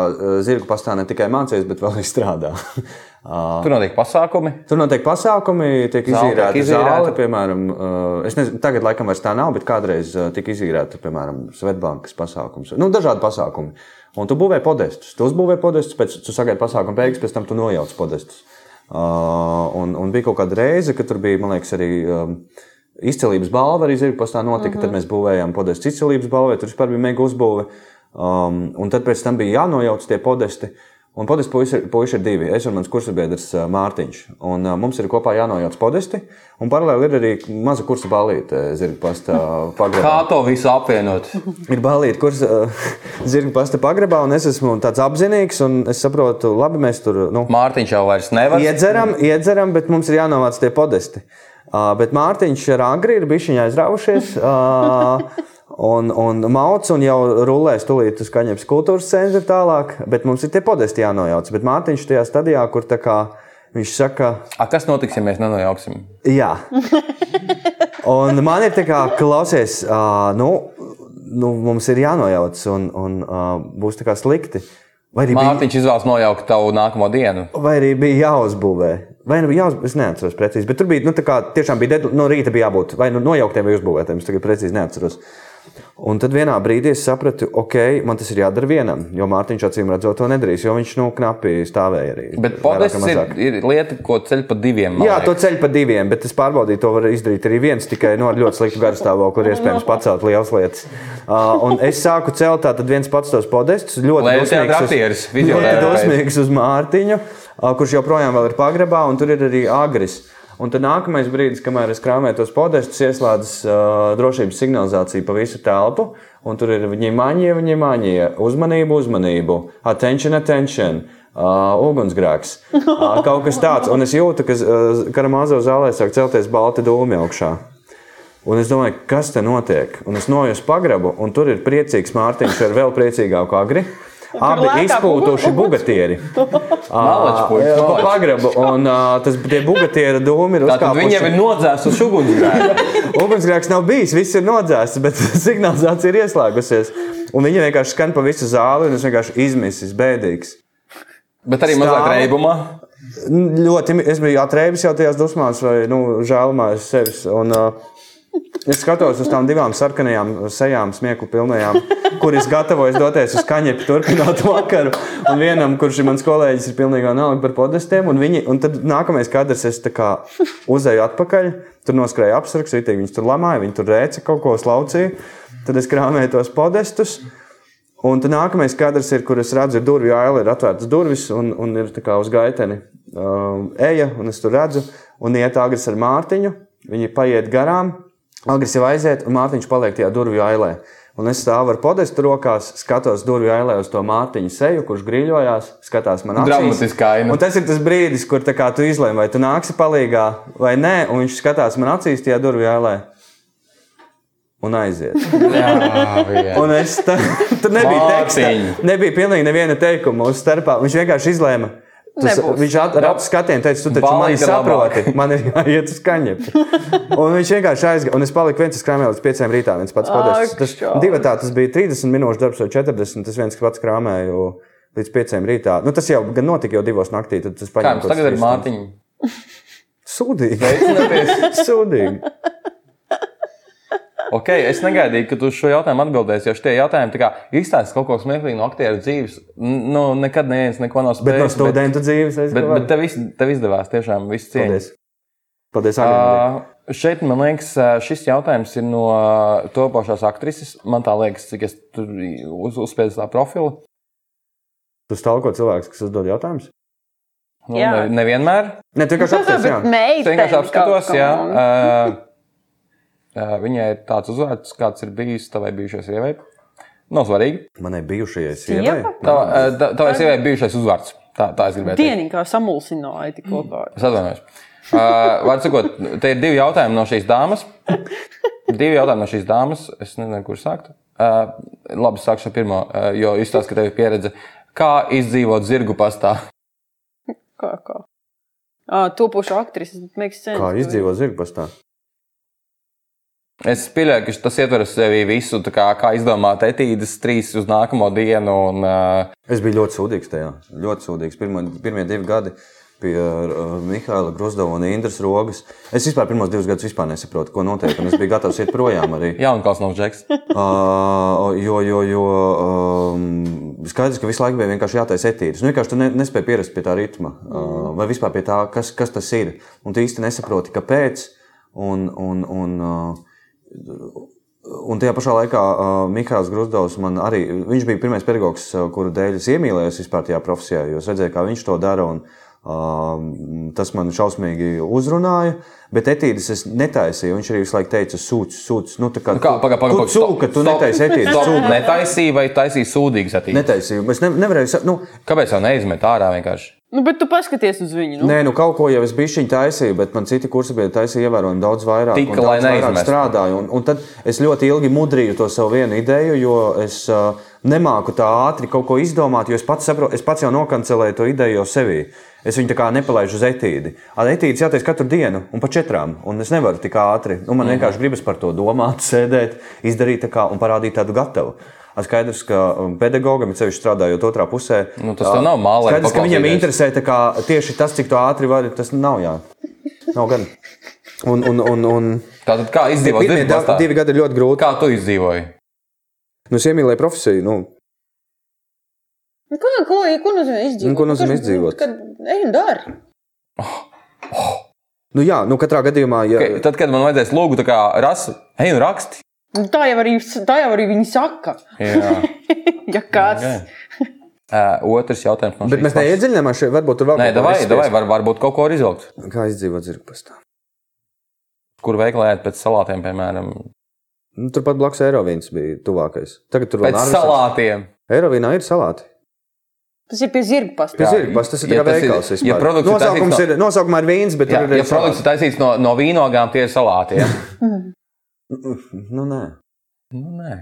zirgu pastā ne tikai mācījies, bet vēl arī strādā. Ā, Tur notiek pasākumi. Tur notiek pasākumi, tiek izīrēta zāle, piemēram, uh, es nezinu, tagad laikam vairs tā nav, bet kādreiz uh, tika izīrēta, piemēram, Svetbankas pasākums. Nu, dažādi pasākumi. Un tu būvē podestus. Tu uzbūvē podestus, pēc tu sagaidi pasākumu beigas, pēc tam tu nojauc podestus. Uh, un, un bija kaut kāda reize, kad tur bija, man liekas, arī um, izcelības balva arī zirga pastā notika. Mm -hmm. Tad mēs būvējām podestus izcelības balvai, tur vispār bija mega uzbūve. Um, un tad pēc tam bija jānojauc tie podesti. Un podestu puiši ir divi. Es un mans kursabiedrs ā, Mārtiņš. Un, uh, mums ir kopā jānojauc podesti. Un paralēli ir arī maza kursa balīte zirga pastā pagrabā. Kā to visu apvienot? Ir balīti, kurš uh, zirga pasta pagrabā, un es esmu tāds apzinīgs, un es saprotu, labi, mēs tur nu, Mārtiņš jau vairs nevar. iedzeram, iedzeram, bet mums ir jānovāc tie podesti. Uh, bet Mārtiņš ar agri ir bijis viņa aizrāvušies. Uh, Un, un mauts un jau rulēs tūlīt uz kaņepes kultūras centra tālāk, bet mums ir tie podesti jānojauc. Bet Mārtiņš tajā stadijā, kur tā kā viņš saka, A, kas notiks, ja mēs nenojauksim? Jā. Un man ir tā kā, klausies, uh, nu, nu, mums ir jānojauc, un, un uh, būs tā kā slikti. Vai arī, bija, Mārtiņš izvēlas nojaukt tavu nākamo dienu. vai arī bija jāuzbūvē. Vai nu bija jāuzbūvē, es neatceros precīzi. Bet tur bija, nu, tā kā tiešām bija, dead- no rīta bija jābūt vai nu nojauktiem vai uzbūvētiem. Es tagad precīzi neatceros. Un tad vienā brīdī es sapratu, ok, man tas ir jādara vienam, jo Mārtiņš acīm redzot to nedarīs, jo viņš nu, knapi stāvēja arī. Bet vai ir, ir lieta, ko ceļ pa diviem. Jā, to liekas. ceļu pa diviem, bet es pārbaudīju, to var izdarīt arī viens, tikai no ar ļoti sliktu garstāvokli, kur iespējams pacelt lielas lietas. Uh, un es sāku celt tātad viens pats tos podestus, ļoti dosmīgs uz, uz Mārtiņu, uh, kurš joprojām ir pagrabā, un tur ir arī agris. Un tad nākamais brīdis, kamēr es krāpēju tos podestus, ieslēdzas uh, drošības signalizācija pa visu telpu. Un tur ir viņa maņie, viņa maņie, uzmanību, uzmanību, attention, attention. Uh, ugunsgrēks. Uh, kaut kas tāds. Un es jūtu, ka uh, karamāzo zālē sāk celties balti dūmi augšā. Un es domāju, kas te notiek? Un es noju uz pagrabu, un tur ir priecīgs Mārtiņš ar vēl priecīgāku agri. Abi izpūtuši bugatieri. Pa malači. pagrabu. Un tas tie bugatieri dūmi ir Tātad viņiem ir nodzēsts ugunsgrēks. Ugunsgrēks nav bijis, viss ir nodzēsts, bet signalizācija ir ieslēgusies. Un viņi vienkārši skan pa visu zāli, un es vienkārši izmisis, bēdīgs. Bet arī mazāk reibumā. Ļoti, es biju atrēbis jau tajās dusmās, vai nu, žēlumā es sevis. Un, uh, Es skatos uz tām divām sarkanajām sejām, smieku pilnajām, kuras gatavojas doties uz kaņepi, turpināt vakaru. Un vienam, kurš ir mans kolēģis, ir pilnīgi vienalga par podestiem. Un, viņi, un tad nākamais kadrs, es uzēju atpakaļ, tur noskrēju apsargs, viņas tur lamāja, viņi tur rēca kaut ko slaucīja. Tad es krāmēju tos podestus. Un tad nākamais kadrs ir, kur es redzu, ir durvju aila, ir atvērtas durvis, un, un ir tā kā uz gaiteni um, eja, un es tur redzu, un iet agres ar Mārtiņu. Viņi paiet garām, agres jau aiziet, un Mārtiņš paliek tajā durvju ailē. Un es stāvu ar podestu rokās, skatos durvju ailē uz to Mārtiņu seju, kurš grīļojās, skatās man acīs. Dramatiska aina. Un tas ir tas brīdis, kur tā kā tu izlēmi, vai tu nāksi palīgā vai nē, un viņš skatās man acīs tajā durvju ailē. Un aiziet. Jā, jā. Un es tā, tur nebija teksta. Nebija pilnīgi neviena teikuma mūsu starpā. Viņš vienkārši izlēma. Tas, viņš at- ar atu skatienu teica, tu taču mani saproti. Man ir jāiet uz kaņepi. Un viņš vienkārši aizgāja. Un es paliku viens, es krāpēju līdz pieciem rītā. Viens pats Ak, padests. Tas divi tā, tas bija 30 minūšu darbs vai 40. Tas viens pats krāpēju līdz pieciem rītā. Nu, tas jau gan notika jau divos naktī. Tad tas Kā paņēma jums kaut tagad ir Mārtiņa? Sūdīgi. Sūdīgi. Ok, es negaidīju, ka tu uz šo jautājumu atbildēsi, jo šie jautājumi tā kā izstāsta kaut ko smieklīgu no aktieru dzīves. Nu, nekad neviens neko nav Bet no spējis. studentu dzīves es Bet, bet tev, iz, tev izdevās tiešām viss cieņa. Paldies. Paldies, Agri. Uh, šeit, man liekas, ā, šis jautājums ir no ā, topošās aktrises. Man tā liekas, cik es tur uz, uzspēju tā profilu. Tu stalko cilvēks, kas uzdod jautājumus? Nu, Jā. ne, nevienmēr. Ne, vienkārši apstāties, jā. Bet Es meitene vienkārši apskatos, jā. uh, viņai ir tāds uzvārds, kāds ir bijis tavai bijušajai sievai. Nav svarīgi. Manai bijušajai Sieva? sievai. Tava, uh, ta- tavai sievai ir bijušais uzvārds. Tā, tā es gribēju. Dienīgi kā samulsināja tik kopā. Es atvainojos. Uh, Vārds sakot, te ir divi jautājumi no šīs dāmas. Divi jautājumi no šīs dāmas. Es nezinu, kur sākt. Uh, labi, sākšu ar pirmo, uh, jo izstāsta, ka tev ir pieredze. Kā izdzīvot zirgu pastā? Kā, kā? Ah, topošu aktrisi. Makes sense. Kā izdzīvot zirgpastā? Es pieļauju, ka tas ietver sevī visu, kā, kā izdomāt etīdes trīs uz nākamo dienu. Un, uh, Es biju ļoti sūdīgs tajā. Ļoti sūdīgs. Pirmo, pirmie divi gadi pie uh, Mihaila Grusdova un Indras Rogas. Es vispār pirmos divus gadus nesaprotu, ko notiek. un Es biju gatavs iet projām arī. Jaunkals nav džeks. Uh, jo, jo, jo um, skaidrs, ka visu laiku bija vienkārši jātaisa etīdes. Nu, vienkārši tu ne, nespēji pierast pie tā ritma, uh, vai vispār pie tā, kas, kas tas ir. Un tu īsti nesaproti, kāpēc. Un, un, un, uh, Un tajā pašā laikā uh, Mikls Grusdovs man arī, viņš bija pirmais pedagogs, uh, kuru dēļ es iemīlējos vispār tajā profesijā, es redzēju, kā viņš to dara. Un, uh, tas man šausmīgi uzrunāja, bet etīdes es netaisīju. Viņš arī visu laiku teica, sūdz, sūdz. Nu, kā, Nu Kā, paga, paga, tu, tu cūka, tu netaisi etīdes. Tu netaisīji vai taisīji sūdīgas etīdes? Netaisīju. Es ne, nevarēju, nu, Kāpēc jau neizmet ārā vienkārši? Nu, bet tu paskaties uz viņu. Nu. Nē, nu kaut ko jau es biju viņa taisīju, bet man citi kursi bija taisīja ievērojami daudz vairāk. Tika, un daudz lai neizmestu. strādāju. Un, un tad es ļoti ilgi mudrīju to savu vienu ideju, jo es uh, nemāku tā ātri kaut ko izdomāt, jo es pats, saprotu, es pats jau nokancelēju to ideju jau sevī. Es viņu tā kā nepalaidu uz etīdi. Ar etīdi jātaisa katru dienu, un pa četrām. Un es nevaru tik ātri. Nu, man vienkārši gribas par to domāt, sēdēt, izdarīt tā kā un parādīt tādu gatavu. Skaidrs, ka um, pedagogam, ir sevišķi strādājot otrā pusē, Nu, tas tev nav mālē Skaidrs, ka viņam interesē tā kā, tieši tas, cik ātri vari. Tas nav jā. Nav gan. Un, un, un, un... Tātad, kā izdzīvot Pirmie da- pastā? divi gadi ir ļoti grūti. Kā tu izdzīvoji? Nu, es iemīlēju profesiju. Nu, Nu, Ko, ko, ko nozīmē izdzīvot? Nu, ko nozīmē izdzīvot? Kad ej un dari. nu, jā, nu, katrā gadījumā, ja, Ka- Tad, kad man vajadzēs lūgt, tā kā rasa, ej un raksti. Nu, tā, jau arī, tā jau arī viņi saka. Jā, Ja kāds. okay. uh, otrs jautājums. No bet mēs neiedziļināmies šeit. Varbūt tur vēl Nē, kaut izspiest. davai, var, varbūt kaut ko izvilkt. Kā izdzīvot zirgpastā? Kur veikalā ēst pēc salātiem, piemēram, Nu, turpat blakus Eirovīns bija tuvākais. Tagad tur vēl Narvisas- salātiem. Eirovīnā ir salāti. Tas ir pie zirga pasta. Pie Jā, zirgpasta tas ir ja tikai tas ir- veikals. ja vispār. produkts ir Nosaukums ir, nosaukumā ir vīns, bet Jā, tur ir ja produkts ir taisīts no, no vīnogām, tie ir salāti. Ja? Nu, nē. nu, nē.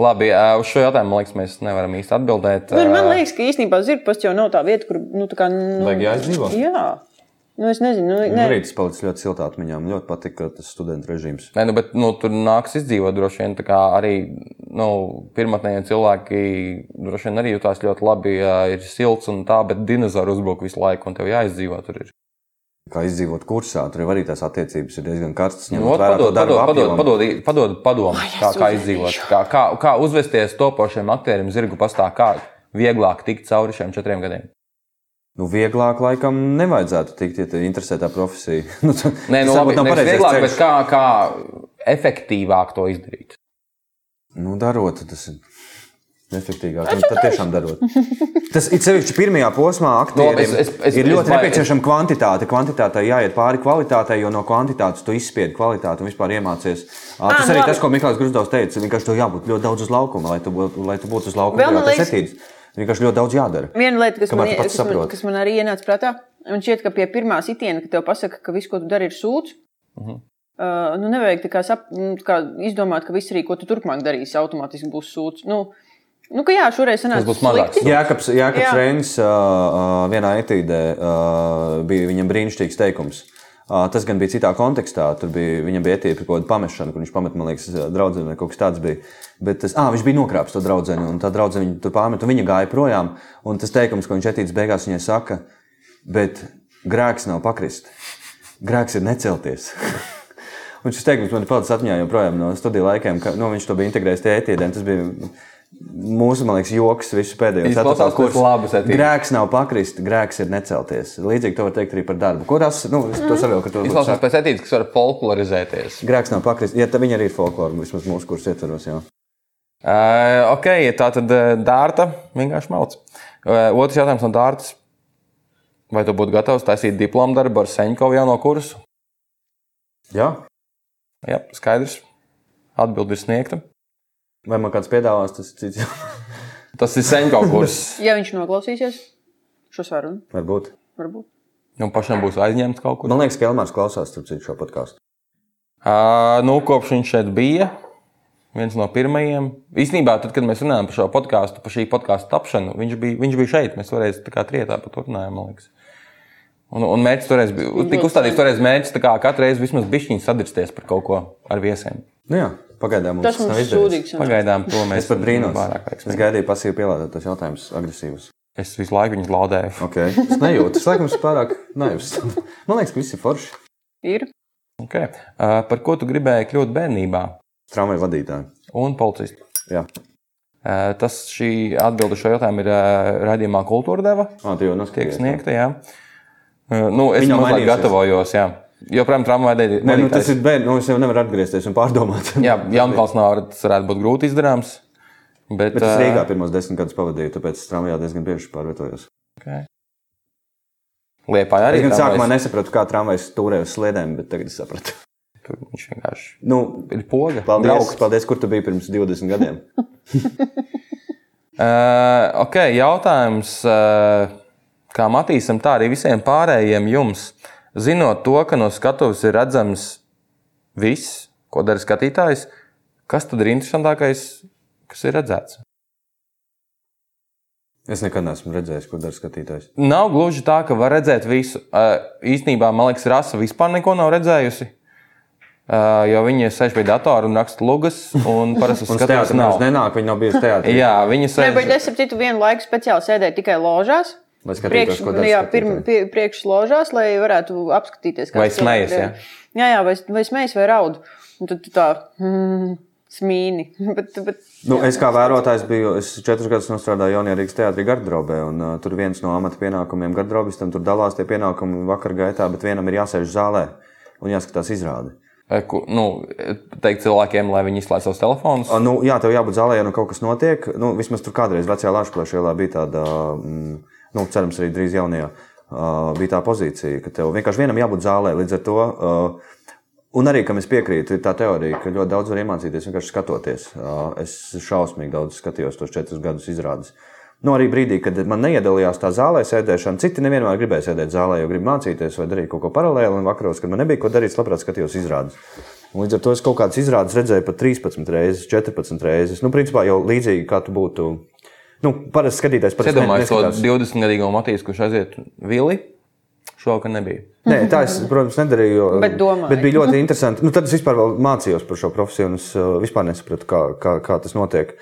Labi, uz šo jautājumu man liekas, mēs nevaram īsti atbildēt. Nu, man liekas, ka īstenībā zirga pasta jau nav tā vieta, kur. Nu, tā kā, nu, Vajag jāizdzīvo? Jā. Nu, es nezinu. Nu, Nu, ne. arī tas palicis ļoti siltā atmiņā. Man ļoti patika tas studentu režīms. Nē, nu, bet nu, tur nāks izdzīvot droši vien. tā kā Arī nu, pirmotnēji cilvēki droši vien arī jutās ļoti labi, ja ir silts un tā, bet dinozauri uzbruk visu laiku, un tev jāizdzīvo tur. Ir. Kā izdzīvot kursā, tur jau arī tās attiecības ir diezgan karstas. Nu, ņemot vērā to padod, darbu padod, padod, padod, padomu, kā, kā izdzīvot, kā, kā, kā uzvesties topošiem aktieriem zirgu pastā, kā vieglāk tikt cauri šiem četriem gadiem. Nu, vieglāk, laikam, nevajadzētu tikt, ja tev interesē tā profesija. nu, Nē, nu, tas labi, nav nevis pareizais vieglāk, ceļš. bet kā, kā efektīvāk to izdarīt. Nu, darot, tas ir efektīvāk. Nu, tad tiešām darot. Tas ir sevišķi pirmajā posmā, aktieriem. Nu, es- es- es- ir ļoti es nepieciešama kvantitāte. Kvantitātei jāiet pāri kvalitātei, jo no kvantitātes tu izspiedi kvalitāti un vispār iemācies. Ā, Tas nu arī labi. tas, ko Mikls Grusdovs teica. Vienkārši tev jābūt ļoti daudz uz laukuma, lai tu, būtu- lai tu būtu uz laukuma. Man liekas-. Vienkārši ļoti daudz jādara. Viena lieta, kas man, kas, man, saproti. kas man arī ienāca prātā, un šķiet, ka pie pirmā sitiena, kad tev pasaka, ka viss, ko tu dari, ir sūds. Uh Mhm. -huh. uh, nu, nevajag tā kā, sap, nu, tā kā izdomāt, ka viss arī, ko tu turpmāk darīsi, automātiski būs sūds. Nu, nu, jā, šoreiz sanāca Tas būs mazāks. slikti. Jēkabs, Jēkabs Jā. Reins uh, uh, vienā etīdē uh, bija viņam brīnišķīgs teikums. Uh, tas gan bija citā kontekstā. Tur bija, viņam bija etīde par kaut kādu pamešanu, kur viņš pamet, man liekas, draugu vai kaut kas tāds bija. Bet tas, ah, viņš bija nokrāpis to draugu, un tā draudzene viņu tur pamet, un viņa gāja projām. Un tas teikums, ko viņš etīdes beigās viņai saka, bet grēks nav pakrist. Grēks ir necelties. Un šis teikums man ir palicis atmiņā joprojām no studiju laikiem, ka nu, viņš to bija integrējis tajā ētienē. Tas bija mūsu, man liekas, joks visu pēdējo ceturto labas ētienes. Grēks nav pakrist, grēks ir necelties. Līdzīgi to var teikt arī par darbu. Tas, nu, es to saprotu, ka to Izklausās pēc etīdes, kas var folklorizēties. Grēks nav pakrist. Ja tā viņa arī ir folklora, vismaz mūsu kursu ietvaros. Jā. Uh, ok, tā tad uh, dārta vienkārši malc. Uh, otrs jautājums no dārtas. Vai tu būtu gatavs taisīt diplomu darbu ar Seņkovu jauno kursu? Jā, Jā, skaidrs. Atbildi ir sniegta. Vai man kāds piedāvās, tas ir cits. Tas ir Seņkovu kurs. Ja viņš noklausīsies šo sarunu, Varbūt. varbūt. Un pašam būs aizņemts kaut kur. Man liekas, ka Elmārs klausās citu šo podkāstu. Uh, nu, kopš viņš šeit bija, viens no pirmajiem. Īstenībā, tad, kad mēs runājām par šo podkāstu, par šī podkāstu tapšanu, viņš bija, viņš bija šeit. Mēs toreiz tā kā trietā par to runājām, man liekas. Un, un mērķis toreiz bija, tika uzstādīts toreiz mērķis, tā kā katru reizi vismaz bišķiņi sadirsties par kaut ko ar viesiem. Nu jā, pagaidām mums Tas nav mums ir izdevies. Pagaidām to mēs pat vairāk Es gaidīju pasīvi pielāgotos jautājumus, agresīvus. Es visu laiku viņus laudēju. Okay. Es nejūtu, es laikam pārāk naivs. Man liekas, ka viss ir forši. Ir. Okay. Uh, par ko tu gribēji kļūt bērnībā? Tramvaja vadītāji. Un policists. Jā, Uh, tas šī atbilde šo jautājumu ir uh, raidījumā kultūra deva. ah, tu jau tiek noskaties. sniegta. Jā. Uh, Nu, es mazliet gatavojos. Jā. Joprojām tramvajā Nē, nu, tas ir bērns. Nu, es jau nevaru atgriezties un pārdomāt. Jā, Jaunpils nav, tas varētu būt grūti izdarāms. Bet, Bet es Rīgā pirmos desmit gadus pavadīju, tāpēc tramvajā diezgan bieži pārvietojos. okay. Liepā arī Es gan tramvajs. sākumā nesapratu, kā tramvajas stūrē uz sliedēm, bet tagad es sapratu. Tur viņš vienkārši Nu, ir poga. paldies, Draugs. paldies, kur tu biji pirms 20 gadiem. Uh, ok, jautājums. Uh, kā Matīsam, tā arī visiem pārējiem jums. Zinot to, ka no skatuves ir redzams viss, ko dara skatītājs, kas tad ir interesantākais, kas ir redzēts? Es nekad neesmu redzējis, ko dara skatītājs. Nav gluži tā, ka var redzēt visu. Īstenībā, man liekas, Rasa vispār neko nav redzējusi. Uh, jo viņi sēž pie datora un raksta lugas, un parasti Un skatās, nav. nenāk, viņi nav bijuši teātrī. Jā, viņi Nē, sēž. bet es ap citu vienu laiku speciāli sēdēju tikai ložās. Lai skatītos, Priekš, ko dara jā, skatītāji. pirm, pie, priekš ložās, lai varētu apskatīties, Vai kāds smejas, cilvēks ir. Jā, jā, vai, vai smejas vai raud. Un tad tu tā mm, smīni. bet, bet, Nu, es kā vērotājs biju, es četrus gadus strādāju Jaunajā Rīgas teātrī gardrobē, un uh, tur viens no amata pienākumiem gardrobistam tur dalās tie pienākumi vakar gaitā, bet vienam ir jāsēž zālē un jāskatās izrādi. Ku- Nu, teikt cilvēkiem, lai viņi izslēdz savus telefonus. Nu, jā, tev jābūt zālē, ja nu kaut kas notiek. Nu, vismaz tur kādreiz vecajā Latvijas ielā bija tāda, mm, nu, cerams, arī drīz jaunajā, uh, bija tā pozīcija, ka tev vienkārši vienam jābūt zālē. Līdz ar to, uh, un arī, kam es piekrītu, ir tā teorija, ka ļoti daudz var iemācīties vienkārši skatoties. Uh, es šausmīgi daudz skatījos tos četrus gadus izrādes. Nu, arī brīdī, kad man neiedalījās tā zālē sēdēšana, citi nevienmēr gribēja sēdēt zālē, jo grib mācīties vai darīt kaut ko paralēli. Un vakaros, kad man nebija ko darīt, labprāt skatījos izrādes. Un līdz ar to es kaut kādas izrādes redzēju pat 13 reizes, 14 reizes. Nu, principā jau līdzīgi kā tu būtu. Nu, parasti skatītājs Es parasti ne- iedomājos to neskatās. 20-gadīgo Matīs, kurš aiziet vili. Šovakar nebija. Nē, tā es, protams, nedarīju. Jo, Bet domāju. bet bija ļoti interesanti. Nu, tad es vispār vēl mācījos par šo profesiju, un es uh, vispār nesapratu, kā, kā, kā tas notiek.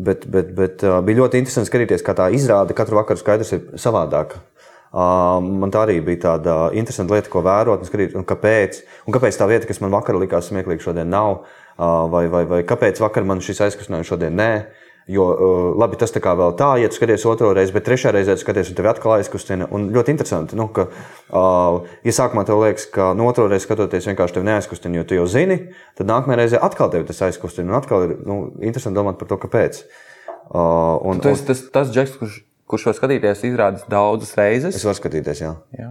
Bet, bet, bet uh, bija ļoti interesanti skatīties, kā tā izrāde katru vakaru skaidrs ir savādāka. Uh, man tā arī bija tāda interesanta lieta, ko vērot, un skatīt, un kāpēc. Un kāpēc tā vieta, kas man vakar likās smieklīga, šodien nav, vai, vai, vai kāpēc vakar man šis aizkustinājums šodien nē. Jo labi, tas tā kā vēl tā, ja tu skaties otro reizi, bet trešā reizē tu skaties, un tev atkal aizkustina. Un ļoti interesanti, nu, ka, uh, ja sākumā tev liekas, ka no otro reizi skatoties vienkārši tev neaizkustina, jo tu jau zini, tad nākamajā reizē atkal tev tas aizkustina. Un atkal ir nu, interesanti domāt par to, kāpēc. Uh, un, Tu esi tas, tas džeks, kurš, kurš var skatīties izrādes daudzas reizes. Es varu skatīties, jā. Jā.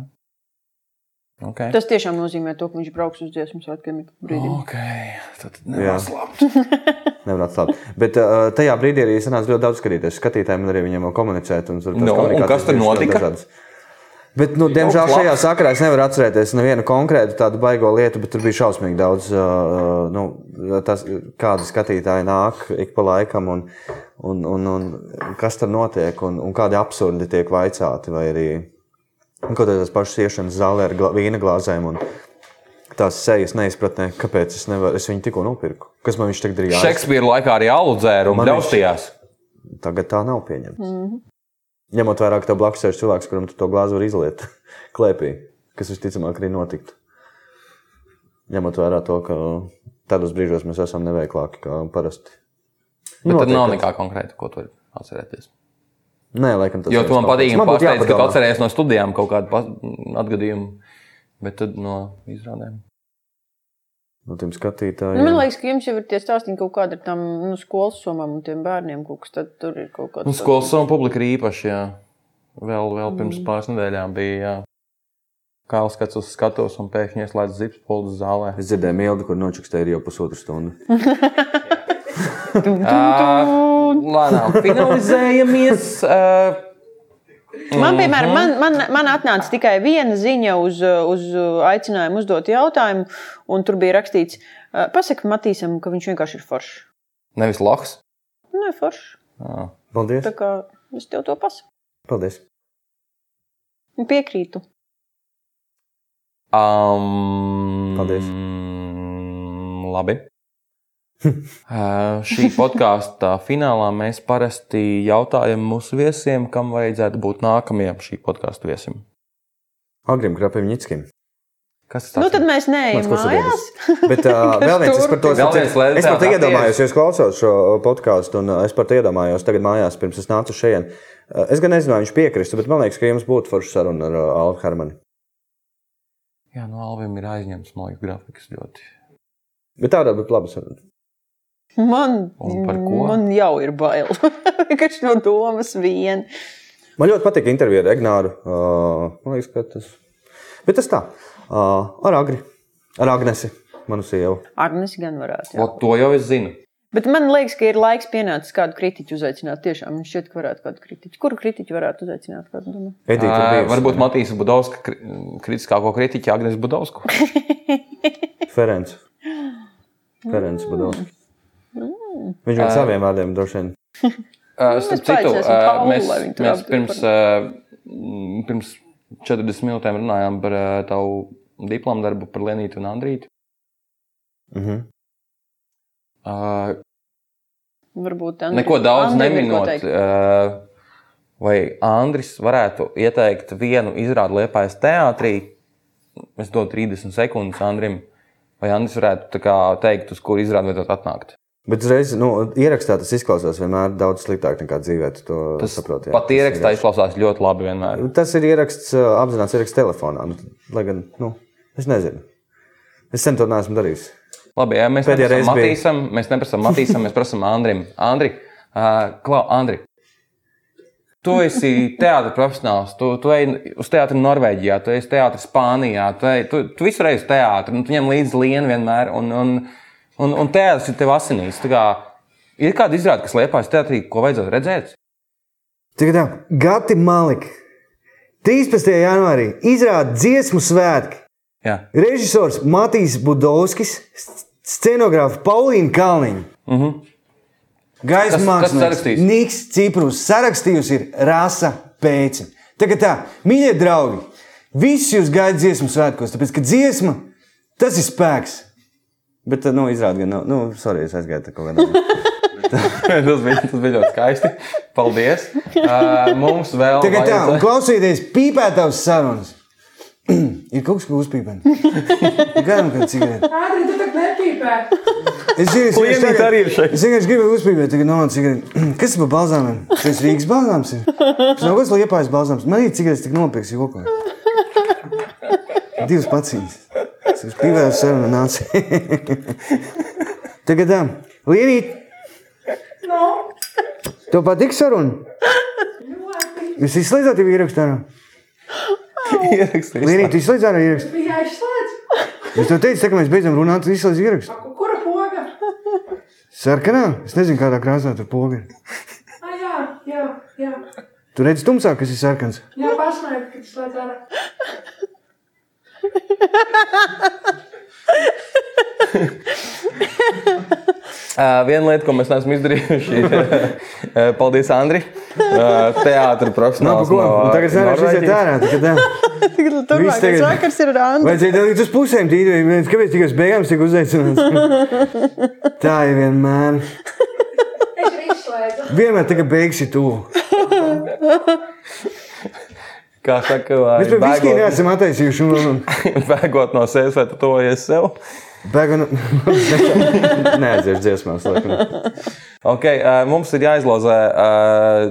Okay. tas tiešām nozīmē to, ka viņš brauks uz dziesmu svētkiem brīdim. Okay. Tad nevar slāpt. Nevar atslābt. Bet uh, tajā brīdī arī sanāca ļoti daudz skatīties. Skatītājiem un arī viņiem komunicēt. Un, tās Nu, un kas tur notika? dažādas. Bet, nu, diemžēl labs. šajā sakarā es nevaru atcerēties nevienu konkrētu tādu baigo lietu, bet tur bija šausmīgi daudz, uh, nu, tas, kādi skatītāji nāk ik pa laikam, un, un, un, un kas tur notiek, un, un kādi absurdi tiek vaicāti. Vai arī kaut kādas pašas iešanas zālē ar glā, vīna glāzēm. Un, Tās sejas neizpratnē, kāpēc es nevaru. Es viņu tikko nopirku. Kas man viņš tagad ir jāsaka? Šekspīra laikā arī aludzēra un Man viņš-. Tagad tā nav pieņemta. Mm -hmm. Ņemot vērā, ka tev blakus sēž cilvēks, kuram tu to glāzi var izliet klēpī, kas visticamāk arī notiktu. Ņemot vērā to, ka tādos brīžos mēs esam neveiklāki kā parasti. Bet tad Notiek nav tāds. nekā konkrēta, ko tu vari atcerēties. Nē, laikam tas Jo ir tu man patīk, kas. ka tu atceries no studijām kaut kādu atgadījumu, bet tad no izrādēm. No tiem Nu, skatītājiem. man liekas, ka jums jau ir tie stāstījumi kaut kāda ar tām nu, skolas somām un tiem bērniem. Kaut kas tur ir kaut kāds. Nu, skolas savu publiku ir īpaši, jā. vēl, vēl pirms pāris nedēļām bija. Jā. Kā skats uz skatuves un pēkšņi ieslēdz zips polus zālē. Es dzirdēju, Milda, kur nočukstēja jau pusotru stundu. Lēnām finalizējamies. ā, Man, piemēram, man, man, man atnāca tikai viena ziņa uz, uz aicinājumu uzdot jautājumu, un tur bija rakstīts, pasaki Matīsam, ka viņš vienkārši ir foršs. Nevis loks. Nē, foršs. Ā. Paldies! Tā kā es tev to pasaku. Paldies. Piekrītu. Um, Paldies. Labi. Šī podkāstu finālā mēs parasti jautājam mūsu viesiem, kam vajadzētu būt nākamajam šī podkāstu viesim. Agrim Krapim-Ņickim. Kas tas Nu, tad mēs neejam mājās. Bet uh, vēl viens, es par to saprotu. Es par to lētā iedomājos, jo es klausos šo podkāstu, un es par to iedomājos tagad mājās, pirms es nācu šeit. Es gan nezinu, vai viņš piekristu, bet man liekas, ka jums būtu forša saruna ar Alvu Hermanu. Jā, no Alvim ir aizņemts, man liekas, grafiks ļoti. Bet tā varētu būt laba saruna. Man, Un par ko? man jau ir bail. Vienkārši no domas vien. Man ļoti patīk intervija ar Egnāru. Uh, man liekas, ka tas. Bet tas tā. Uh, ar Agri. Ar Agnesi. Manu sievu. Agnes gan varētu. Jā. O, to jau es zinu. Bet man liekas, ka ir laiks pienācis kādu kritiķu uzaicināt. Tiešām man šķiet, ka varētu kādu kritiķu. Kuru kritiķu varētu uzaicināt? Edita Uh, varbūt Matīs Budovska, kri- kritiskāko kritiķu Agnes Budovsku. Ferenc. Ferenc Budovskis. Viņš ar saviem vārdiem droši vien. Uh, starp citu, uh, mēs, mēs pirms, uh, pirms 40 minūtēm runājām par uh, tavu diplomu darbu par Lenītu un Andrītu. Mhm. Uh, Varbūt Andri- neko daudz ko neminot. Uh, vai Andris varētu ieteikt vienu izrādi Liepājas teātrī? Es dodu 30 sekundes Andrim. Vai Andris varētu tā kā, teikt, uz kuru izrādi vajadzētu atnākt? Bet uzreiz, nu, ierakstā tas izklausās vienmēr daudz sliktāk nekā dzīvē. Tas saproti. jā. pat ierakstā izklausās ļoti labi vienmēr. Tas ir ieraksts, apzināts ieraksts telefonā. nu, Lai gan, nu, es nezinu. Es sen to neesmu darījis. Labi, ja mēs Pēdējā neprasām reize bija- Matīsam, mēs neprasām Matīsam, mēs prasām Andrim. Andri, uh, Klau, Andri, tu esi teātris profesionāls, tu, tu ej uz teātri Norvēģijā, tu esi teātris Spānijā, tu, ej, tu, tu visu reizi teātri, nu, tu ņem līdzi lienu vienmēr, un, un, un, un teātris ir tev asinīs. Kā, ir kāda izrāde, kas liepājas teātrī, ko vajadzētu redzēt? Tagad tā, Gati Malika. 13. janvārī izrāda dziesmu svētki. Jā, Režisors Matīs Budovskis, scenogrāfa Paulīna Kalniņa. uh -huh. Gaisa mākslinieks sarakstījis? Niks Ciprus. Sarakstījusi ir Rasa Pēcina. Tagad tā, mīļie draugi, visus jūs gaidat dziesmu svētkos, tāpēc ka dziesma tas ir spēks. Bet, nu, izrādās, ka, nu, nu, sorry, es aizgāju tā kaut kādā. tas, bija, tas bija ļoti skaisti. Paldies! Uh, mums vēl Tagad tā, un vajadzētu- klausieties, pīpētavas sarunas. ir kaut kas, ko uzpīpēt. Gan kāda cigarete. Ādri, tu tak nepīpē. Es zinu, es Klienīte vienkārši tagad- arī ir šeit. Es vienkārši gribēju uzpīpēt, tagad nav cigarete. Kas ir par balzāmiem? Tas Rīgas balzāms ir. Tas nav kas liepājas balzāms. Man ir cigaretes tik nopirks jokoju. Divas paciņas. Es uz pīpēju sarunu nācu. Tagad tā, Lienīt. Tev patīk saruna? Jūs izslēdzat jau ierakstu ārā? Ierakstīt. Lienīt, tu izslēdz ārā ierakstu? Bija aizslēdz. Es tev teicu, tā, ka mēs beidzam runāt, tu izslēdz ierakstu. Kura poga? Sarkanā? Es nezinu, kādā krāsā tur poga ir. Ah, jā, jā, jā. Tu redzi tumsāk, kas ir sarkans. Jā, pasmējiet, ka tas slēdz ārā. Uh, viena lieta, ko mēs neesam izdarījuši, ir uh, paldies, Andri. Uh, Teātris profesionāls. par ko. Un tagad sanāks iziet Norvēģijas. ārā. Tagad. Tagad turpmākais tagad- vakars ir ar Andru. Vajadzēja dalīt uz pusēm tīri. Kāpēc tikai uz beigām tik uzaicināts? Tā ir vienmēr. Vienmēr tikai beigas ir tuvu. Kā saka, Mēs viskī bēgot, neesam attaisījuši. Un, bēgot no sevis, vai tu tojies sev? bēg un, Neaiziešu dziesmās. Okay, uh, mums ir jāizlozē uh,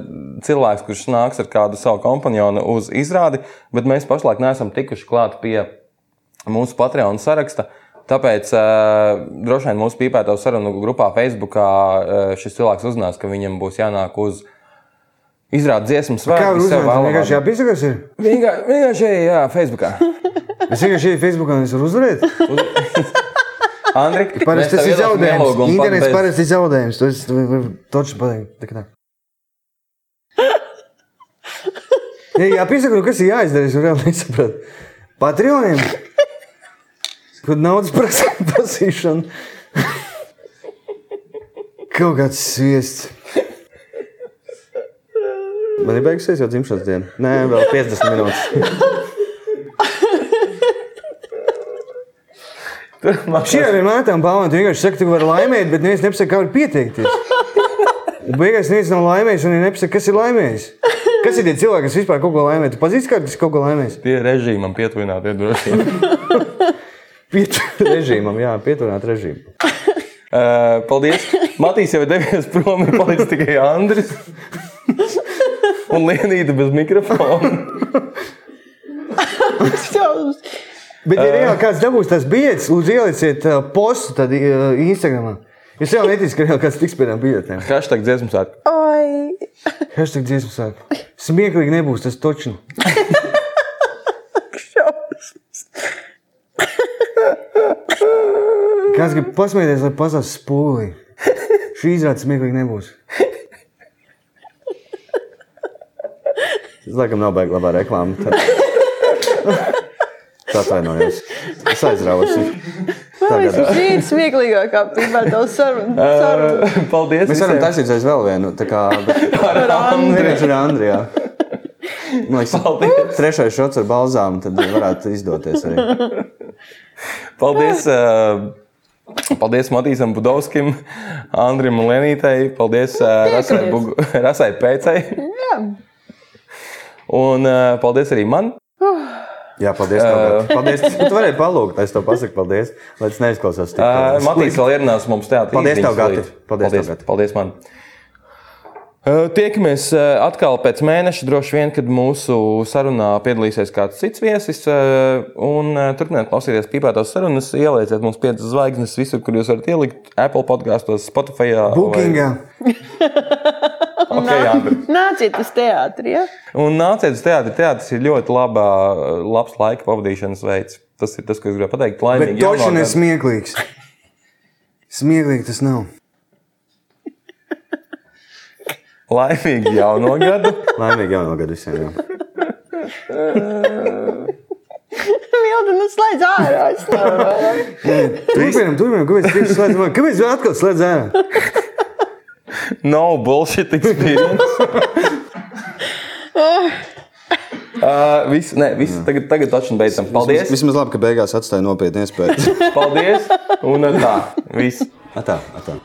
cilvēks, kurš nāks ar kādu savu kompanionu uz izrādi, bet mēs pašlaik neesam tikuši klāt pie mūsu Patreon saraksta. Tāpēc uh, droši vien mūsu pīpētāju sarunu grupā Facebook uh, šis cilvēks uzzinās, ka viņam būs jānāk uz izrāda dziesmu Kā svētku. uzvarēt? Vienkārši jāpiesakās. ir? Vienkārši, vienkārši jā, Facebookā. Es vienkārši eju Facebookā un es varu uzvarēt. Andri, Parasti tas ir zaudējums. Internets parasti ir zaudējums. To es toču pateicu. Tā kā tā. Jā, jāpiesaka, nu kas ir jāizdara. Es vēl nesapratu. Patreoniem. Kur naudas prasīšana. Kaut kāds sviests. Man ir beigusies jau dzimšanas diena. Nē, vēl 50 minūtes. Ir vienmēr tā pāri. Vienkārši saki, ka tu vari laimēt, bet neviens nepasaka, kā var pieteikties. Un beigās neviens nav laimējis, un viņi nepasaka, kas ir laimējis. Kas ir tie cilvēki, kas vispār kaut ko laimē? Tu pazīsti, kā tas kaut ko laimējis? Tie režīmam pietuvināti droši vien. Pietur režīmam, jā, pieturināt režīmu. Uh, paldies. Matīs jau ir devies prom, ir palicis tikai Andris. Un Lienīta bez mikrofona. Bet, ja reāli kāds dabūs tās biļetes, lūdzu, ielieciet uh, postu tad, uh, Instagram. Es jau neticu, ka reāli kāds tiks pie tām biļetēm. Hashtag dziesmu sāk. Oi! Hashtag dziesmu sāk. Smieklīgi nebūs tas točni. Kāds grib pasmieties, lai pasās spūlī. Šī izrāde smieklīgi nebūs. Tas, laikam, nav baigta labā reklāma. Tad... Tā atvainojos. Es liekas, šī ir smieklīgākā pīpēta saruna. Uh, paldies. Mēs varam taisīties vēl vienu. Tā kā Ar Andri. Andrejs un Andrijā. Man liekas, Paldies. trešais šots ar balzām, tad varētu izdoties arī. Paldies. Uh, Paldies Matīsam Budovskim, Andrim un Lenītei. Paldies uh, Rasai, Bugu, Rasai Pēcei. Jā. Un uh, paldies arī man. Jā, paldies. Uh, paldies. Tu varēji palūgt, es tev pasaku paldies, lai tas neizklausās Uh, Matīs vēl ierunās mums teātrī. Paldies tev, Gati. līdz. Paldies tev, paldies, paldies man. Uh, Tiekamies uh, atkal pēc mēneša, droši vien, kad mūsu sarunā piedalīsies kāds cits viesis. uh, Un uh, turpiniet klausīties pīpētās sarunas, ielieciet mums piecas zvaigznes visur, kur jūs varat ielikt Apple podkāstos, Spotify. Bookingā. Okay, Andri. Nāciet uz teātri. Ja? Un nāciet uz teātri. Teātris ir ļoti labā, labs laika pavadīšanas veids. Tas ir tas, ko es gribēju pateikt. Laimīgi jauno ir gadu. smieklīgs. Smieklīgi tas nav. Laimīgi jauno gadu. Laimīgi jauno gadu visiem. Jā. Milda, nu slēdz ārā. Turpinām, turpinām. Kāpēc tieši slēdz ārā? Kāpēc vēl atkal slēdz ārā? No bullshit experience. Uh, viss, nē, viss, tagad, tagad taču beidzam. Paldies! Vismaz labi, ka beigās atstāja nopietnu iespēju. Paldies! Un tā, viss. Atā, atā.